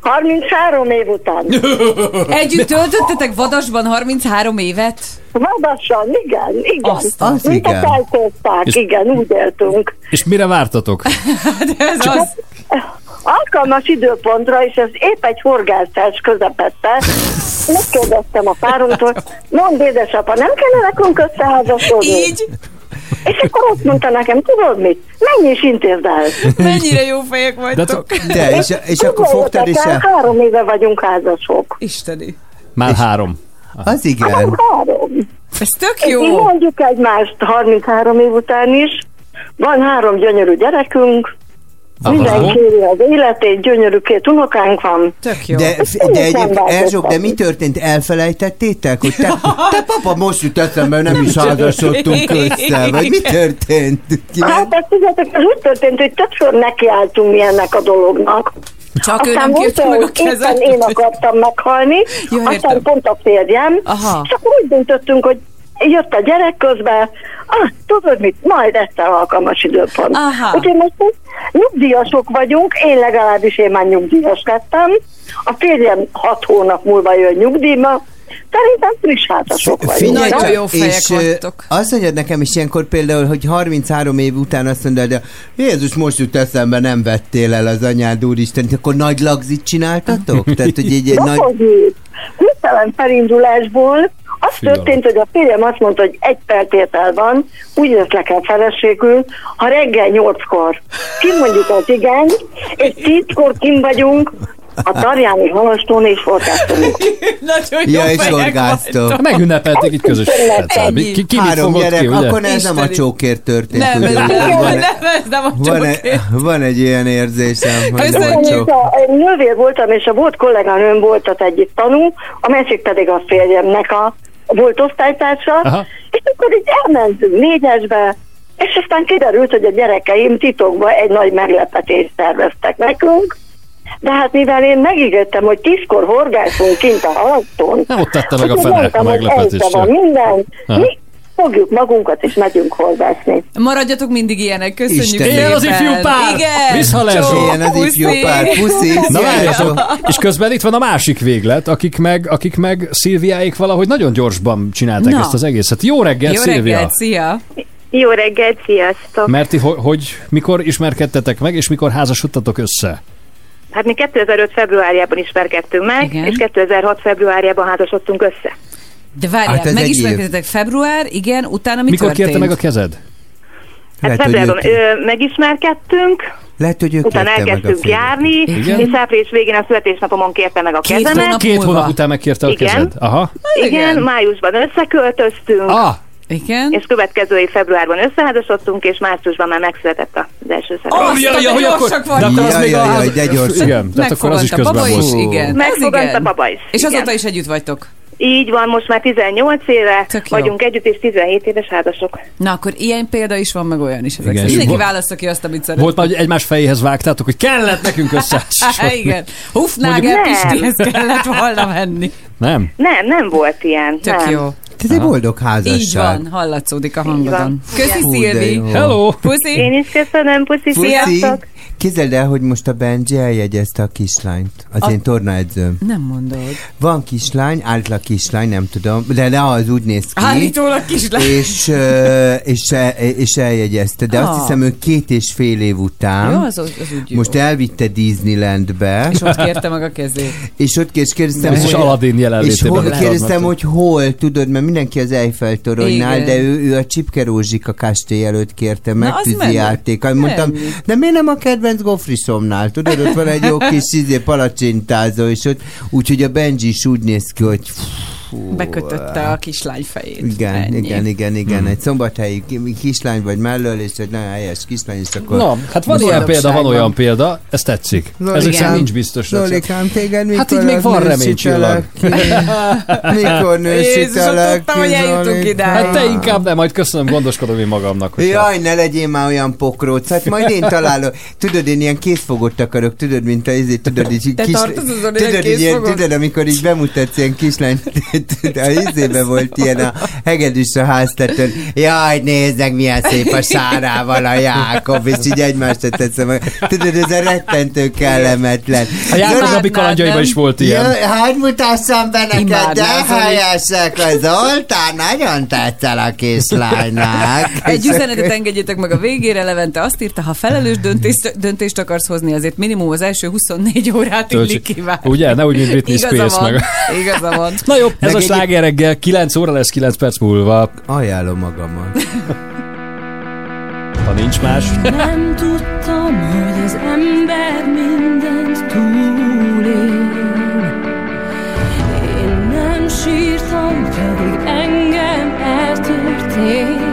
33 év után. Együtt töltöttetek vadasban 33 évet? Vadassan, igen, igen. Azt az Mint igen. a És- igen, úgy éltünk. És mire vártatok? De ez az... Alkalmas időpontra, és ez épp egy horgászás közepette. Megkérdeztem a páromtól, mondd édesapa, nem kellene nekünk összeházasodni? Így? És akkor azt mondta nekem, tudod mit? Menj és intézd el. Mennyire jó fejek vagytok. De, és, és akkor fogtad is el? Három éve vagyunk házasok. Isteni. Már három. Az igen. Három. Ez tök És mi jó. mondjuk egymást 33 év után is. Van három gyönyörű gyerekünk. Mindenki éli az életét, gyönyörű két unokánk van. Tök jó. De, de nem egyébként. Erzsók, de mi történt? Elfelejtettétek? Hogy te, te papa, most jut eszembe, nem is házasodtunk össze, vagy mi történt? Ki- Hát ezt tudjátok, ez úgy történt, hogy többször nekiálltunk mi ennek a dolognak. Csak ő Aztán nem volt kérte meg a kezet. én akartam meghalni, Jó, aztán értem. pont a férjem, Aha. és akkor úgy döntöttünk, hogy jött a gyerek közben, ah, tudod mit, majd egyszer alkalmas időpont. Aha. Úgyhogy most nyugdíjasok vagyunk, én legalábbis én már nyugdíjas lettem, a férjem hat hónap múlva jön nyugdíjba, szerintem friss házasok vagyunk. Nagyon jó fejek és vagytok. azt mondjad nekem is ilyenkor például, hogy 33 év után azt mondod, de Jézus, most jut eszembe, nem vettél el az anyád úristen, akkor nagy lagzit csináltatok? Tehát, hogy egy, egy nagy... Nagy... Hirtelen felindulásból az Figyelem. történt, hogy a férjem azt mondta, hogy egy feltétel van, úgy lesznek el feleségül, ha reggel nyolckor kimondjuk az igen, és tízkor kim vagyunk, a Tarjáni halastón és horgásztunk. Nagyon jó Ja, és orgáztok. vagytok. Megnepelték itt közös. Ki, ki mit Három gyerek, ki, ugye? akkor ez nem a Isteni. csókér történt. Nem, ez ugye? nem, van, nem, ez nem a van, egy, van egy ilyen érzésem, hogy nem a csók. a a nővér voltam, és a volt kolléganőm volt ott egyik tanú, a másik pedig a férjemnek a volt osztálytársa, Aha. és akkor így elmentünk négyesbe, és aztán kiderült, hogy a gyerekeim titokban egy nagy meglepetést terveztek nekünk, de hát mivel én megígértem, hogy tízkor horgászunk kint a halasztón, Nem ott tette meg a fene a meglepetést van minden, mi fogjuk magunkat és megyünk horgászni. Maradjatok mindig ilyenek, köszönjük Isten szépen. Éljen az ifjú pár! Igen. Vissza, Lerzsó! Csó, Ilyen az ifjú pár, puszi, Na várjatok, és közben itt van a másik véglet, akik meg, akik meg Szilviáik valahogy nagyon gyorsban csinálták Na. ezt az egészet. Jó reggelt, Jó Szilvia! reggelt, szia! Jó reggelt, sziasztok! Merti, hogy, hogy mikor ismerkedtetek meg, és mikor házasodtatok össze? Hát mi 2005. februárjában ismerkedtünk meg, Igen. és 2006. februárjában házasodtunk össze. De várjál, Hát megismerkedtetek február, igen, utána mi mikor történt? kérte meg a kezed? Hát Lehet, februárban megismerkedtünk, Lehet, hogy ők utána elkezdtünk járni, Igen. és április végén a születésnapomon kérte meg a Két kezemet. hónap Két múlva. hónap után megkérte a Igen. kezed. Aha. Igen, Igen. májusban összeköltöztünk, Ah, Igen? és következő év februárban összeházasodtunk, és márciusban már megszületett az első szerelem. Azt, ja, ja, de hogy akkor, de akkor az Jaj, még jaj, a... jaj, de gyorsan. Igen, tehát akkor az is közben volt. is, igen. Megfogant a baba is, És azóta is együtt vagytok. Így van, most már 18 éve Tök jó. vagyunk együtt, és 17 éves házasok. Na, akkor ilyen példa is van, meg olyan is. Igen, Igen, Mindenki vo- válaszza ki azt, amit szeret. Volt már, hogy egymás fejéhez vágtátok, hogy kellett nekünk össze. Igen. Hufnáger Pistihez kellett volna menni. Nem? Nem, nem volt ilyen. Tök nem. jó. Ez egy boldog házasság. Így van, hallatszódik a hangodon. Köszi, Szilvi. Hello! Puszi. Én is köszönöm, puszi, Puszi. sziasztok! Képzeld el, hogy most a Benji eljegyezte a kislányt, az A- én tornaedzőm. Nem mondod. Van kislány, állítólag kislány, nem tudom, de ne az úgy néz ki. Állítólag kislány. És, és, e- és eljegyezte, de azt Ah. hiszem, ő két és fél év után Jó, az, az úgy jó. most elvitte Disneylandbe. És ott kérte meg a kezét. És ott és kérdeztem, Biztos Aladdin és hol, kérdeztem, hogy hol, tudod, mert mindenki az Eiffel toronynál, de ő, ő a Csipke Rózsika kastély előtt kérte meg Na, az tűzi menő. játékkal. Mondtam, de miért nem a kedvenc gofrisomnál? Tudod, ott van egy jó kis izé, palacsintázó, és ott úgyhogy a Benji is úgy néz ki, hogy Bekötötte a kislány fejét. igen, Ennyi. igen, igen, igen, Hmm. egy szombathelyi ki- kislány vagy mellől, és egy nagyon helyes kislány, és akkor... Na, hát van ilyen példa, van olyan példa, ez tetszik. Ezek szerint nincs biztos. Zolikám, téged mikor Hát így még van reménycsillag. Mikor nősítelek tudtam, hogy eljutunk idáig. Hát te inkább nem, majd köszönöm, gondoskodom én magamnak. Jaj, ne legyél már olyan pokróc, hát majd én találok. Tudod, én ilyen készfogott akarok, tudod, mint a izé, tudod, így Te kis, ilyen tudod, ilyen, tudod, amikor így bemutatsz ilyen kislány, a izébe volt ilyen a hegedűs a háztetőn, jaj, nézzek, milyen szép a sárával a Jákob, és így egymásra teszem. Tudod, ez a rettentő kellemetlen. A játéknapi Zoltán, kalandjaiban is volt ilyen. Jaj, hadd mutassam be neked, de helyesek, hogy Zoltán nagyon tetszel a kislánynak. Egy És üzenetet engedjétek meg a végére, Levente azt írta, ha felelős döntést, döntést akarsz hozni, azért minimum az első 24 órát illik kívánni. Ugye? Ne úgy, mint Britney Spears van, meg. Igaza van. Na jó, ez Meg a sláger reggel, 9 óra lesz 9 perc múlva. Ajánlom magamat. Ha nincs más. Nem tudtam, hogy az ember mindent túlél. Én nem sírtam, pedig engem eltörtél.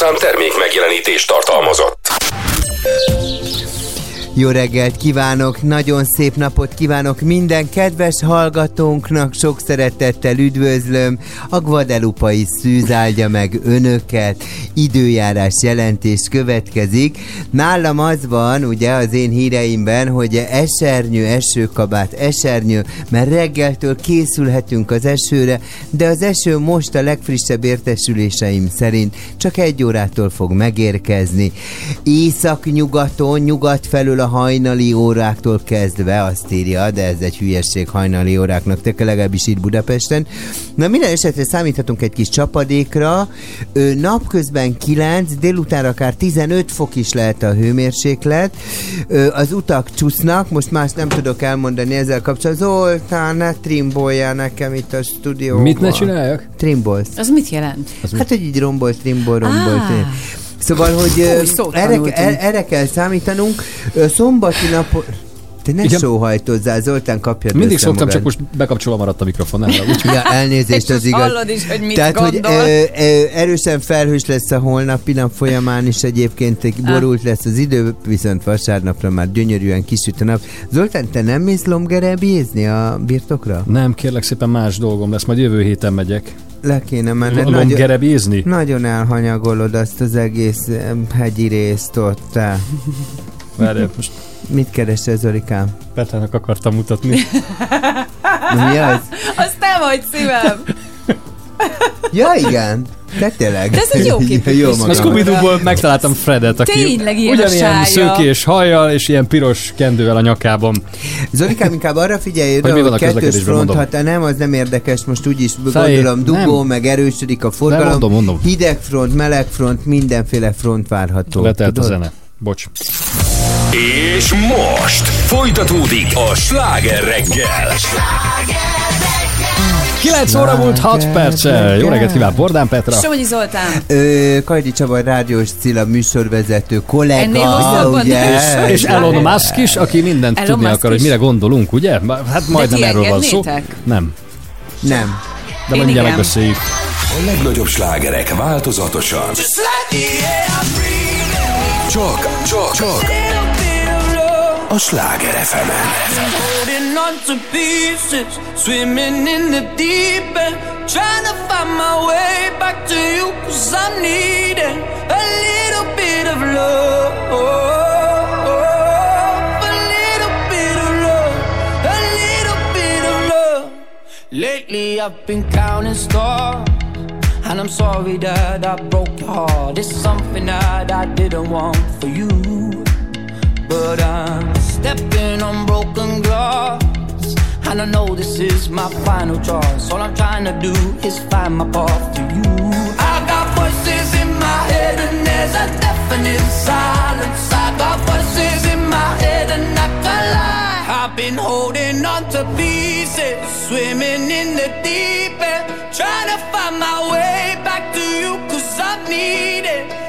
Műsorszám Jó reggelt kívánok, nagyon szép napot kívánok minden kedves hallgatónknak, sok szeretettel üdvözlöm. A Guadalupai szűz áldja meg önöket, időjárás jelentés következik. Nálam az van, ugye az én híreimben, hogy esernyő, esőkabát, esernyő, mert reggeltől készülhetünk az esőre, de az eső most a legfrissebb értesüléseim szerint csak egy órától fog megérkezni. Észak-nyugaton, nyugat felől a hajnali óráktól kezdve azt írja, de ez egy hülyesség hajnali óráknak, te legalábbis itt Budapesten. Na minden esetre számíthatunk egy kis csapadékra, Ö, napközben 9, délután akár 15 fok is lehet a hőmérséklet, Ö, az utak csúsznak, most más nem tudok elmondani ezzel kapcsolatban. Zoltán, ne trimbolja nekem itt a stúdióban. Mit ne csináljak? Trimbolsz. Az mit jelent? Hát, hogy így rombol, trimbol, rombol. Ah. Ah. Szóval, hogy szót erre, tanultunk. erre, erre kell számítanunk. Szombati napon... Te ne Igen. sóhajtozzál, Zoltán, kapjad Mindig össze szoktam, magad. csak most bekapcsolva maradt a mikrofon. Nem, úgy. Ja, elnézést, És az igaz. hallod is, hogy mit Tehát, hogy gondol. ö, ö, erősen felhős lesz a holnapi nap folyamán is egyébként egy borult lesz az idő, viszont vasárnapra már gyönyörűen kisüt a nap. Zoltán, te nem mész lomgerebézni a birtokra? Nem, kérlek szépen más dolgom lesz, majd jövő héten megyek. Le kéne menned. Lomgerebézni? Nagyon elhanyagolod azt az egész hegyi részt ott. Te. Várj, most Mit keresel, Zolikám? Petának akartam mutatni. Na, mi az? Az te vagy szívem. Ja, igen. Te tényleg. De ez egy jó képű jó kis magam. A scooby megtaláltam Fredet, aki Tényleg ilyen a ugyanilyen szőkés hajjal és ilyen piros kendővel a nyakában. Zolikám, inkább arra figyelj, Hogy hogy a kettős front, mondom. hát nem, az nem érdekes, most úgyis gondolom, dugó, nem. meg erősödik a forgalom. mondom, mondom. Hideg front, meleg front, mindenféle front várható. Letelt a tudod? zene. Bocs. És most folytatódik a sláger reggel. 9 óra múlt 6 perccel. Jó reggelt kíván Bordán Petra. Somogyi Zoltán. Ö, Kajdi Csaba, rádiós Cilla műsorvezető Ennél kollega, hosszabban ugye? És, és Elon Musk is, aki mindent Elon tudni Musk akar, hogy is. mire gondolunk, ugye? Hát majdnem erről van szó. Nem. Nem. De majd mindjárt megbeszéljük. A legnagyobb slágerek változatosan. Csak, csak, csak. A Sláger fm On to pieces, swimming in the deep end, trying to find my way back to you, cause I'm needing a little bit of love. A little bit of love, a little bit of love. Lately I've been counting stars, and I'm sorry that I broke your heart. It's something that I didn't want for you. But I'm stepping on broken glass And I know this is my final choice. All I'm trying to do is find my path to you. I got voices in my head and there's a deafening silence. I got voices in my head and I can't lie I've been holding on to pieces Swimming in the deep end Trying to find my way back to you Cause I'm needing a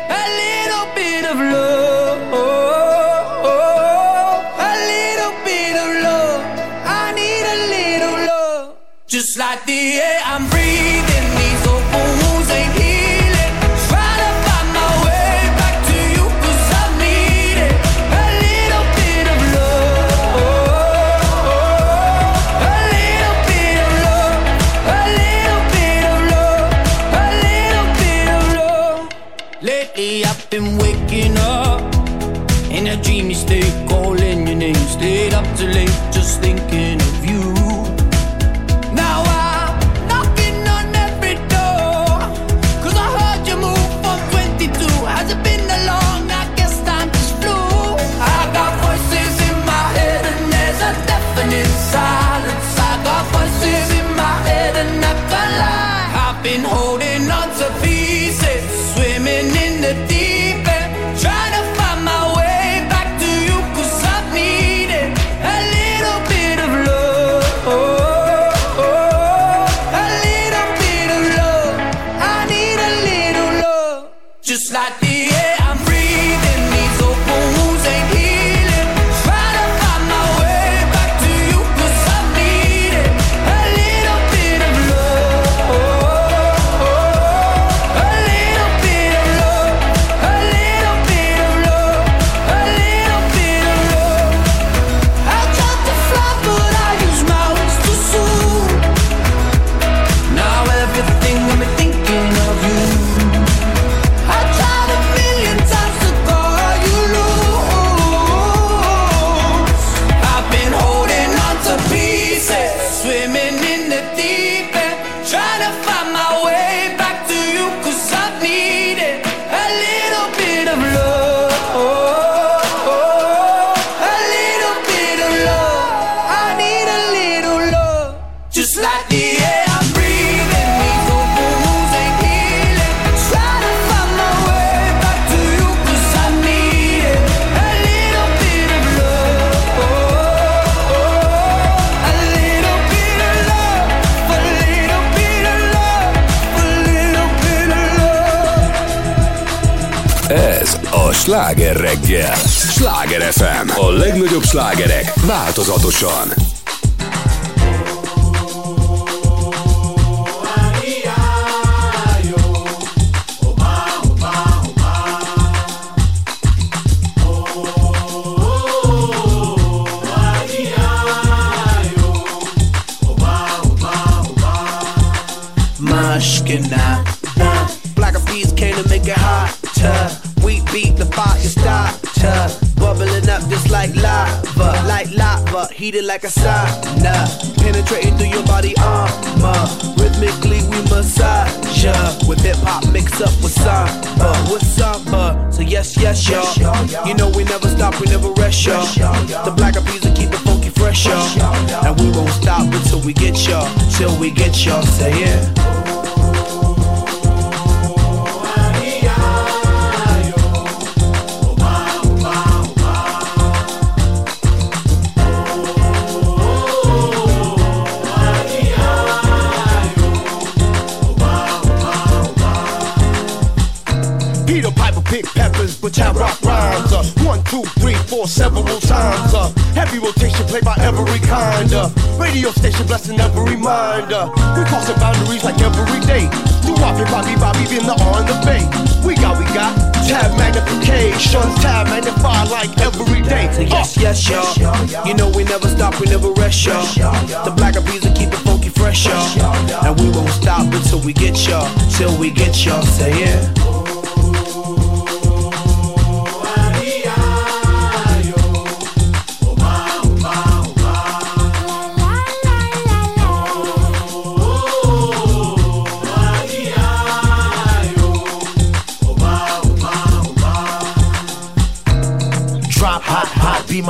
like the air I'm Sláger reggel. Sláger FM. A legnagyobb slágerek változatosan. Heated like a sauna. Penetrating through your body armor. Rhythmically we massage ya. With hip hop mixed up with samba, with samba. So yes, yes, y'all. You know we never stop, we never rest, y'all. The black peas will keep it funky fresh, y'all. And we won't stop until we get y'all, till we get y'all. Say yeah. Radio station blessing every mind. Uh, we crossing boundaries like every day. Do Bobby, Bobby, Bobby, being the on the bay. We got, we got tab magnification, tab magnify like every day. So yes, yes, y'all. You know we never stop, we never rest, y'all. The black of bees will keep it funky fresh, y'all. And we won't stop until we get y'all, till we get y'all. Say yeah.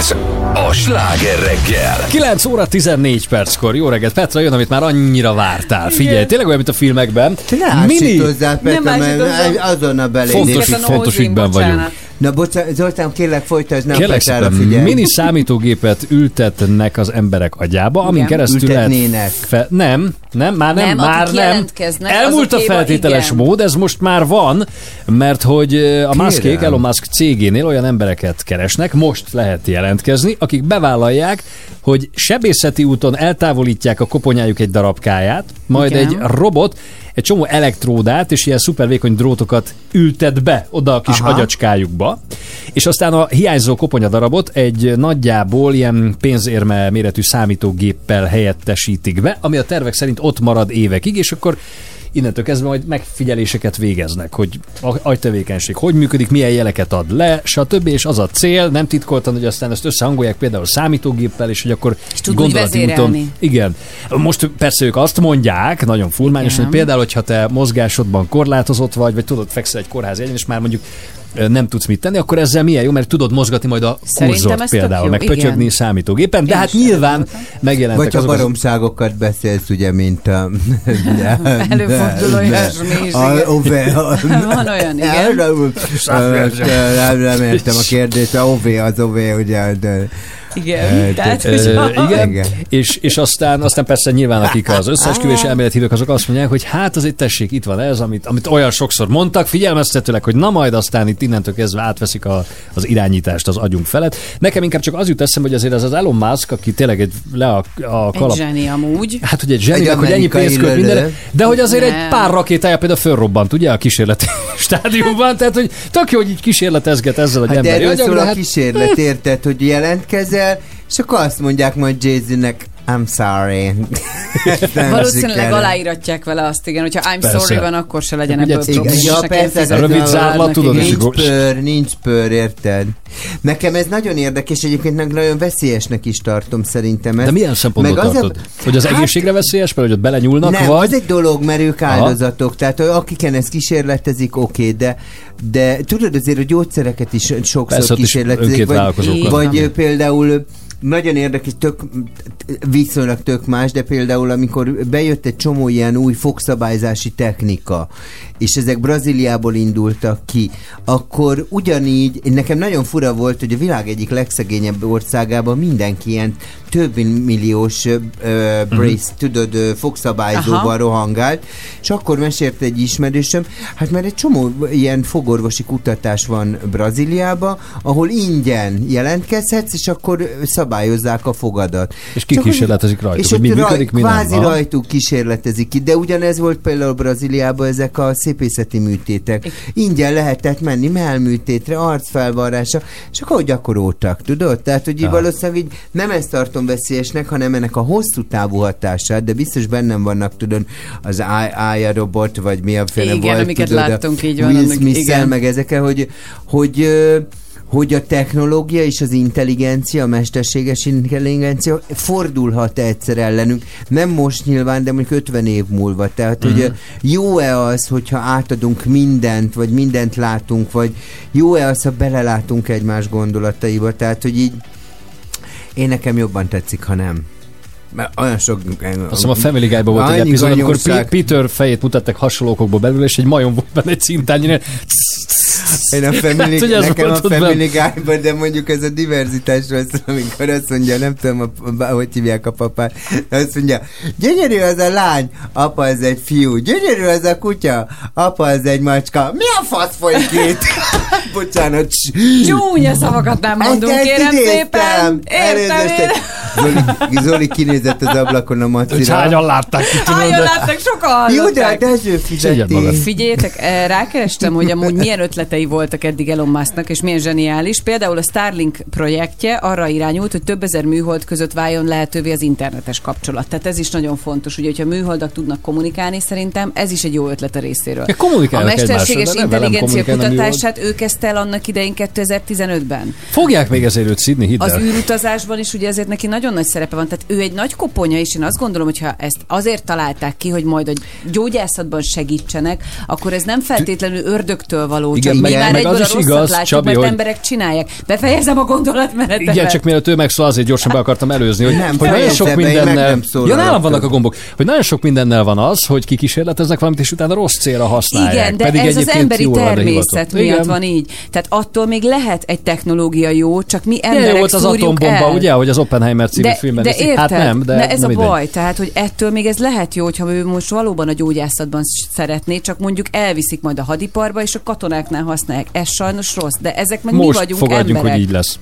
Ez a Sláger reggel. 9 óra 14 perckor. Jó reggelt, Petra, jön, amit már annyira vártál. Figyelj, tényleg olyan, mint a filmekben. Mini. Petra, mert azonnal belé. Fontos, fontos ügyben vagyunk. Na bocsánat, Zoltán, kérlek folytasd, nem Kérlek szépen, figyelj. mini számítógépet ültetnek az emberek agyába, amin Igen. keresztül Ültetnének. Fe... Nem, nem, már nem, Nem, már nem. Elmúlt a feltételes igen. mód, ez most már van, mert hogy a. Muskék, Elon Musk cégénél olyan embereket keresnek, most lehet jelentkezni, akik bevállalják, hogy sebészeti úton eltávolítják a koponyájuk egy darabkáját, majd Igen. egy robot egy csomó elektródát és ilyen szupervékony drótokat ültet be oda a kis Aha. agyacskájukba, és aztán a hiányzó koponyadarabot egy nagyjából ilyen pénzérme méretű számítógéppel helyettesítik be, ami a tervek szerint ott marad évekig, és akkor innentől kezdve majd megfigyeléseket végeznek, hogy agytevékenység hogy működik, milyen jeleket ad le, stb. És az a cél, nem titkoltan, hogy aztán ezt összehangolják például számítógéppel, és hogy akkor tud úgy vezérelni. igen. Most persze ők azt mondják, nagyon furmányosan, Igen. hogy például, hogyha te mozgásodban korlátozott vagy, vagy tudod, fekszel egy kórház egyen, és már mondjuk nem tudsz mit tenni, akkor ezzel milyen jó, mert tudod mozgatni majd a kurzort például, meg pötyögni számítógépen, de Én hát nyilván megjelentek Vagy ha azok az baromságokat beszélsz, ugye, mint a... Előfordul olyasmi is, A, a, Van olyan, igen. Nem, értem a kérdést, a ove az ove, ugye, de... Igen, tehát, hogy a- igen, és, és aztán, aztán persze nyilván akik az összeesküvés elmélethívők, azok azt mondják, hogy hát azért tessék, itt van ez, amit, amit olyan sokszor mondtak, figyelmeztetőleg, hogy na majd aztán itt innentől kezdve átveszik a, az irányítást az agyunk felett. Nekem inkább csak az jut eszembe, hogy azért ez az Elon Musk, aki tényleg egy le a, a Egy kalap, zseni amúgy. Hát, hogy egy zseninek, Egy hogy ennyi pénzt költ mindenre, de hogy azért egy Nem. pár rakétája például fölrobbant, ugye, a kísérleti stádiumban, tehát hogy tök jó, hogy így kísérletezget ezzel, hogy Hát de emberi erről agyag, szól de a hát- kísérlet, érted, hogy jelentkezel, és akkor azt mondják majd Jay-Z-nek, I'm sorry. Valószínűleg aláíratják vele azt, igen, hogyha I'm Persze. sorry van, akkor se legyen ebből probléma. Ja, persze, A rövid zárlat, tudod, és Nincs akkor- pör, nincs pör, érted? Nekem ez nagyon érdekes, egyébként meg nagyon veszélyesnek is tartom szerintem. ezt. De milyen szempontból Meg az a- tartod? Hogy az Hát- egészségre veszélyes, mert hogy ott belenyúlnak, nem, vagy... az egy dolog, mert ők Aha. áldozatok, tehát akiken ezt kísérletezik, oké, de de tudod azért, hogy gyógyszereket is sokszor Persze, is kísérletezik, önként vagy, vagy például nagyon érdekes, tök, viszonylag tök más, de például amikor bejött egy csomó ilyen új fogszabályzási technika, és ezek Brazíliából indultak ki, akkor ugyanígy, nekem nagyon fura volt, hogy a világ egyik legszegényebb országában mindenki ilyen több milliós ö, ö, brace, tudod, ö, fogszabályzóval Aha. rohangált, és akkor mesélte egy ismerősöm, hát mert egy csomó ilyen fogorvosi kutatás van Brazíliában, ahol ingyen jelentkezhetsz, és akkor ö, szabályozzák a fogadat. És ki Csak kísérletezik rajtuk, és hogy mi működik, mi nem. Kvázi Aha. rajtuk kísérletezik ki, de ugyanez volt például Brazíliában ezek a szépészeti műtétek. Ingyen lehetett menni mellműtétre, arcfelvarrása, és akkor gyakoroltak, tudod? Tehát, hogy így Aha. valószínűleg így nem ezt tartom veszélyesnek, hanem ennek a hosszú távú hatását, de biztos bennem vannak, tudod, az Aya robot, vagy mi a fene Igen, volt, amiket tudod, a láttunk, így van, Will annak- smith igen. meg ezekkel, hogy, hogy hogy a technológia és az intelligencia, a mesterséges intelligencia fordulhat egyszer ellenünk. Nem most nyilván, de mondjuk 50 év múlva. Tehát, Mhm. hogy ö, jó-e az, hogyha átadunk mindent, vagy mindent látunk, vagy jó-e az, ha belelátunk egymás gondolataiba. Tehát, hogy így én nekem jobban tetszik, ha nem. Mert olyan sok... Azt hiszem a Family Guy-ban volt egy epizód, amikor Peter fejét mutattak hasonlókokból belül, és egy majom volt benne egy szintánynél. Én a Family, Hát, hogy ez nekem a Family. Guy-ban, de mondjuk ez a diverzitásról szól, amikor azt mondja, nem tudom, a, a, hogy hívják a papát, de azt mondja, gyönyörű az a lány, apa az egy fiú, gyönyörű az a kutya, apa az egy macska, mi a fasz folyik itt? Bocsánat. Csúnya szavakat nem mondunk, Ezt kérem idéztem. szépen. Értem. Zoli, Zoli kinézett az ablakon a macira. hányan látták ki, tudod, Hányan láttak, sokan Jó, de a hallották. Dezső fizeti. Figyeljetek, eh, rákerestem, hogy amúgy milyen ötletei voltak eddig Elon Musknak, és milyen zseniális. Például a Starlink projektje arra irányult, hogy több ezer műhold között váljon lehetővé az internetes kapcsolat. Tehát ez is nagyon fontos, ugye, hogyha műholdak tudnak kommunikálni, szerintem ez is egy jó ötlet a részéről. Ja, a mesterséges intelligencia kutatását ő kezdte el annak idején 2015-ben. Fogják még ezért őt szidni, hidd Az űrutazásban is ugye ezért neki nagyon nagy szerepe van. Tehát ő egy nagy koponya, és én azt gondolom, hogy ha ezt azért találták ki, hogy majd a gyógyászatban segítsenek, akkor ez nem feltétlenül ördögtől való, Igen, csak mi már meg az is igaz, látjuk, Csabi, mert hogy- emberek csinálják. Befejezem a gondolatmenetemet. Igen, csak mielőtt ő megszól, azért gyorsan be akartam előzni, hogy, Nem, hogy nagyon sok mindennel... Ja, nálam vannak a gombok. Hogy nagyon sok mindennel van az, hogy kikísérleteznek valamit, és utána rossz célra használják. Igen, de Pedig ez az emberi természet miatt Igen. van így. Tehát attól még lehet egy technológia jó, csak mi emberek volt az atombomba, el. ugye, hogy az Oppenheimer című de, filmben. de érted, hát nem, de ne ez a baj, tehát, hogy ettől még ez lehet jó, hogyha ő most valóban a gyógyászatban szeretné, csak mondjuk elviszik majd a hadiparba, és a katonáknál használják. Ez sajnos rossz, de ezek meg mi Most vagyunk fogadjunk, emberek. hogy így lesz.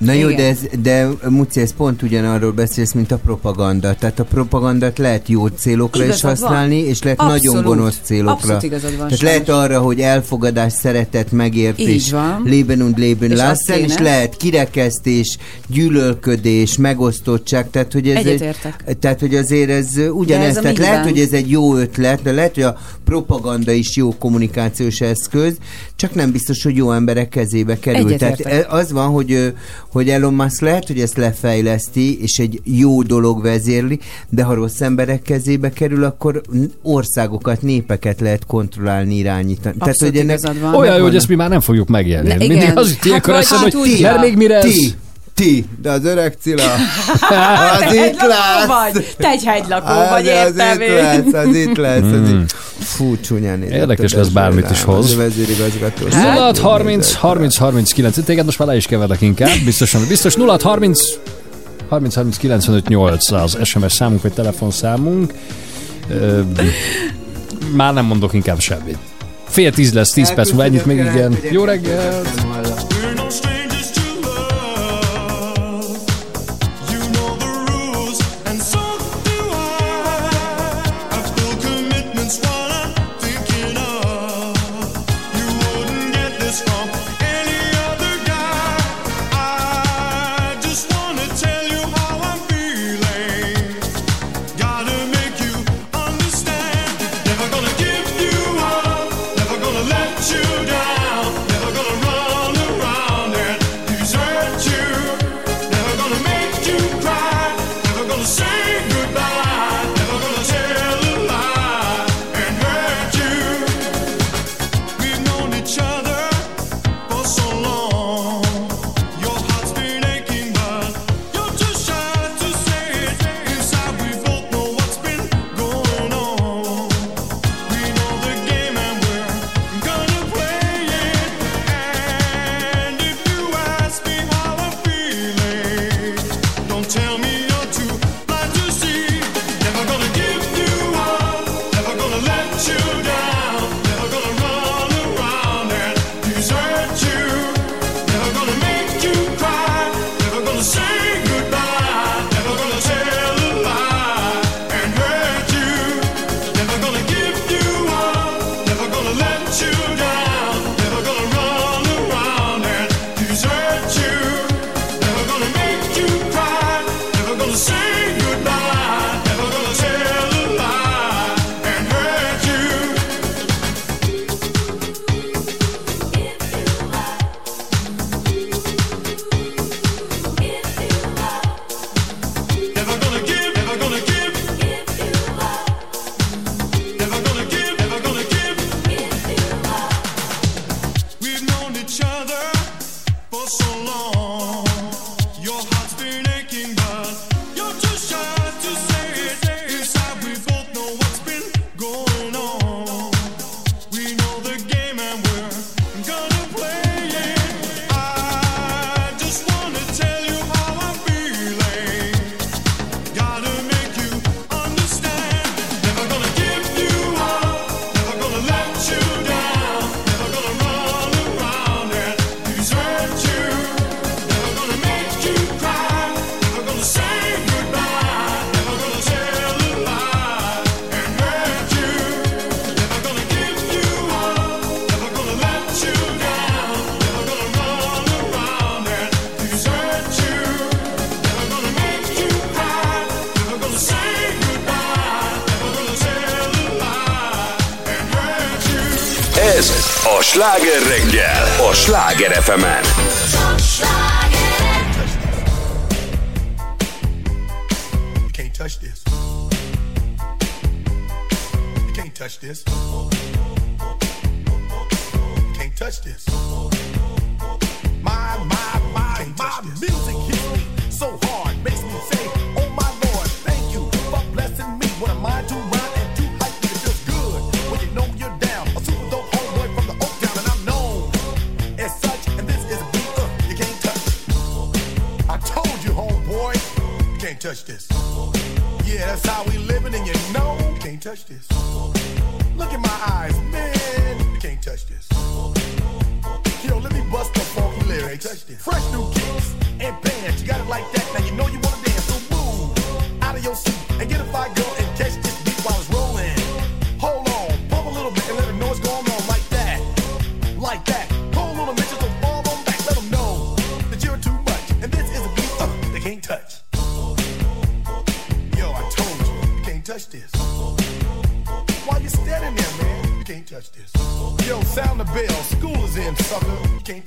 Na jó, Igen. de, ez, de Muci, ez pont ugyanarról beszélsz, mint a propaganda. Tehát a propagandát lehet jó célokra is Igazad van. használni, és lehet Abszolút. nagyon gonosz célokra. Abszolút igazad van, Tehát sajnos. lehet arra, hogy elfogadás, szeretet, megértés, van. leben und azt lassen, és lehet kirekesztés, gyűlölködés, megosztottság, tehát hogy ez egy, tehát, hogy azért ez ugyanez, ez tehát lehet, hogy ez egy jó ötlet, de lehet, hogy a propaganda is jó kommunikációs eszköz, csak nem biztos, hogy jó emberek kezébe kerül. Tehát Egyetértek. e- az van, hogy, hogy Elon Musk lehet, hogy ezt lefejleszti, és egy jó dolog vezérli, de ha rossz emberek kezébe kerül, akkor országokat, népeket lehet kontrollálni, irányítani. Abszolút igazad van. Olyan jó, hogy ezt mi már nem fogjuk megélni. Ne, Mindig az itt ilyenkor Hát hogy tudja. mert még mire ez... Ti, de az öreg Cilla, Te az itt hegylakó lesz. vagy? Te egy hegylakó Az, vagy, az értem itt én. lesz, az itt lesz. Az Mm. itt. Fú, csúnyán nézett Érdekes lesz, bármit is hoz. az a vezérigazgató. 06 30 30 39. Téged most már le is keverlek inkább. Biztosan, biztos 06 30 30 30 95 8 az SMS számunk vagy telefonszámunk. Ö, már nem mondok inkább semmit. Fél tíz lesz, tíz perc múlva, ennyit még igen. Jó reggelt!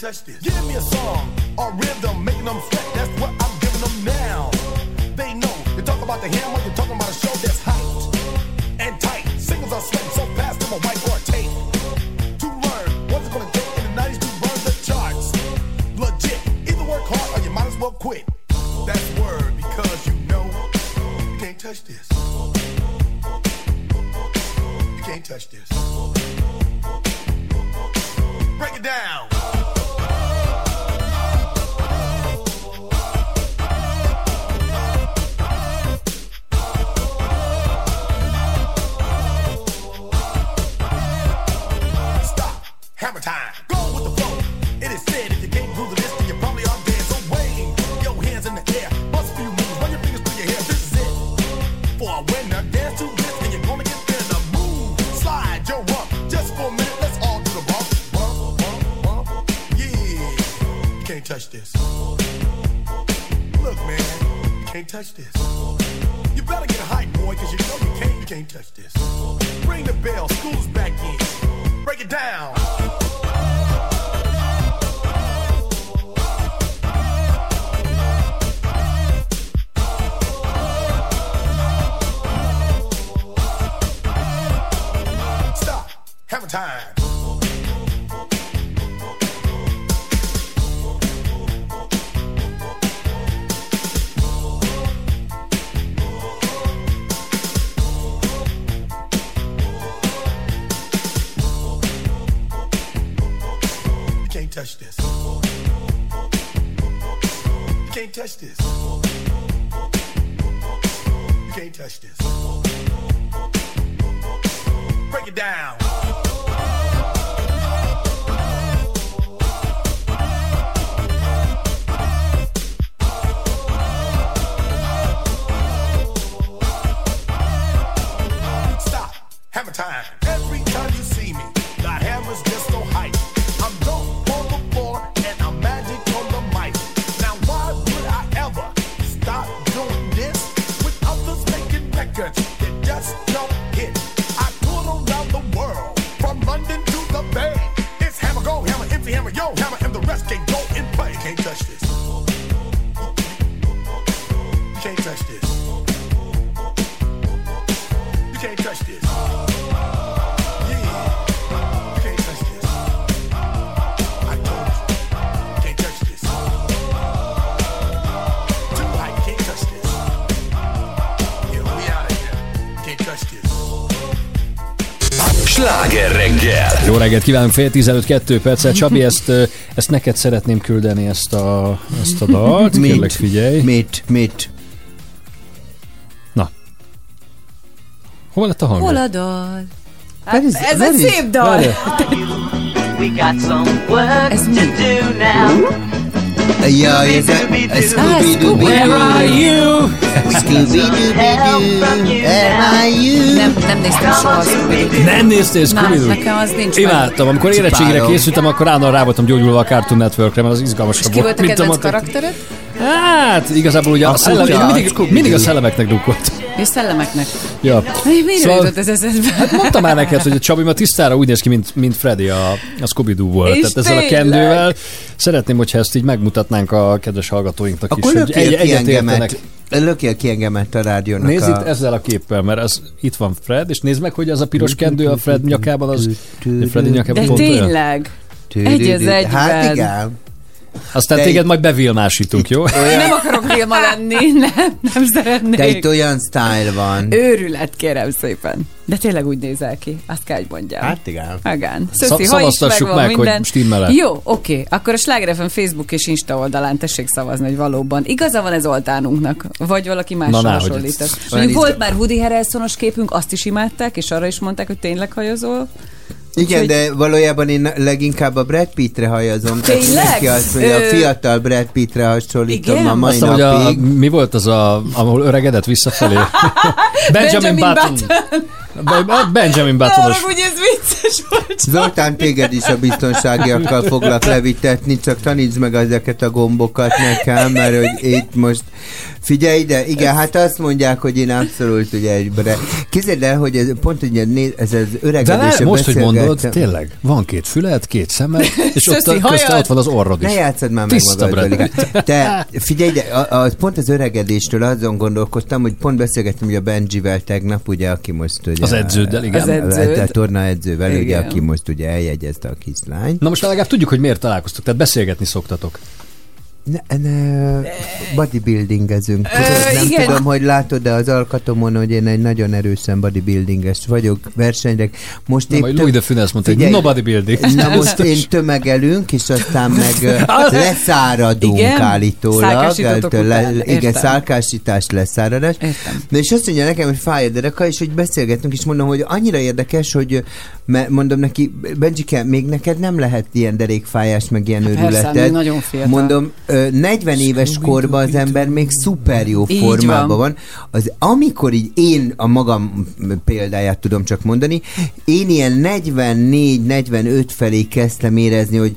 Touch this. Give me a song or rhythm, making them sweat. That's what I'm giving them now. They know. You talk about the hammer, you're talking about a show that's hyped and tight. Singles are sweating so fast, them a whiteboard tape. To learn what's it gonna take in the 90s to burn the charts. Legit. Either work hard or you might as well quit. That's word because you know you can't touch this. You can't touch this. Break it down. This. Reggelt kívánunk, fél 15 2 perccel. Csabi, ezt, ezt neked szeretném küldeni, ezt a, ezt a dalt. Mit? Kérlek figyelj. Mit? Mit? Na. Hol lett a hang? Hol a dal? Hát, is- ez egy szép dal. Várj. We got some work Ez to mi? do now. Ja, ez a, a Scooby-Doo. Where are you? Scooby-Doo, where are you? Nem, nem néztem soha a. Nem néztél Na, scooby nekem az nincs. Imádtam, amikor érettségire Csipálom. készültem, akkor állandóan rá voltam gyógyulva a Cartoon Networkre, mert az És izgalmasabb ki volt a kedvenc karaktered? Hát, igazából ugye a, A szellem, én a mindig, mindig a szellemeknek drukkolt. És szellemeknek. Ja. Miért Szóval- jutott ez eszedbe? Hát mondtam már neked, hogy a Csabi ma tisztára úgy néz ki, mint, mint Freddy a, a Scooby-Doo volt. És Tehát ezzel a tényleg? kendővel szeretném, hogyha ezt így megmutatnánk a kedves hallgatóinknak Akkor is, hogy egy, ki egyetértenek. Lökjél ki engemet a rádiónak Nézd a... itt ezzel a képpel, mert ez, itt van Fred, és nézd meg, hogy az a piros kendő a Fred nyakában, az a Freddy nyakában De pont olyan. tényleg. Egy az egyben. Hát igen. Aztán De téged itt- majd bevilmásítunk, jó? Nem akarok Vilma lenni, nem, nem szeretnék. De itt olyan style van. Őrület, kérem szépen. De tényleg úgy nézel ki, azt kell, hogy mondjam. Hát igen. Igen. Sza- Szöszi, ha is szavaztassuk megvan meg, hogy minden. stimmel-e. Jó, oké. Akkor a Sláger FM Facebook és Insta oldalán tessék szavazni, hogy valóban igaza van ez oltánunknak, vagy valaki Na, másra na, hogy hasonlított. ez- Mondjuk volt már Woody Harrelsonos képünk, azt is imádták, és arra is mondták, hogy tényleg hajozol. Igen, Úgyhogy- de valójában én leginkább a Brad Pittre hajazom. Tényleg? Neki azt mondja, a fiatal Brad Pittre hasonlítom Igen? a mai Azt, hogy a, napig. mi volt az, a, ahol öregedett visszafelé? Benjamin Button. Be- Benjamin Buttonos. hogy ez vicces volt. Zoltán, téged is a biztonságiakkal foglak levitetni, csak tanítsd meg ezeket a gombokat nekem, mert hogy itt most Figyelj ide, igen, hát azt mondják, hogy én abszolút ugye egy bre... Képzeld el, hogy ez pont ugye né- ez az De öregedés. ne, most, hogy mondod, tényleg, van két füled, két szemed, és ott, a, hajad. ott van az orrod is. Ne játszad már meg magaddal. Te figyelj, ide, a, a, pont az öregedéstől azon gondolkoztam, hogy pont beszélgettem ugye a Benjivel tegnap, ugye, aki most ugye... Az edződdel, igen. Az edződ. A, torna edzővel, ugye, Igen. aki most ugye eljegyezte a kislány. Na most legalább tudjuk, hogy miért találkoztok, tehát beszélgetni szoktatok. Ne, ne, bodybuildingezünk. Tudod, nem igen. tudom, hogy látod, de az alkatomon, hogy én egy nagyon erősen bodybuildinges vagyok versenyre. Most Na, majd tö- Louis de Funès mondta, hogy no bodybuilding. Na most én tömegelünk, és aztán meg ö, leszáradunk Igen? állítólag. Után, igen, szálkásítás, leszáradás. Értem. És azt mondja nekem, hogy fáj a dereka, és hogy beszélgetünk, és mondom, hogy annyira érdekes, hogy mert mondom neki, Benjike, még neked nem lehet ilyen derékfájás, meg ilyen Persze, őrületed. még nagyon fiatal. Mondom, ö, 40 éves korban az ember még szuper jó Így formában van. van. Az, amikor így én a magam példáját tudom csak mondani, én ilyen 44-45 felé kezdtem érezni, hogy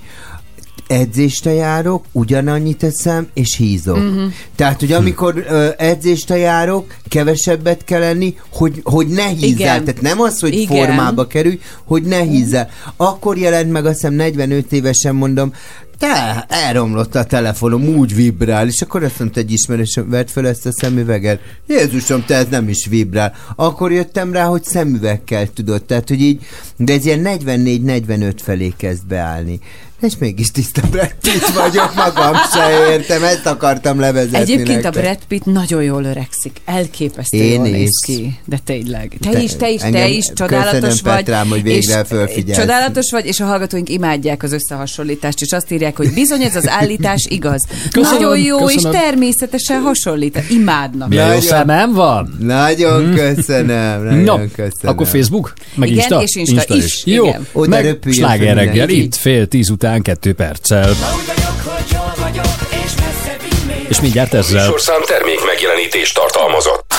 edzésre járok, ugyanannyit eszem, és hízok. Mhm. Tehát, hogy amikor ö, edzésre járok, kevesebbet kell lenni, hogy, hogy ne hízzel. Igen. Tehát nem az, hogy Igen. formába kerülj, hogy ne hízzel. Akkor jelent meg, azt hiszem 45 évesen mondom, te, elromlott a telefonom, úgy vibrál, és akkor azt mondta egy ismerősöm, vedd fel ezt a szemüveget. Jézusom, te ez nem is vibrál. Akkor jöttem rá, hogy szemüvegkel tudod, tehát, hogy így, de ez ilyen 44-45 felé kezd beállni. És mégis tiszta Brad Pitt vagyok, magam se értem, ezt akartam levezetni Egyébként a nektek. Brad Pitt nagyon jól öregszik. Elképesztő Én jól is. néz ki. De tényleg. Te, Te- is, te is, te is csodálatos köszönöm, vagy. Petrám, hogy végre és fölfigyelsz. Csodálatos vagy, és a hallgatóink imádják az összehasonlítást, és azt írják, hogy bizony ez az állítás igaz. Köszönöm, nagyon jó, köszönöm. és természetesen hasonlít. Imádnak. Milyen jó szemem van? Nagyon köszönöm, nagyon No, köszönöm. akkor Facebook? Meg Igen, Insta? és Insta is, Jó, igen. Meg sláger reggel, itt fél tíz után kettő perccel. És mindjárt ezzel. Műsorszám termék megjelenítést tartalmazott.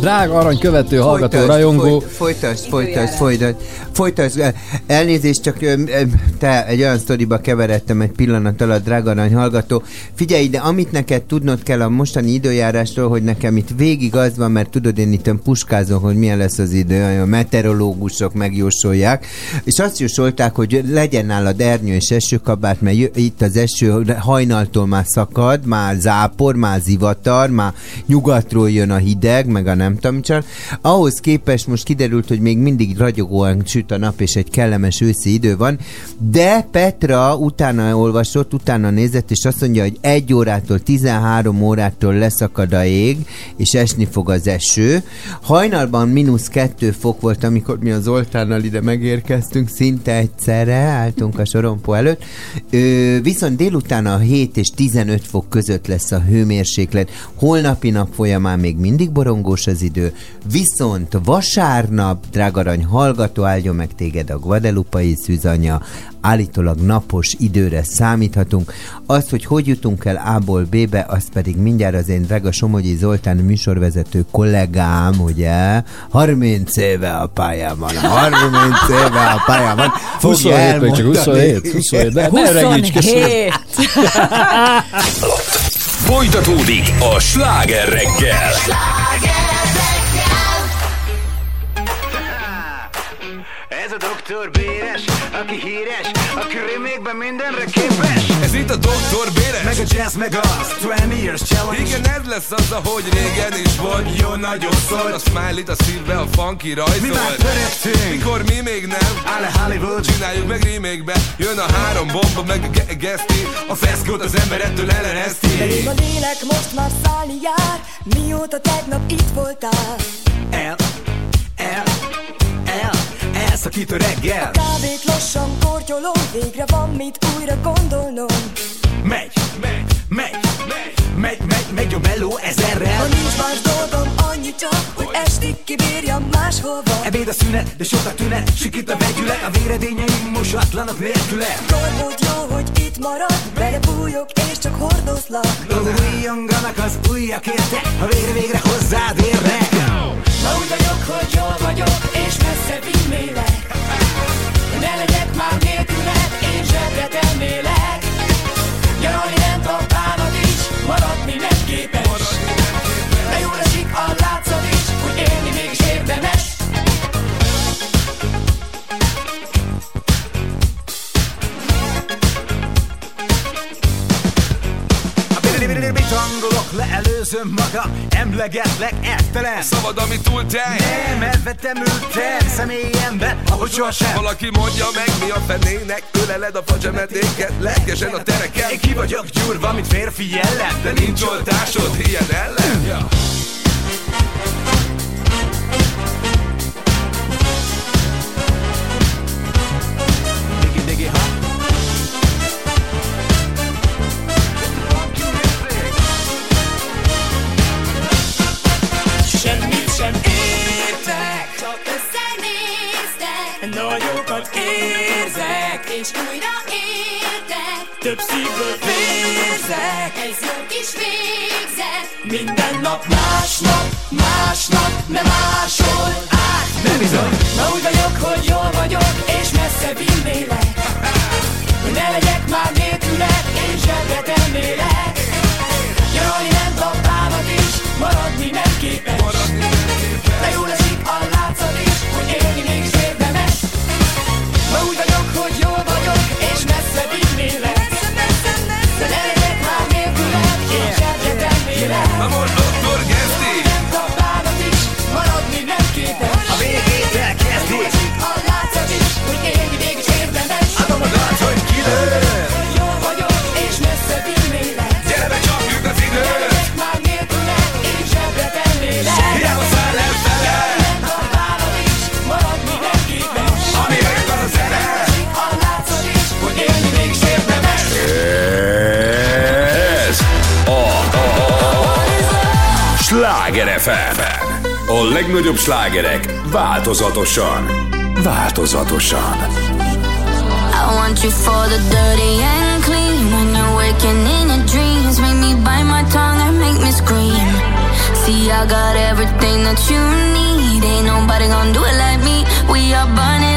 Drága arany követő, hallgató, Folytasd, rajongó. folyt- Folytasd, folytasd, folytasd, folytasd. Elnézést, csak te egy olyan sztoriba keveredtem egy pillanat alatt, drága arany hallgató. Figyelj ide, amit neked tudnod kell a mostani időjárásról, hogy nekem itt végig az van, mert tudod, én itt puskázom, hogy milyen lesz az idő, a meteorológusok megjósolják, és azt jósolták, hogy legyen nálad ernyő és esőkabát, mert itt az eső hajnaltól már szakad, már zápor, már zivatar, már nyugatról jön a hideg, meg a nem tudom csak. Ahhoz képest most kiderült, hogy még mindig ragyogóan süt a nap, és egy kellemes őszi idő van, de Petra utána olvasott, utána nézett, és azt mondja, hogy egy órától 13 órától leszakad a ég, és esni fog az eső. Hajnalban mínusz kettő fok volt, amikor mi az Zoltánnal ide megérkeztünk, szinte egyszerre álltunk a sorompó előtt. Ö, viszont délután a 7 és 15 fok között lesz a hőmérséklet. Holnapi nap folyamán még mindig borongós az idő, viszont vasárnap, drágarany hallgató, áldjon meg téged a Guadalupai szűzanya, állítólag napos időre számíthatunk. Az, hogy hogy jutunk el A-ból B-be, az pedig mindjárt az én drága Somogyi Zoltán műsorvezető kollégám, ugye, 30 éve a pályában, 30 éve a pályában. fogja 27, vagy csak elmondani. 27, 27, de ne öregíts, köszönöm. Folytatódik a sláger reggel. Ez doktor Béres, aki híres, a krimékben mindenre képes. Ez itt a Doktor Béres Meg a jazz, meg a 20 years challenge. Igen, ez lesz az, ahogy régen is volt Jó nagyon szólt. A smiley a szívbe, a funky rajzolt Mi már törektünk. Mikor mi még nem Áll a Hollywood. Csináljuk meg remake Jön a három bomba, meg a ge- geszti A feszkót az ember ettől ellenezti Belém a lélek most már szállni jár Mióta tegnap itt voltál el, el, elszakít a reggel. Kávét lassan kortyolom Végre van mit újra gondolnom. Megy, megy, megy, megy, megy, megy, megy a meló ezerrel. Ha nincs más dolgom annyi csak, hogy estig kibírjam máshova. Ebéd a szünet, de sok a tünet Sikít a vegyület, a véredényeim mosatlanak nélküle. Tormód jó, hogy itt marad Belebújok és csak hordozlak. Újonganak az ujjakért Ha végre végre hozzád érnek Ma úgy vagyok, hogy jól vagyok, és messze vinnélek Ne legyek már nélküled, én zsebre tennélek Nyaralni nem a bánat is, maradni nem képes. De jól esik a látszat is, hogy élni mégis érdemes. Mit hangolok, leelőzöm magam Emlegetlek ettelen Szabad, ami túl tej. Nem, elvettem ültem személyembe Ahogy sohasem Valaki mondja meg, mi a fenének Öleled a facsemetéket, lelkesen a tereken. Én ki vagyok gyúrva, mint férfi jellem. De nincs oltásod, ilyen ellen. Ja. És újra értek Több szívből vérzek Ez jó kis végzet. Minden nap másnap, másnap, nem máshol át. Nem bizony. Ma úgy vagyok, hogy jól vagyok, és messze vinnélek Hogy ne legyek már nélküled, én zsebre tennélek A legnagyobb slágerek változatosan. Változatosan. I want you for the dirty and clean. When you're waking in your dreams Make me bite my tongue and make me scream. See, I got everything that you need. Ain't nobody gonna do it like me. We are burning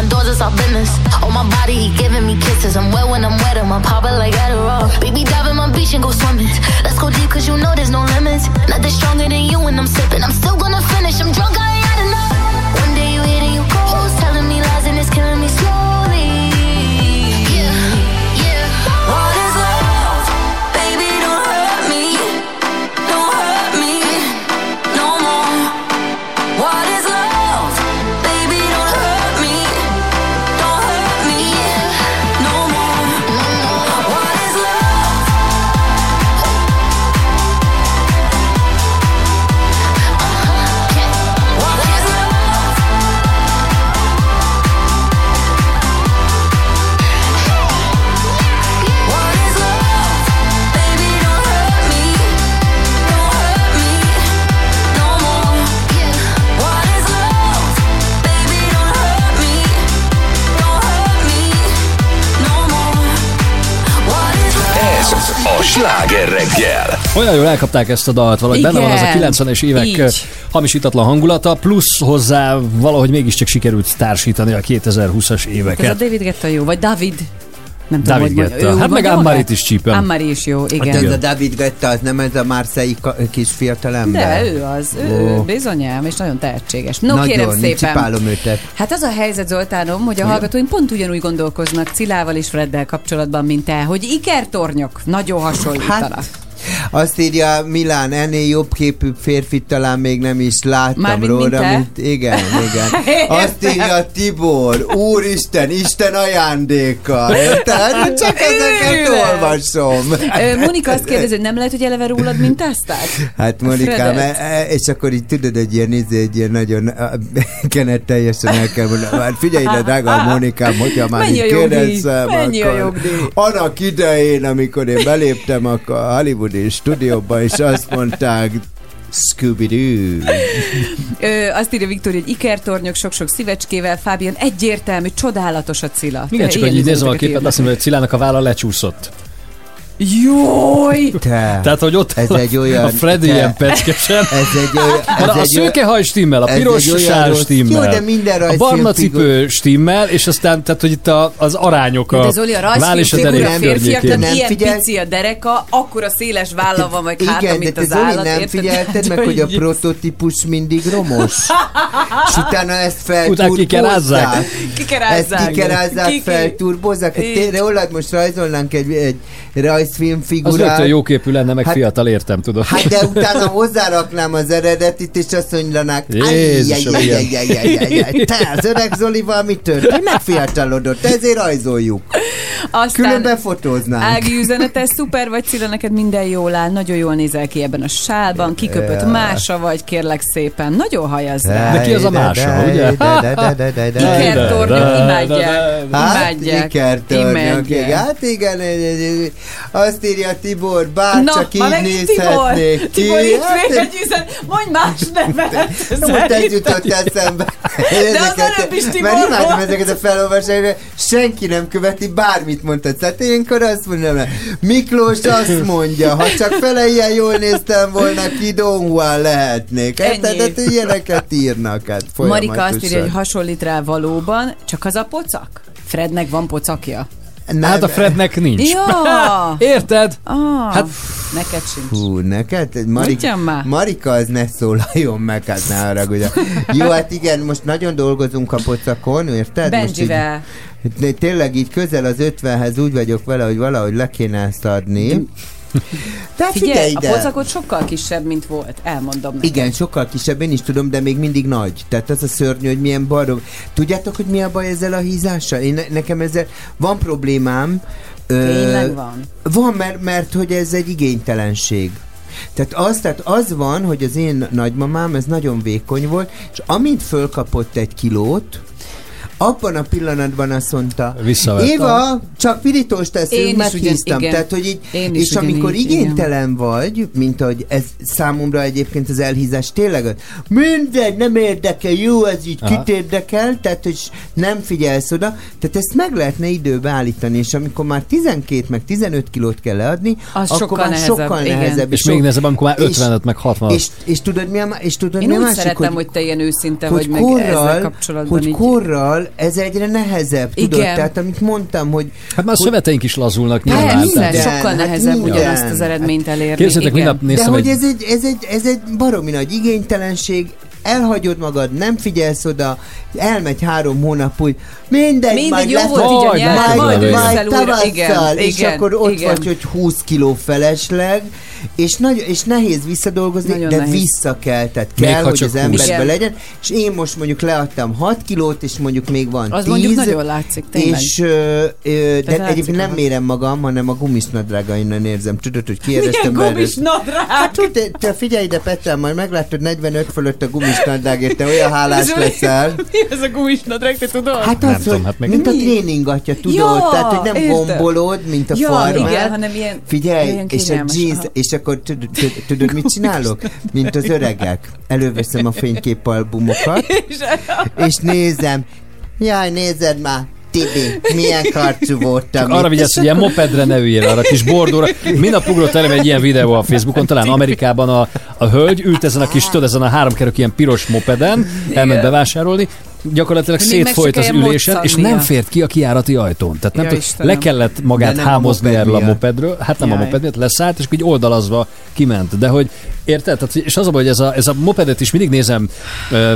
behind doors is our business. On my body, he giving me kisses. I'm wet when I'm wet, I'm popping like Adderall. Baby, dive in my beach and go swimming. Let's go deep, cause you know there's no limits. Nothing stronger than you when I'm sipping. I'm still gonna finish, I'm drunk, a sláger reggel Olyan jól elkapták ezt a dalt, valahogy benne van az a Igen. 90-es évek Így. hamisítatlan hangulata, plusz hozzá valahogy mégiscsak sikerült társítani a 2020-as Ez a éveket. David Getta jó, vagy David. Nem tudom, David hogy mondja. Hát meg magát? is csípem. Anne-Marie is jó, Hát igen. ez a David Guetta, az nem ez a márszai kis fiatalember? De ő az, ő, ő bizonyám, és nagyon tehetséges. No Nagyon, kérem szépen. őtet. Hát az a helyzet, Zoltánom, hogy a hallgatóim pont ugyanúgy gondolkoznak Cilával és Freddel kapcsolatban, mint te, hogy ikertornyok nagyon hasonlítanak. Hát, Azt írja Milán, ennél jobb képű férfit talán még nem is láttam Mármint, mint róla, te? mint, igen, igen. Azt írja Tibor, úristen, Isten ajándéka. Érted? Csak ezeket olvasom. Monika azt kérdezi, hogy nem lehet, hogy eleve rólad mintázták? Hát Monikám, e- e- és akkor így tudod, egy ilyen, izé, egy ilyen nagyon a, kenet teljesen el kell mondani. Hát figyelj ide, drága Monikám, hogyha már Mennyi így kérdezem, Mennyi a akkor jogdíj? annak idején, amikor én beléptem a Hollywoodi stúdióba, és azt mondták, Scooby-Doo. Ö, azt írja Viktória, hogy ikertornyok sok-sok szívecskével, Fábian egyértelmű, csodálatos a Cilla. Igen, csak Ilyen hogy így nézem a képet, azt mondom, hogy Cilának a válla lecsúszott. Jaj! Te. Tehát, hogy ott Ez egy olyan- a Freddy te. ilyen pecskesen. Ez egy olyan... Ez a egy szőke haj stimmel, a piros sár rossz- stimmel. Jó, de minden a barna cipő stimmel, és aztán, tehát, hogy itt a, az arányok De a Zoli, a váll és a rajzfilm derék figura férfiaknak ilyen figyel- pici a dereka, akkora széles válla van, vagy háta, Igen, de mint te az Zoli állat. nem érted? figyelted meg, hogy a prototípus mindig romos? És utána ezt Utána kikerázzák. felturbozzák. Kikerázzák. Ezt kikerázzák, felturbozzák. Hát tényleg most rajzolnánk egy, egy rajzfilm Az rögtön jóképű lenne, meg Hát- fiatal értem, tudod. Hát de utána hozzáraknám az eredetit, és azt mondanák, Jézusom, igen. "Ajjajjajjajjajjaj, te az öreg Zolival mi történt? Megfiatalodott, ezért rajzoljuk. Aztán Különben fotóznánk. Ági üzenete, szuper vagy Cilla, neked minden jól áll, nagyon jól nézel ki ebben a sálban, kiköpött Ja. mása vagy, kérlek szépen, nagyon hajaz rá. De ki az a mása, ugye? Ikertornyok imádják. Imádják. ikertornyok. Hát igen, azt írja Tibor, bár Na, csak így megint Tibor, nézhetnék ki. Tibor, itt Hát, még egy üzen, mondj más nevet. Most ez jutott eszembe. az előbb is Tibor Mert imádom volt. ezeket a felolvasásokat, senki nem követi, bármit mondtad. Tehát ilyenkor azt mondom, Miklós azt mondja, ha csak fele ilyen jól néztem volna ki, Don Juan lehetnék. Ennyi. Tehát hát ilyeneket írnak hát Marika azt írja, hogy hasonlít rá valóban, csak az a pocak? Frednek van pocakja? Nem. Hát a Frednek nincs. Ja. Érted? Ah, Hát- neked sincs. Hú, neked? Már. Marika az ne szólaljon meg, hát ne haragudj. Jó, hát igen, most nagyon dolgozunk a pocakon, érted? Most így- Benjivel. De Tényleg így közel az 50-hez úgy vagyok vele, hogy valahogy le kéne ezt adni. Tehát figyelj, Figyelj, a ide! pocakot sokkal kisebb, mint volt, elmondom neked. Igen, sokkal kisebb, én is tudom, de még mindig nagy. Tehát az a szörnyű, hogy milyen barom. Tudjátok, hogy mi a baj ezzel a hízással? Én, nekem ezzel van problémám. Tényleg van? Van, mert, mert hogy ez egy igénytelenség. Tehát az, tehát az van, hogy az én nagymamám, ez nagyon vékony volt, és amint fölkapott egy kilót, abban a pillanatban azt mondta. Éva, csak pirítós Én teszünk, is meghíztam. ugyan- igen. Tehát, hogy így, Én is és amikor ugyanígy, igénytelen vagy, mint ahogy ez számomra egyébként az elhízás tényleg, mindegy, nem érdekel, jó, ez így Aha. kit érdekel, tehát, hogy nem figyelsz oda, tehát ezt meg lehetne időbe állítani, és amikor már 12 meg 15 kilót kell leadni, Az akkor sokkal már nehezebb, sokkal igen. nehezebb. És még nehezebb, amikor már és- 50 meg 60 és, és tudod mi a, és tudod Én mi a úgy másik, szeretem, hogy, hogy, te ilyen őszinte hogy vagy, meg ezzel korral, kapcsolatban hogy így. korral ez egyre nehezebb, tudod? Igen. Tehát amit mondtam, hogy Hát már a hogy- szöveteink is lazulnak nyilván. Persze, tehát- sokkal hát nehezebb minden. ugyanazt az eredményt elérni. Képzeljétek, Igen. minden nap De néztem hogy egy... ez egy, ez, egy, ez egy baromi nagy igénytelenség, elhagyod magad, nem figyelsz oda, elmegy három hónap úgy, mindegy, Mindig majd jó lesz, volt így a Majd, nyelv, majd majd tavasszal, Igen, és igen, akkor ott igen. vagy, hogy 20 kiló felesleg, és, nagy, és nehéz visszadolgozni, Nagyon de nehéz. vissza kell, tehát Még kell, hogy az 20. emberbe Igen. legyen, és én most mondjuk leadtam 6 kilót, és mondjuk még van Az 10, mondjuk nagyon látszik, tényleg. és, ö, ö, de látszik egyébként nem mérem magam, hanem a gumisnadrágainnen érzem. Tudod, hogy kiéreztem Milyen gumis nadrág? Hát te, te figyelj ide, Petrán, majd meglátod 45 fölött a gumisnadrágért, te olyan hálás leszel. Mi ez a gumis nadrág, te tudod? Hát Nem az, tudom, hogy, hát még- mint a Mi? tréningatja, tudod? Ja, Tehát, hogy nem értem. gombolod, mint a Ja, farmer. igen, hanem ilyen- Figyelj, ilyen és a jeans, és akkor tudod, mit csinálok? Mint az öregek. Előveszem a fényképalbumokat, és nézem. Jaj, nézed már, Tibi, milyen karcú voltam. Csak arra vigyázz, hogy ilyen mopedre ne üljél, arra kis bordóra. Minap ugrott elem egy ilyen videó a Facebookon, talán Amerikában a, a hölgy ült ezen a kis, tudod, ezen a három kerök ilyen piros mopeden, elment bevásárolni, gyakorlatilag még szétfolyt az ülésen, és nem fért ki a kijárati ajtón. Tehát nem Ja, tud, le kellett magát nem a hámozni moped erről a mopedről, hát nem a Jaj. moped miatt, leszállt, és így oldalazva kiment. De hogy érted? Tehát, és az a baj, hogy ez a, ez a mopedet is mindig nézem,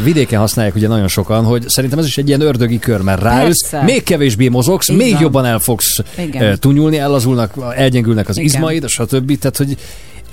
vidéken használják ugye nagyon sokan, hogy szerintem ez is egy ilyen ördögi kör, mert ráülsz, Persze. még kevésbé mozogsz, Így még van. jobban el fogsz Igen. tunyulni, ellazulnak, elgyengülnek az Igen. izmaid, stb. Tehát, hogy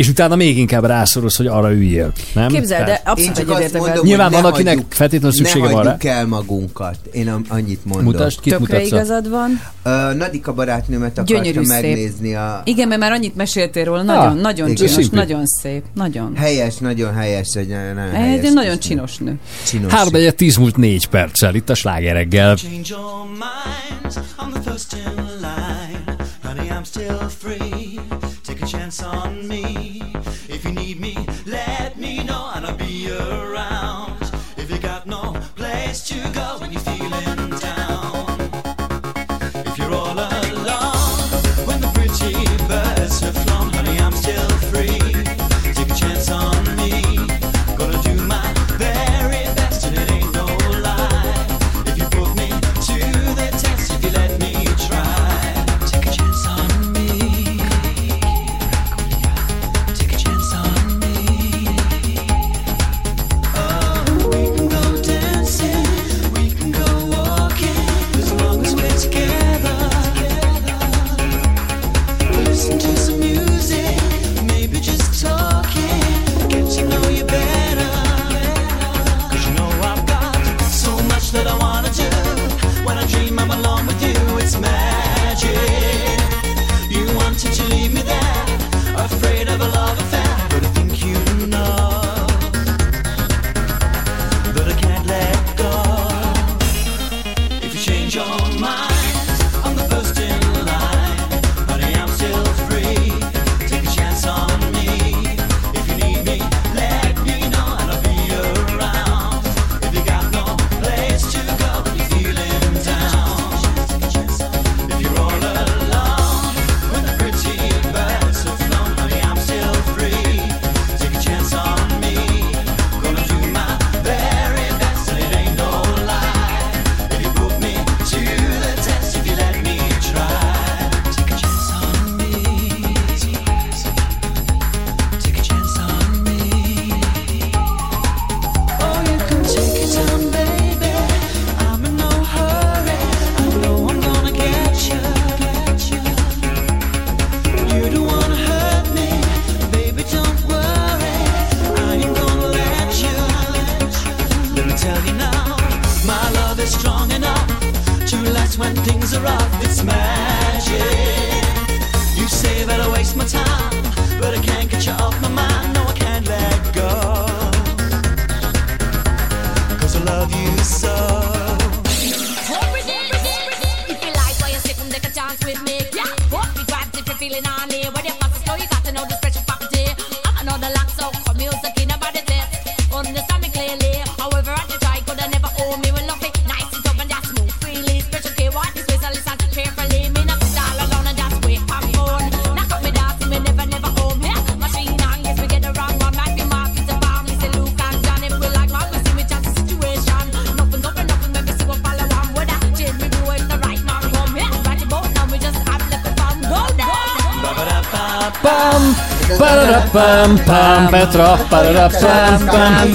és utána még inkább rászorulsz, hogy arra üljél. Nem? Képzeld, de abszolút Én csak azt egyetértek mondom, veled. Nyilván hogy van, ne akinek hagyjuk- feltétlenül szüksége ne van rá. hagyjuk el magunkat. Én am- annyit mondom. Mutasd, kit Tökre mutatsz? igazad van. Uh, Nadika barátnőmet akarta Gyönyörű szép. megnézni a... Igen, mert már annyit meséltél róla, nagyon, Ah, nagyon igen. csinos, Szimpi. nagyon szép, nagyon. Helyes, nagyon helyes, egy nagyon Egy helyes. nagyon csinos nő. Csinos. 3 4 10 múlt 4 perccel, itt a slágereggel. Change your mind, I'm the first in line. Honey, I'm still free. On me. If you need me, let me know and I'll be around. If you got no place to go when you're feeling pararapam, pam, Petra, pararapam, pam.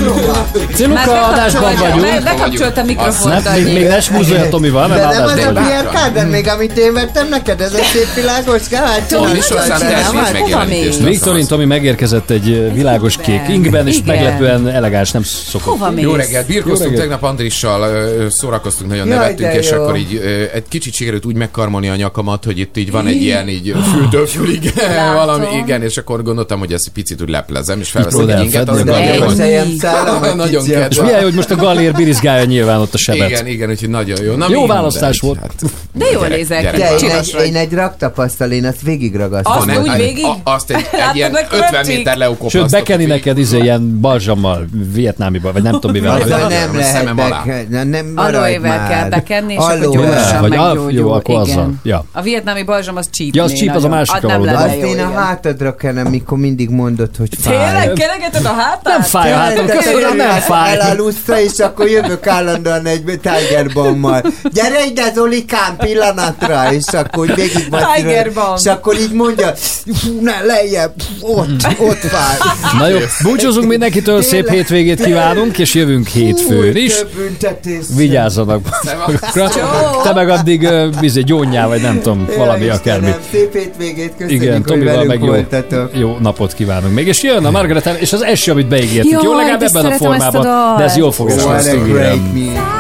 Ciluka, adásban vagyunk. Bekapcsolt a mikrofont. Nem, még, még ne smúzolj a Tomival, mert De nem az a. Pierre Carden még, amit én vettem neked, ez a szép világos kávát? Tomi, Csináltad? Tomi. Viktorin Tomi megérkezett egy világos kék ingben, és meglepően elegáns, nem szokott. Hova? Jó reggelt, birkoztunk tegnap Andrissal, szórakoztunk, nagyon nevettünk, és akkor így egy kicsit sikerült úgy megkarmolni a nyakamat, hogy itt így van egy ilyen így fültől fülig valami, igen, és akkor gondoltam, hogy ezt egy picit úgy leplezem, és felveszek Tudod egy inget, az nagyon. Nagyon És kedves. milyen jó, hogy most a galér birizgálja nyilván ott a sebet. Igen, igen, úgyhogy nagyon jó. Na, Jó választás volt. De jól nézel ki. Én egy, én egy raktapasztal, én azt végigragasztom. Azt úgy végig? Azt egy, egy Látod, ilyen mekkora 50 csík? méter leukopasztott. Sőt, bekeni neked izé ilyen balzsammal, vietnámiban, vagy nem tudom mivel. Nem, lehet nem, már. kell bekenni, és akkor gyorsan meggyógyul. jó, akkor azzal. A vietnámi balzsam az csíp. Ja, az csíp, az a másik Az nem lenne Azt jó, én a hátadra kenem, mikor mindig mondod, hogy fáj. Tényleg keregeted a hátát? Nem fáj a hátam, köszönöm, hogy nem fáj. Elalussza, és akkor jövök állandóan egy Tiger Bomb-mal. Gyere ide, Zolikám, pillanatra, és akkor végig Tiger Bomb. És akkor így mondja, ne, lejjebb, ott, ott fáj. Na jó, búcsúzunk mindenkitől, szép hétvégét kívánunk, és jövünk hétfőn is. Vigyázzanak magukra. Te meg addig bizony gyónyá, vagy nem tudom, valami akármi. Szép hétvégét, köszönjük, Igen, hogy Tomival velünk meg jó, jó napot kívánunk még. És jön a Margaret és az első, amit beígértük. Jaj, jó, legalább ebben a formában. De ez jól fogja What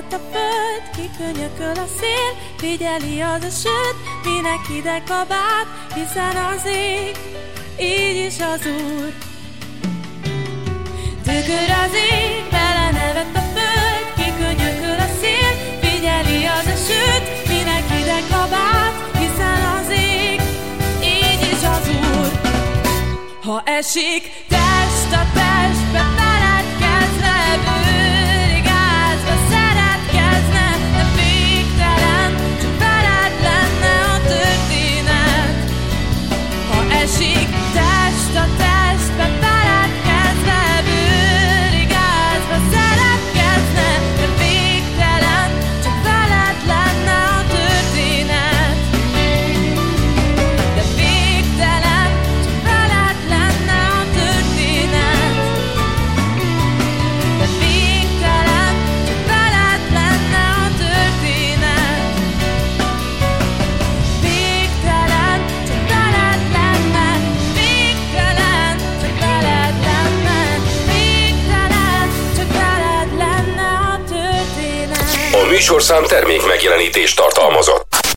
belenevett a föld, kikönyököl a szél, figyeli az a söt, minek ide kabát, hiszen az ég, így is az Úr. Tükör az ég, belenevett a föld, kikönyököl a szél, figyeli az a söt, minek ide kabát, hiszen az ég, így is az Úr. Ha esik test a testbe, feledkezve, bőrig műsorszám termék megjelenítést tartalmazott.